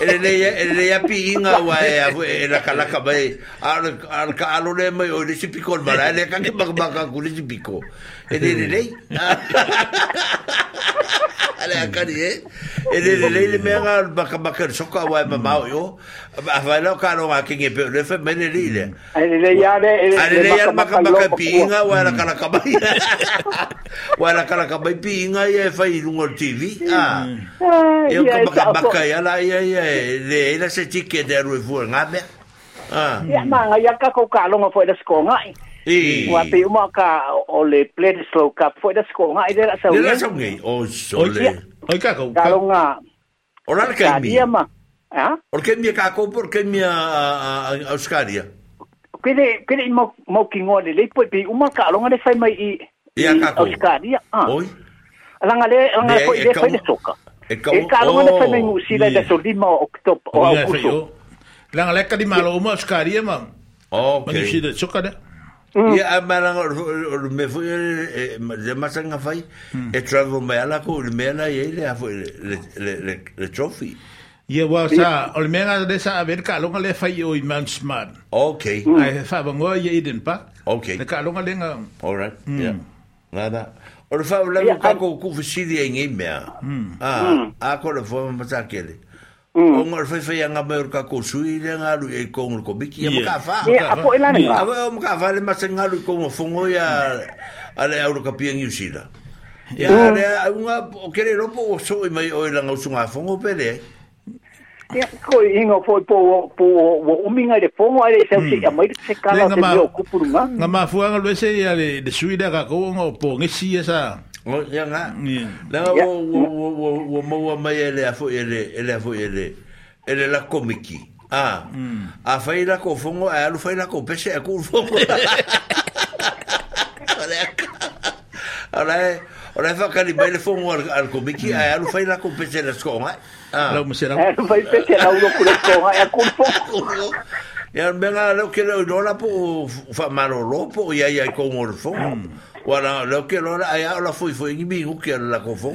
ele le ele le api wa e era kala ka bai ar ar ka le mai o le si piko mara ele ka ke bak bak ka ku le si piko ele le le ale akari e eh? e le le le me nga baka baka soka wa ma mau yo a fa la ka no nga ki nge pe le fe me le le le ale le ya le ale le ya baka baka pinga wa la kala ka bai wa la kala ka bai pinga ye fa i lungo tv a e ka baka baka ya la ya ya le le [laughs] e se tike de ru fu nga me Ah. Ya manga ya ka ko ka longa fo da skonga. Wa pe uma ka o le plan slow cup foi da sko ngai de la sa. Le sa ngai o so le. Oi ka ko. Ka longa. Ora ka mi. Dia ma. Ha? Or ke mi ka ko por ke mi a Australia. Kede kede mo mo ki ngone le po pe uma ka longa de fai mai i. Ia ka ko. Australia. Oi. Langa le langa ko de fai de soka. E ka longa de fai mai ngusi le de solima oktob o augusto. Langa le ka di malo uma Australia ma. Okay. Manusida soka de. ia amaranga o le mea foi le masaga fai e travel mai ala kou le mea na iai lea foi le trophy Ia wā sā, o le mea gale le sā a vere kālonga le whai o i Mount Smart. Ok. Mm. Ai whāwangoa i Eden Park. Ok. Le kālonga le ngā. O le whāwangoa le kākou kuwhisiri mea. a kore fōma matakele. Mm. Mm. o ngal fai fai anga mai ka ko sui le ngalu e ko ngol ko biki ya maka fa apo ela ni apo maka fa le mas ngalu ko mo fongo ya ale auro ka pien yusila ya ale mm. unga o kere ropo o so i mai o ela ngau sunga fongo pele Ya, ko ingo fo po po wo uminga de pongo ale se se mm. ya mai se kala se yo nga Ngama fuanga lo ese ya de suida ka ko ngo po ngesi esa. o ia nga la o o o o mo mai ele afo ele ele afo ele ele la komiki ah a fai la ko fongo a lu fai la ko pese a ku fongo [laughs] ora ora fa kali mai le fongo al komiki a mm. lu fai la ko pese la ah não mo sera lu fai pese la uno ku skonga a ku fongo ya benga lo que lo la po fa malolo po ya ya ko mo fongo mm. Wala, leo ke lora ai eh, au la fui fui ngimi ngu ke la kofo.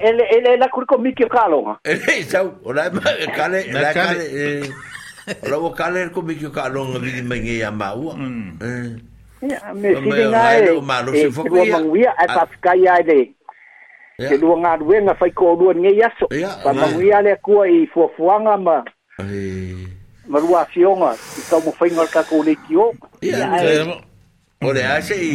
Ele, ele la kuriko miki o kalonga. Ele, tau, o la kale, la kale, Ola o kale ko miki o kalonga vidi mangi a maua. Ya, me sili ngai, e, kua manguia, ai pafikai ai le, ke lua ngā ruenga fai ko lua nge yaso. Pa manguia le kua i fuafuanga ma, eh. ma rua fionga, i kau mo whaingar kako le kio. Ya, ai. Ole, ai se i,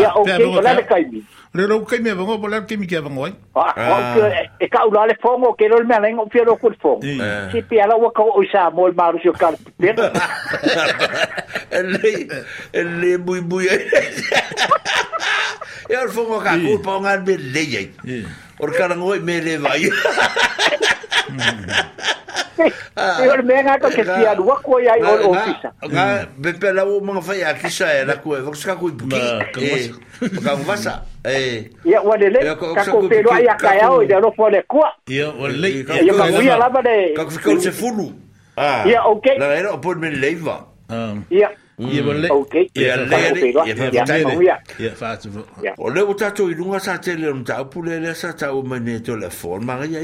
ia o ke o le kaimi le ro kaimi e vango bola kaimi ke vango ai ah e ka u le fongo ke lo me lengo pia lo kul fongo si pia la waka o sa mo maru so kar le le bui bui e al ka ku ponga be le ai Or karangoi me le vai. E ora me ngā ke ti alu wa ko ia o o tisa. be mm. pe la o mga fai a kisa e la ko e vox ka ko puki. Ka ko vasa. E. Ia o le eh, eh, le ka ko pe lo ia ka ia o de ro fo le ko. Ia o le. Ia ka ia la ba de. Ka ko se fulu. Ah. Ia okay. La era o por me leiva. Ah. Ia. 如果你，如果你，如果冇人，我咧我揸追龍啊！殺姐你唔走，不咧咧殺走我咪呢條嚟訪嘛？㗎呀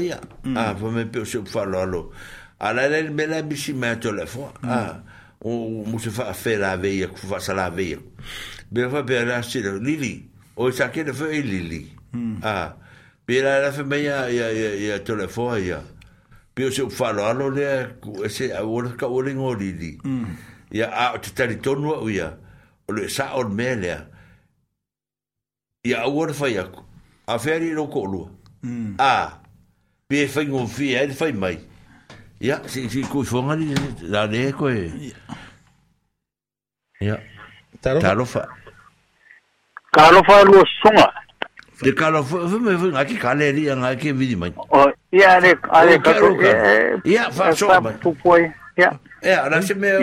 呀，啊！我咪表示發落咯，啊！你哋咩嘢意思咪條嚟訪啊？我冇少發發拉尾，亦發少拉尾，咩話咩拉線嚟？黎黎，我殺姐都飛黎黎，啊！咩拉拉飛咩嘢嘢嘢嘢條嚟訪呀？表示發落咯咧，我先我咧我黎黎。ia a o te talitonu au ia o le sa o mea lea ia aua le fai aku a fea li lau ko'olua a mm. pe faigofia ai le fai mai ia si kuifoga li la lē e koe ia talofa kalofa e lua susuga le kalofa fe mai fai gaki kale li a gai ke vili mai ia le ale eh, ia fa'asoa eh, mai ia ia ala se mea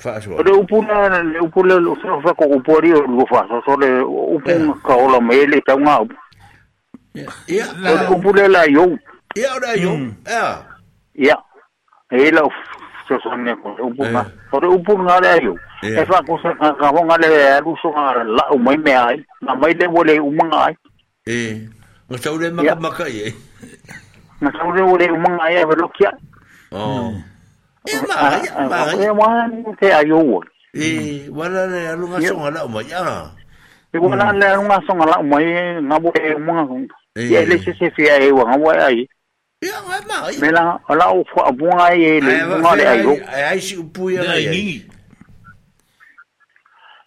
faasoa o le upu na le upu le o e fa ko upu lo faaso so le upu ka ola mai le taunga upu ia o le upu le la iou ia o le aiou ia ia e la sosone ko le upu na o le upu nga le aiou e faakosa kahoga le alusoga la'u mai mea ai na mai le ua le umaga e ga eh. tau le makamaka i ai ga tau le ua le umaga ai avaloki e ai oh. mm. Eh, ma ah, ya ah, ma ya eh, ma te ayo e eh, wala le alu nga songa la mo ya e wala le alu nga songa la mo e nga bo e mo nga ye le se se fi ai wa nga wa ai ya ma ma me la ala o fo abu nga ye le nga le ayo ai si pu ya ai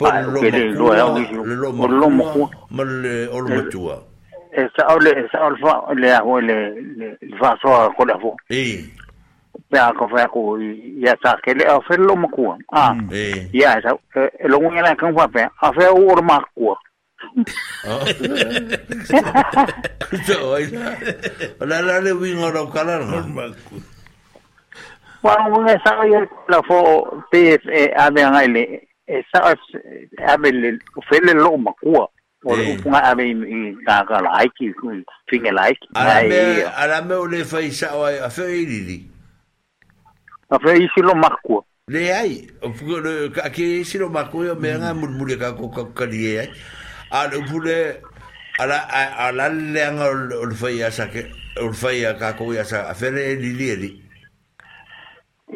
por lo mo lo mo mo le o lo mo tua esa ole esa olfa le aho le le va so ko la fo eh ya ko fa ko ya sa ke le fa lo mo ku ya sa lo ngi la kan fa pe a fa u ma ku Ola la le wing ora kala no. Wa ngi sa yo la fo pe e, a be ngaile e sa a be le fe le lo ma ku. Ole upunga ame i kaka laiki, finge laiki. Arame ole fai sa wai, a feo e iriri afe isi lo makua le ai ke isi lo makua yo mea nga mulmule ka kakukali e ai A le upule ala ala leanga o le fai asa ke o le fai a kakou i asa le e lili eli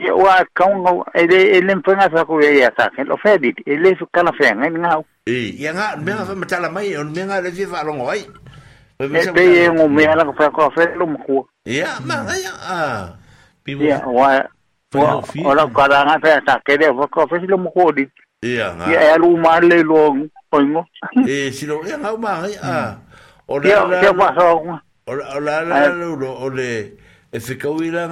ia ua kaunga e, e le mpenga sa ko ia sa ke lo fe e le su kala fe ngai e ngau e ia nga me nga me tala mai on e, me nga le fi fa longo ai e pe e ngo me ala ko fa ko fe lo makua. ia ma ia a pibu ia wa ora kada nga ta ta ke de ko fe lo mo kodi ya ya ya lu ma le lo oingo e si lo ya nga ma ai a ora ya um, ya so ora ora la lu lo ole e fe ko ira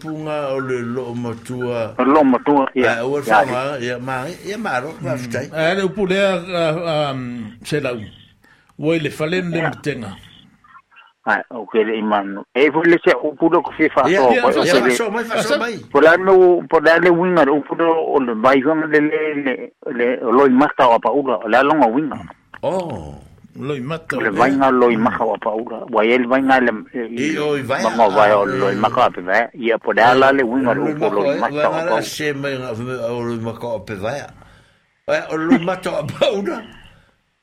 punga ole lo ma tua lo ma ya ya ya ma ya ma ya ma ro ma ftai ya le pu le um se la u le falen le tenga ai o ke e fu le se upudo ko fifa so ko so so mai fa so mai pola no le winga upudo o le bai fa le le le lo imasta o pa ula la longa winga oh lo imata le vainga lo imaha wa paula wa el vainga le io i vainga ma va o lo imaha pe va ia poda la le winga lo po lo imata wa paula se me o lo pe va o lo imata wa paula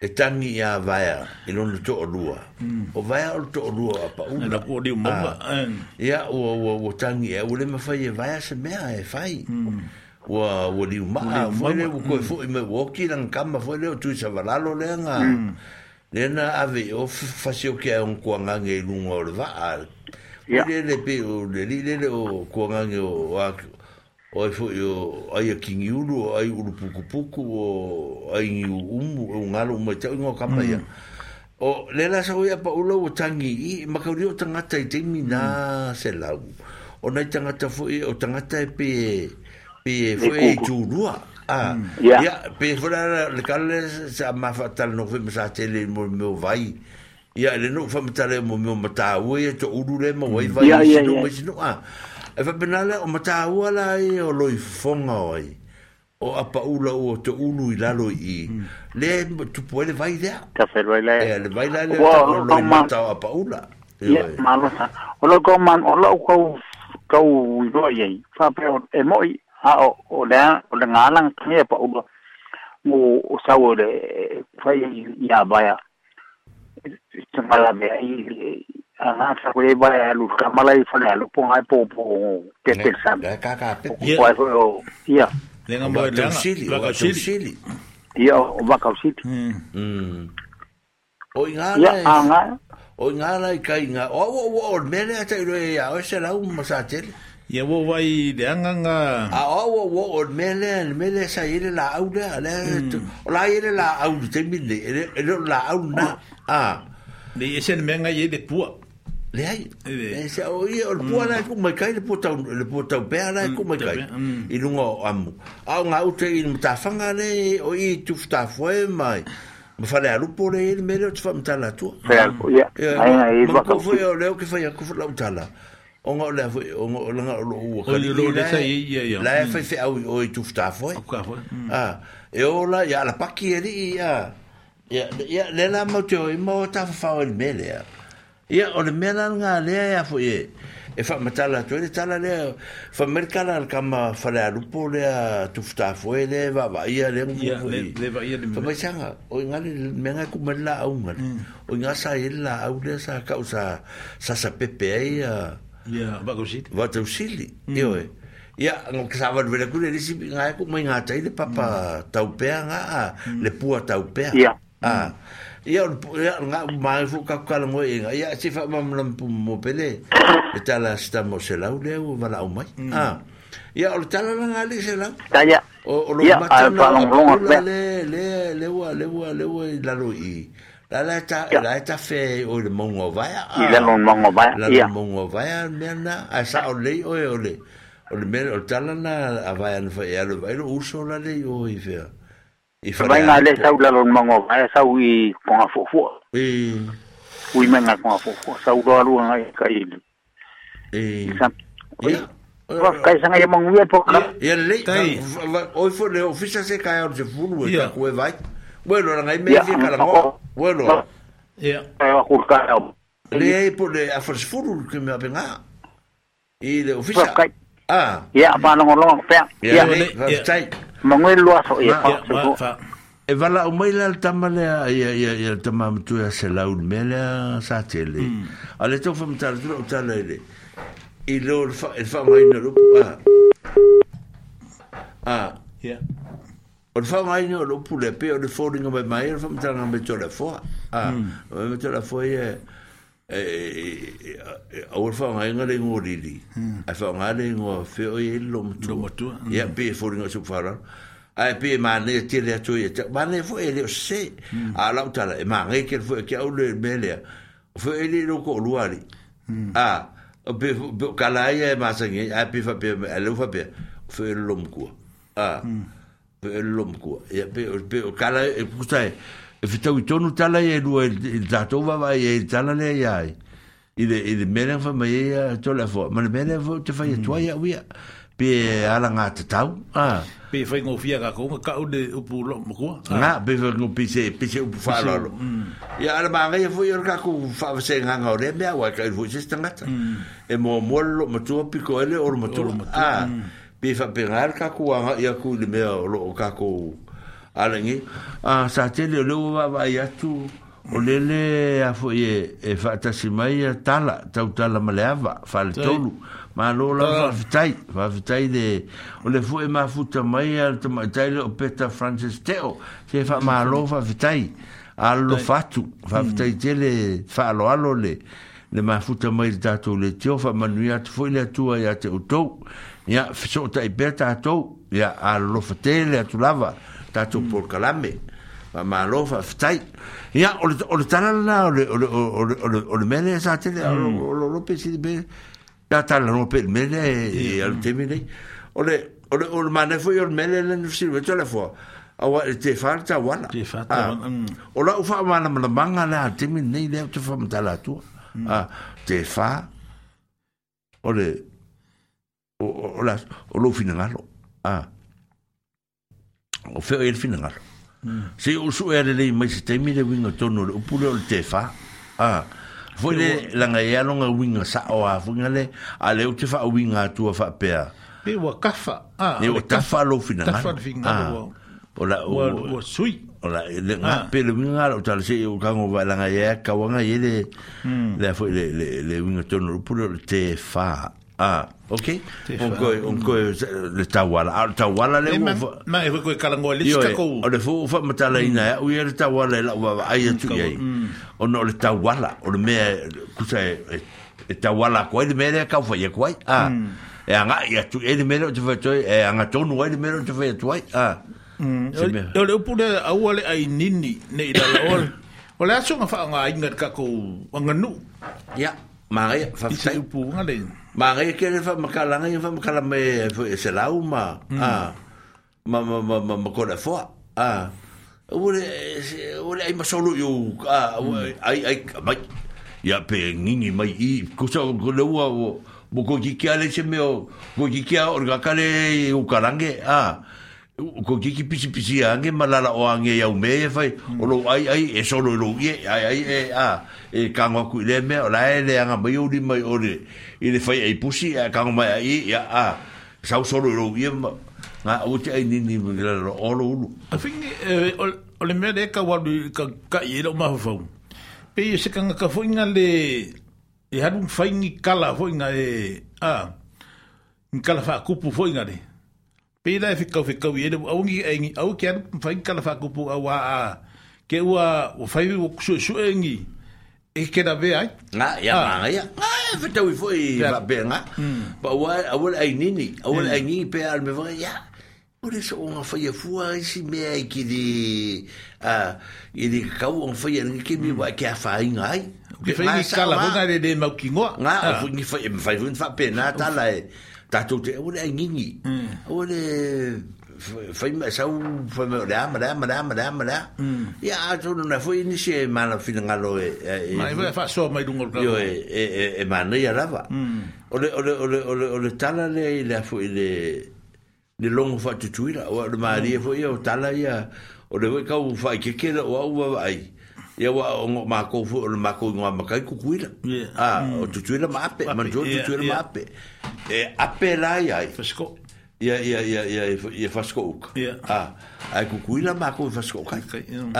e tangi ia vaea i lona toʻalua mm. o vaea o le toʻalua a pauna ia ua ua ua tangi e ua le mafai e vaea se mea e fai ua ua liumaa foi le ua koe foʻi mai ua oki lagakama foi le o tuisavalalo lea ga lena mm. ave o fasioke kuagage i luga o le vaa le le pe o le li lele o kuagage o Oi ai foi o ai aqui ni ulu ai ulu pouco pouco o ai um um galo uma tal uma campanha mm. o lela sa oia pa ulu o tangi i makaurio tanga tai te mina mm. se lau o nai tanga ta foi o tanga ta e pe pe foi tu rua a ya mm. pe fora le calle sa ma fatal no foi sa tele mo meu vai ya le no foi mo meu mata oia e, to ulu le mo vai vai no mo no ah e fa benale o mata wala e o loi fonga oi o apa ula o te ulu i lalo i hmm. le tu puede vai de ta fer vai le e le vai le le o mata o apa ula e malo sa o lo ko man o lo ko ko i lo ye fa pe o e moi a o o le o le ngalang ke pa ulo mo o sa o le fai ya vai a e, e, tsamala me ai e, anga sa ko ba ya lu ka mala i fa lu po ai po po te te sa ka ka pe po ya le nga mo le nga la ka sili ya ba ka sili mm hmm. o inga ya anga o inga la i ka inga o o o mele ata i ya o se la un masatel Ia wo vai le anganga. A o wo wo o mele mele sa ile la au le le hmm. la ile la au te mine ele e la au na. Ah. Ni ese menga ile e pua. le ai e, e se o ia o pua na mm. ku mai kai le pota le pota pe ala mm, ku mai kai mm. i lunga amu a un auto i mta fanga le o i tu fta foe mai Me fale alu por ele, melhor te fale mutala tua. Fale alu, ya. E Ma ko foi o leo que fai a kufa la mutala. O ngau lea foi, o ngau lea o loo ua. O ni loo lea sa ii, ya, ya. Lea fai fai au i oi tu fta foi. O e. ka foi. Ah, e o la, ya la paki e li, ya. Ya, ya, lea la mau te o ima o ta fa fao ele mele, ya. Ya ia o le mea lalaga lea ea foi e e faamatala atu ai le tala lea faamalekala a le kama falealupo lea tufutafoe le vaavaia le agufaamaisaga o igale mega kuma le au le o iga saia le laau lea sa kau sa sasapepe ai a vatausili ioe ia ke mm. sa valuvelekule lisi gae kumai gatai le papa mm. taupea gaa mm. le pua taupea Ah. Ia ia nga mai fu ka ka ngo e nga ia se fa mam lam pu mo pele. E tala sta mo se lau le o vala o mai. Ah. Ia o tala la nga le se lau. Ta ia. O o lo ma ta le le le ah. le wa ah, ah, le wa le wa la lo i. La la ta la ta fe o le mongo vai. I le mongo vai. La mongo vai me na a sa o le o e o le. O le me o tala na a vai an fa ia lo vai lo uso la le o i fe. Famainga le sau la lon mango, ai sau i konga fofo. E. Eh. Ui menga konga fofo, sau do alu ngai kai. E. e eh. Oi. Wa kai e sanga ye mangu ye po kala. Ye le. Oi fo le ofisa se kai or e se fulu e ka kue vai. Bueno, ngai me se kala mo. Bueno. Ya. Ai wa kurka. Le po le a fos fulu ke me apenga. E le ofisa. Ah. Ya, pa no lo pe. Ya, ya. mangoe loa so e pa so e vala o mai la tama le ia ia ia tama mtu ya se la un mele sa tele ale to fam tar tu ta le le i lo fa e fa mai no lo pa ah ia o fa mai no lo pule pe o le foringa mai mai fam tar na me tole fo ah me tole fo e e au fa ngai ngai ngo lili ai fa ngai ngo fe o e lo mutu ya pe fo ngo su fara ai pe ma ne te le tu e ma ne fo ele le se a la uta la ma ngai ke fo ke au le mele fo ele lo ko luari a pe kala ye eh, ma sangi ai pe fa pe le fa pe fo e lo mku a fo e lo mku ya pe pe kala e kusai e fi tau tonu tala e lua i tato wawa e i tala lea i ai e le mele fa mai e a tole a fua ma le mele fa te fai atua ia uia pe e ala ngā te tau pe fai ngō fia ka konga ka ude upu lo mokua ngā pe fai ngō pise pise u fa lo i ala ma ngai e a fua ka ku fa se ngā ngā o rea mea wai ka iru huise stangata mm. e mo mo lo mo matua piko ele oro matua mm. pe fai pe ngā ka kua ngā ia ku le mea o ka kua ala ngi a ah, sa te le le wa wa ya tu o le le a fo ye e fa e ta si mai ya tala ta uta la ma ah. le ava fa le tolu ma lo la va vitai va vitai de o le fo e ma futa mai al te ma tai le o peta francis teo se fa ma lo va vitai al lo fatu va vitai mm. te le fa lo alo le le ma futa mai le tato le teo fa manuia te fo le tua ya te uto ya fa so ta i beta ato ya al lo fa te le atu lava ya tatou mm. pour kalame ma fa ya o o talala o o o o mele sa o o o be ya o le o le o mane foi o mele le no sirve à la fois te farta wala te farta o la o le o la o ah o feo i e final finagalo se o suʻe era lelei mai se taimi le uiga tonu o le upu le e o le tefā a foi le laga e aloga o saʻo afuiga le a le ou te faauiga ah faapea pe ua kafa e final ah alou o la ua sui o la le nga pe le winga o tal se o kango va la nga ya ka wanga ye e le hmm. le foi le le winga tonu pulo te fa Ah, ok. Un coi, un coi, le tawala. Ah, le tawala le ufa. Ma e vekoe kalangoa le tika kou. O le fufa matala ina e, ui e le tawala e la uava ai tu iei. Mm. O no le tawala, o le mea, kusa e, e, e tawala kua, le mea le kau fai e kua. Ah, mm. e anga, e atu e le mea le te fai atu, e anga tonu e le mea le o te fai e atu ai. Ah. E le upule auale ai nini, ne i dala ole. O le asunga fa fa'a nga inga tika kou, nga nu. Ya, maa ia, fa'a fai. Isi upu le. ma ngai ke le fa makala ngai fa makala me se la uma mm. ah ma ma ma ma, ma kola fo ah ule ule ai masolo yo ah mm. ai ai mai ya pe nini mai i kusa ko le wa mo ko ki ke ale se me o ko ki ke orga kale u karange ah ko ki ki pisi pisi ange malala o ange ya me fai o lo ai ai e so lo lo ye ai ai e a e kango ku le me o la le anga mai uri mai ore i le fai ai pusi a kango mai ai ya a sau so lo lo ye ma nga o te ai ni ni le o lo lu i think o le me de ka wa ka ka ye lo ma fa pe se kanga ka fo inga le e hadu fai ni kala fo inga e a ni kala fa kupu fo inga de Pena e whikau whikau i ere aungi engi, au ki e anu mwhain kala whakupu a wā a. Ke ua o whaiwi o kusue su engi. E, e kena vea ai? Ngā, ia mānga ah. ia. Ngā, e whetau i fwoi whapea ngā. Pa hmm. ua awal ai nini, awal ai hmm. nini pēr al me wanga, ia. Ore so nga faya fua si me ki di a i di kau nga faya ni ki mi wa ka fa ngai. Ke fa ni kala bona de de mau kingo. Nga fu ni fa em fa fun fa pena ta lai. tatou te aua le aigigi aua mm. le faimasau faamaleamaleamaleamaleamalea mm. ia atonana foi nisi e malafinagalo e, e, e, e manaia lava mm. ole ole tala leai lea foi le logo faatutuila ua o le malia foi ia o tala ia o le foi kau faaikeke la ua auavaai ia ngo aogo mako fu ole mako igoa makai kukuila ah, mm. o tutuila ma ape manjo tutuila ma ape e ape la iai ia ia ia ia ia fasikouka ae ah, kukuila mako Ah. fasikoukai e, e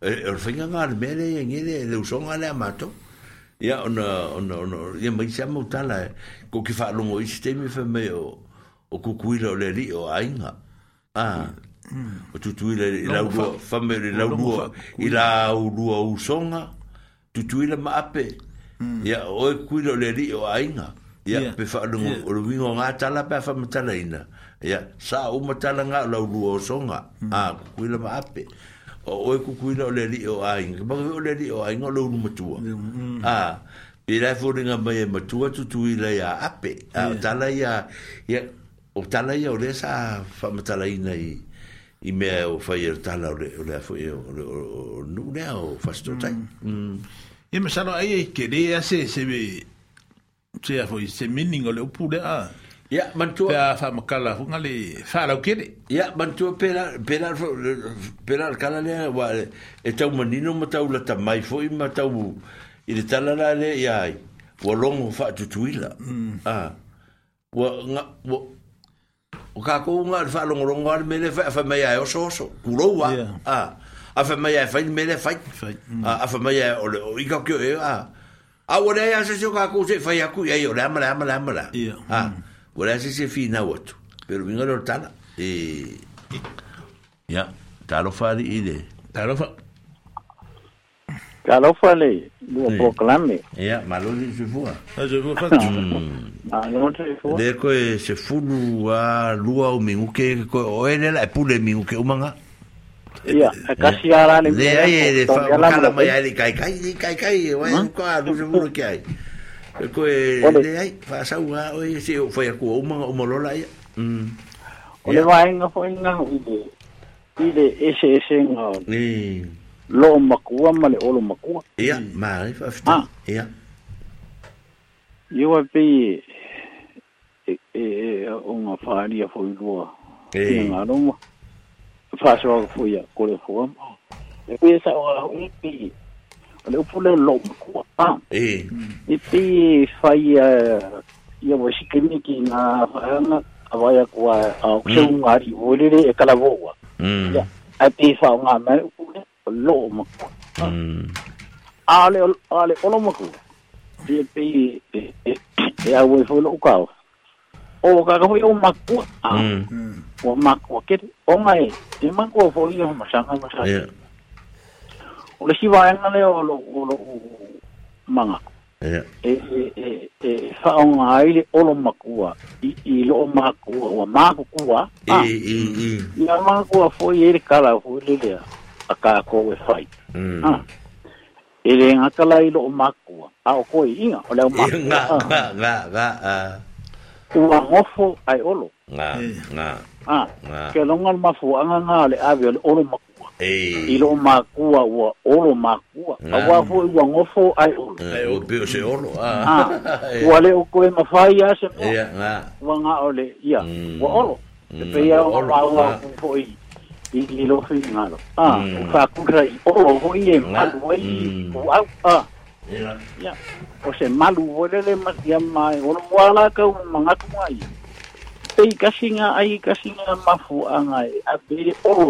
e o le faigaga ale mea le iagiele le usoga lea matou ia ona ona ona ia maisi ama utala e ko ki faalogo isi taimi fa mai o o kukuila o le alii o aiga Ah, o mm. tutuila i laulua fame le laulua i laulua usoga tutuila ma ape mm. ia oe kuila o le alii o aiga ia pe faalogo o le uiga o gatala pe afaamatalaina ia sa uma talaga o laulua osoga a kukuila ma ape o oe kukuila o le alii o aiga magavei o le alii o aiga o le ulu matua mm. a pe lai foliga mai e matua tutuila ia ape a o tala ia ia o tala ia o le sa faamatalaina i i me o fai er tala o le o le e, o o nu le o fast to time mm. e mm. me sano ai ke le se se be se a foi se minning o le pu le a ya man tu ya fa ma kala fu ngali fa la ke ya man tu pera pera pela kala le wa e tau manino ma tau la tamai foi ma tau i le tala la le ya wa longo fa tu tuila mm. a ah. wa o ka ko nga fa longo longo ar mele fa fa mai o so so ja, wa a a fa mai fa mele fa a fa mai o o i ka ke a a o le ya se se ka ko se fa ya ku ya yo la mala mala mala a ah, mm. o le se se fina o tu pero vinga lo tala eh. e ya talo fa ile fa Talofa le, eh. eh, mm. lua poklame. Ia, malo ni se fua. A se fua fatu. Malo se fua. De koe se funu a lua o minguke, koe oele la e pule minguke umanga. Ia, e kasi ala ni. Le ai e de fa, kala mai ai kai kai, kai kai, e wai uka, lu se furu ki ai. E koe, le ai, fa sau a, oi e se o fai a kua umanga umalola mm. ia. Ole vai nga fo inga, ile, ile, ese ese nga. Ia. lo makua ma le olo makua ia maarifa afita ah. ia iua pei e e onga whaaria foi lua e ngā roma whaasoa foi a kore fuama e pei sa o ahu i pei o le lo makua pa ah. e e pei whai a ia wasikini ki ngā whaanga awai a kua a okseu mm. ngāri uelere e kalavoa mm. ia a pei whaunga mai upule lo ma mm. ale ale olo ma ku e pe e e a we fo lo ka o ka ka o ma ku a o ma ku ke o mai e ma ku fo i o ma sa ma sa o le si va na le o lo o lo manga e e e e fa un aile olo makua i i lo makua o makua e e e ia makua fo i ele kala fo le le a e fai Mm. Ah. E le ngakalai lo o makua, a o koe inga, o leo makua. Ngā, ah. ngā, ngā, ngā, Ua ngofo ai olo. Ngā, eh. ngā. Ah, ke longa mafu anga ngā le awe o le olo makua. Ei. I lo makua ua olo makua. A wā fo ua ngofo ai olo. Mm. Ai o pio se olo. Ah. [laughs] Ua le o koe mafai a se mo. Ia, ngā. Ua ngā o le, ia, mm. ua olo. Te mm. pia o ngā ua fo i igilo fingalo ah fa e malu o au o se malu o lele mas pei kasinga ai kasinga mafu anga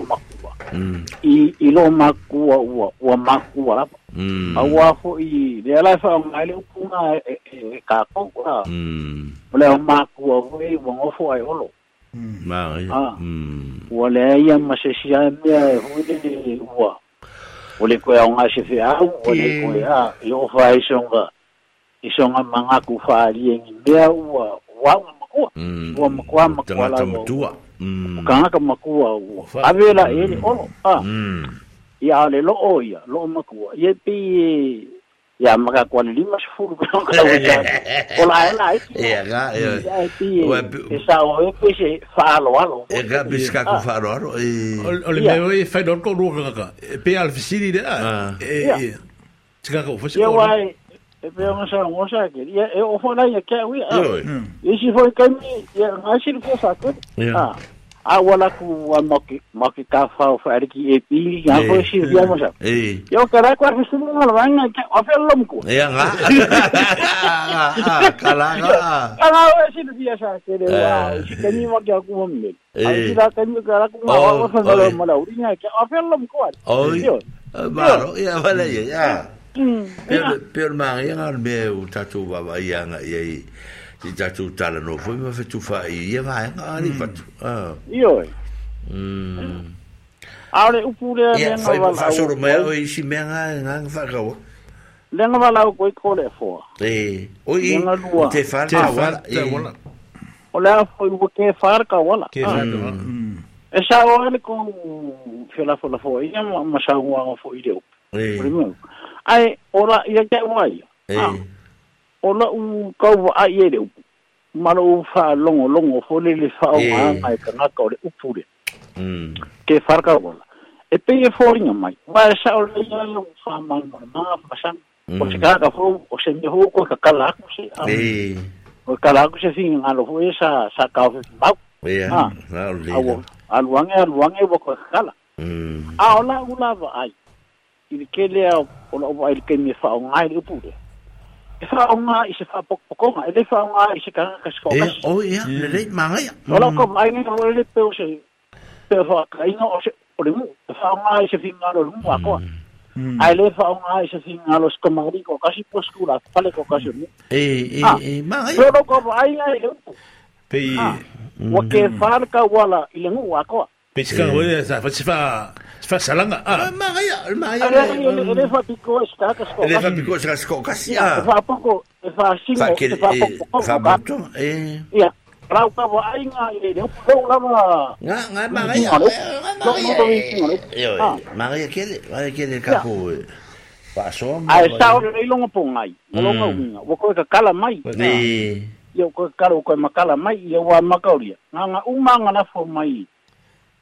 makua i i makua ua ua makua la a le ala fa ngai le kunga e ka ko Mm. Ah. Mm. wala ia masesiae mea e huile le ua o le koe aoga feau o le koe a e o faaisoga isoga magaku faaliegi mea ua uau makua mm. ua makua makua laua o kagaka makua ua avela ele olo oh, a ah. ia o le lo'o oh, ia lo'o makua ia pei [laughs] ¿eh? Eh, ya maka kwa lima sifuru kwa ola ela ya ga ya esa eh, ah. o e pese falo alo e ga biska ku falo alo o le meu e fai dor ko ruga ka pe al de e tika ko fosi ko e pe ona ke ya si ah. ya a wala ku wa maki maki ka fa fa arki e pi ya eh, ko si eh, ya mo sa eh yo kara ko fi sun ngal wa nga [laughs] ka afi lom ko ya nga kala nga kala wa si di ya sa ke de wa eh. ke ni ma ka ku mo me ai da ni kara ku ma wa fa ngalo mo la uri nga ke afi lom o oh baro ya wala ya ya Pero, mm, pero ya. man, yan ang may tatu baba, yan nga, yan ya. i tatu la no fu ma fetu fa i e vai nga ni mm. fatu io mm. e, e. mm ale u va so ro me o i si me nga nga la o koi kole fo e o i te fa te fa te wala o la fo u ke fa ka wala ke fa te wala e sa o ale ko fe e. ora i ke wai e. ah o la'u kauva ai ai le upu ma lo'u fa'alogologo foi le fa'aogāga e kagaka e e o le upu le ke falakauola e peia foliga mai vaesa o leia e uu fa'amaunalemaga fa'asaga o se mm. kaka fou o se mea hou koe kakala aku se koe kala aku se figagalo eh. foi e sa sa kaofefimau eh, ah. ah, aua aluage aluage ua koe kakala mm. a o la'u lava ai i le kelea o la'u va'ai le kemia fa'aogā i le upu lea e fa'aoga i se fa'apokopokoga e lei fa'aoga i se kagaka sekoakasi e, o ia le lei magaia mm. o lau kamaiga ole le peo se peo fa'akaiga o se o le mu e fa'aoga i se figalo o le mu akoa mm. ae lē fa'aoga i se figalo sekamali koakasi pua skul afale koakasi o le mu e e magaia peo lau kamaiga i le upu pei ua kefā le kauala i le gu akoa pei se kagaua sa fa se fa fasalanga ah maya maya ele fa piko sta ka sko ele fa piko sta sko kasi ah fa poko fa sino fa poko fa bato eh ya rau ka wa ai nga ile de ko la ma nga nga maya maya maya kele maya kele ka ko paso ma sta o le longo pongai longo unga wo ko ka kala mai ni yo ya, ko ka ko makala mai yo ya, wa makauria nga nga umanga na fo mai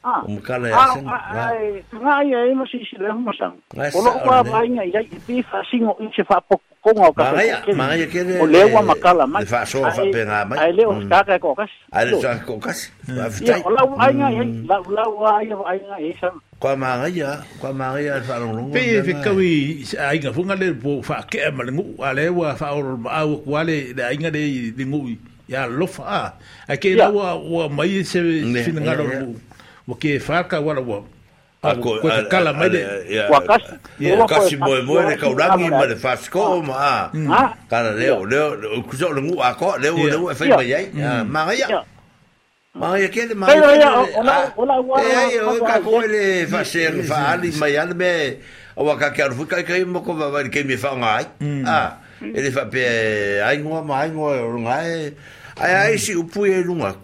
Ah. umukala ah, ah, eh, ya sen nga ya ima si sila huma sang kolo kwa ba inga ya ipi fa singo inche fa po konga ka ma ya ma ya kere o lewa makala ma fa so fa e pe nga ma ai e leo ka mm. ka ko kas ai leo ka ko kas mm. ya ola wa inga ya mm. la wa ya wa inga ya sang kwa ma ya kwa ma ya fa long long pe fe ka wi ai nga funga le po fa ke ma le ngu ale wa fa o ma o kwale da inga de de ngu ya lofa a ke la wa wa mai se finga lo mo ke fa ka wala wa a ko ka kala mai de wa kas wa kas mo mo de ka urangi ma de fas ko ma kana leo leo ku so lu a ko leo leo e fa mai ai ma ya ma ya ke de ma ya ola ola wa e o oh, ka ko le fa ser fa hmm. ali mai al me o ka ka ru ka ka mo ko va ke mi fa ngai hmm. ah ele fa pe ai ngo ma ai ngo ngai ai ai si upu e lunga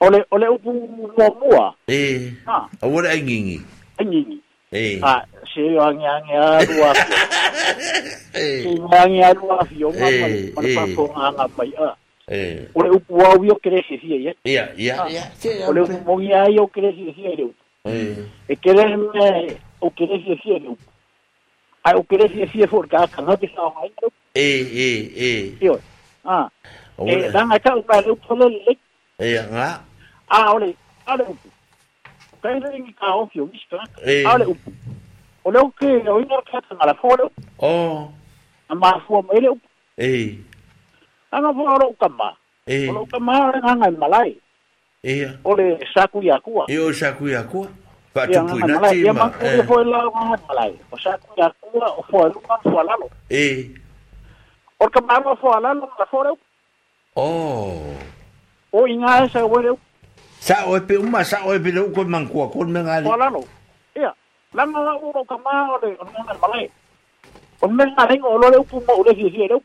ole ole upu mua mua e eh, ha awole aingingi aingingi e eh. ha se yo angi angi arua [laughs] e eh. se yo angi arua fio ma ma pa ko anga mai a e ole upu wa yo kere se fie ye ya ya ya ole upu mo ya yo kere se fie de e kere me o kere se fie de ai o kere se fie for ka ka no te sa mai e e e yo ah e danga ka ba le pole Ia ngā. A ole, ale upu. Kai rei ni ka ofi o mishka. A ole upu. O leo ke o ina kia tanga la fōleo. O. A māfua ma ele upu. Ei. Anga fōa ora ukama. Ei. Ora ukama ora nganga i malai. Ia. Ole saku i akua. Ia o saku i akua. Fa tu pui na tima. Ia mangkuri fōi lao nganga i malai. O saku i akua o fōa luka fōa lalo. Ei. Ora kamaro fōa lalo la fōleo. Oh. o inga sa o le sa o pe uma sa o pe lo ko man ko ko me ngali wala lo ia la ma o ro kama o le o na male o me ngali o lo le pu mo le hi hi lo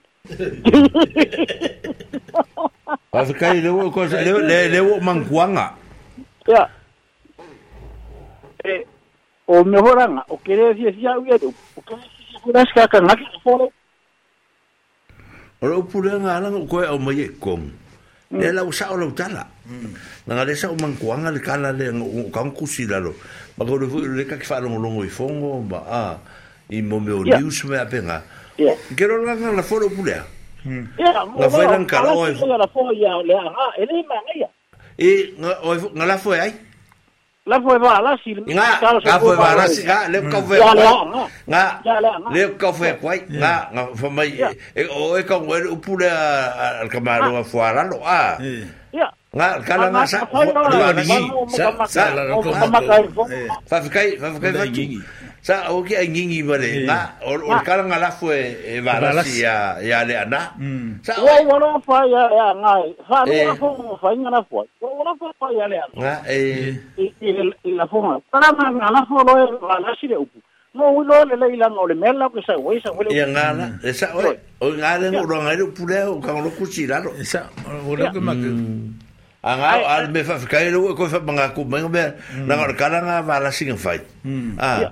Wa kai le wo ko le le le wo man kuanga. Ya. Eh o mejoranga o quiere decir si ya hubiera o que si fuera es que acá no se fue. Ora o pura ngala ko o mai kong. Ela la usa o la utala na ngare sa o mankuanga le kala le o kan kusila lo ma le ka ki fa lo longo i fongo ba a i mo me o lius me apenga ke lo la la foro pulea la foi lan kala o la foi le a ele ma e nga la foi ai la foi va la si nga nga foi va la si nga le ka foi nga le ka foi kwai nga nga foi mai e o e ka ngwe u pule al kamaro foi la lo a nga kala nga sa lo ni sa sa la ko ma fa kai fa kai fa sa o ke ngingi vale na o o ah. kala ngala fue e eh, varasi ya ya le ana hmm. sa o wala fa ya ya ngai eh. fa no fo fa ngana fo wala fo fa ya le ana na e eh. i la fo sala ma ngala fo lo varasi le upu mo u lo le le la ngole mela ko sa o sa wala ya ngala hmm. e sa o o ngale ngo ro ngale upu le o ka lo kusira lo sa o lo ke ma ke anga al me fa kai e lo ko fa manga ku me hmm. na ngala kala nga varasi ngai fa ah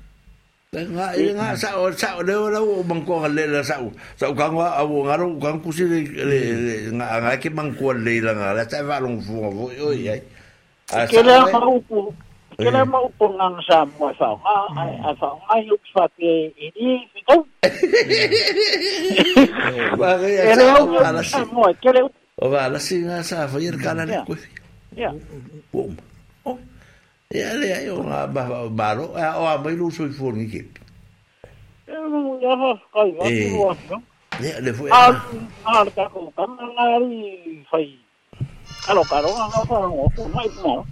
Nga nga sao sao de la o banko le la sao sao ka nga o nga ro ka ku si le nga nga ke banko le la nga la ta va long fu vo yo ya ke la ma u pu ke la ma u pu nga sa mo sa nga a sa nga yu sa ke i ni fi ko ba re ya sa mo ke le o va la si nga sa fa ir kana ni ku ya bom E ale é ai é, o ngā maro, é. ah, ah, tá o a mai lo soi fuori ke. E mo ia ha kai wa ki wa. Ne le fu. A a ka ko ka na ri fai. Alo ka ro ngā fa ngo fu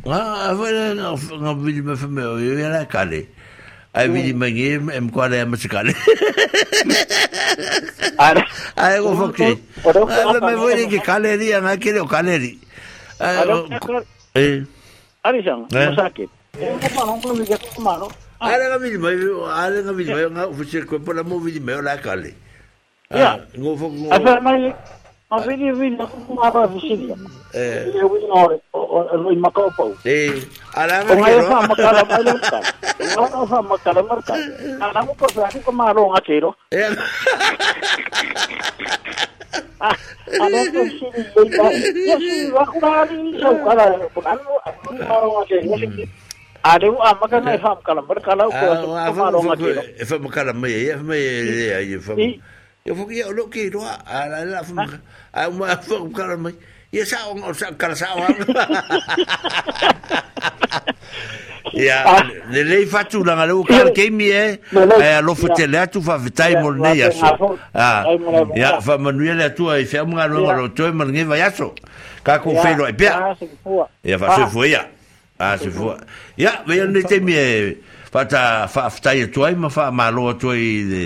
Ah, vai na ngā vidi me fme o ia la kale. Ai vidi me ngi em ko le me kale. Ara. Ai go fu ke. Ai me vidi ke kale ri ngā ke o kale ri. Eh. Arisang, eh? É. yung sakit. Yung kumarong, kumigat, kumarong. Ala ka mili mai, ala ka mili mai, nga ufusir kwa pala mo mili mai, ala ka li. Ya. Ah, ngo fok ngo. Asa mai, avini avini kumaba visiria eh ya wini ore lo makopo eh ala ma kero ala ma kala ala ma kala ala ma kala ma kala ala ma kosa é ko maro ngakero eh ala ko sini lo ba yo si wa kurali so kala ko ano maro ngakero Ada wa maka na fam kala mar kala ko so maro ngakero e é kala ah, me e me e ai fam Ya fuk ya lo ke ro ala la fu. Ai ma fu kala mai. Ya sa on sa kala sa on. Ya [laughs] ah. le le fa tu la lo ka ke mi e. Ai lo fu te le tu fa vitai mo ne ya so. Ah. Ya fa manuel tu ai fa mo ngalo ngalo to e mo ne va ya so. Ka ku fe lo e pe. Ya fa se fu ya. Ah se fu. Ya ve ne te mi e. Fa ta fa fa tai tu ai ma fa ma lo tu ai.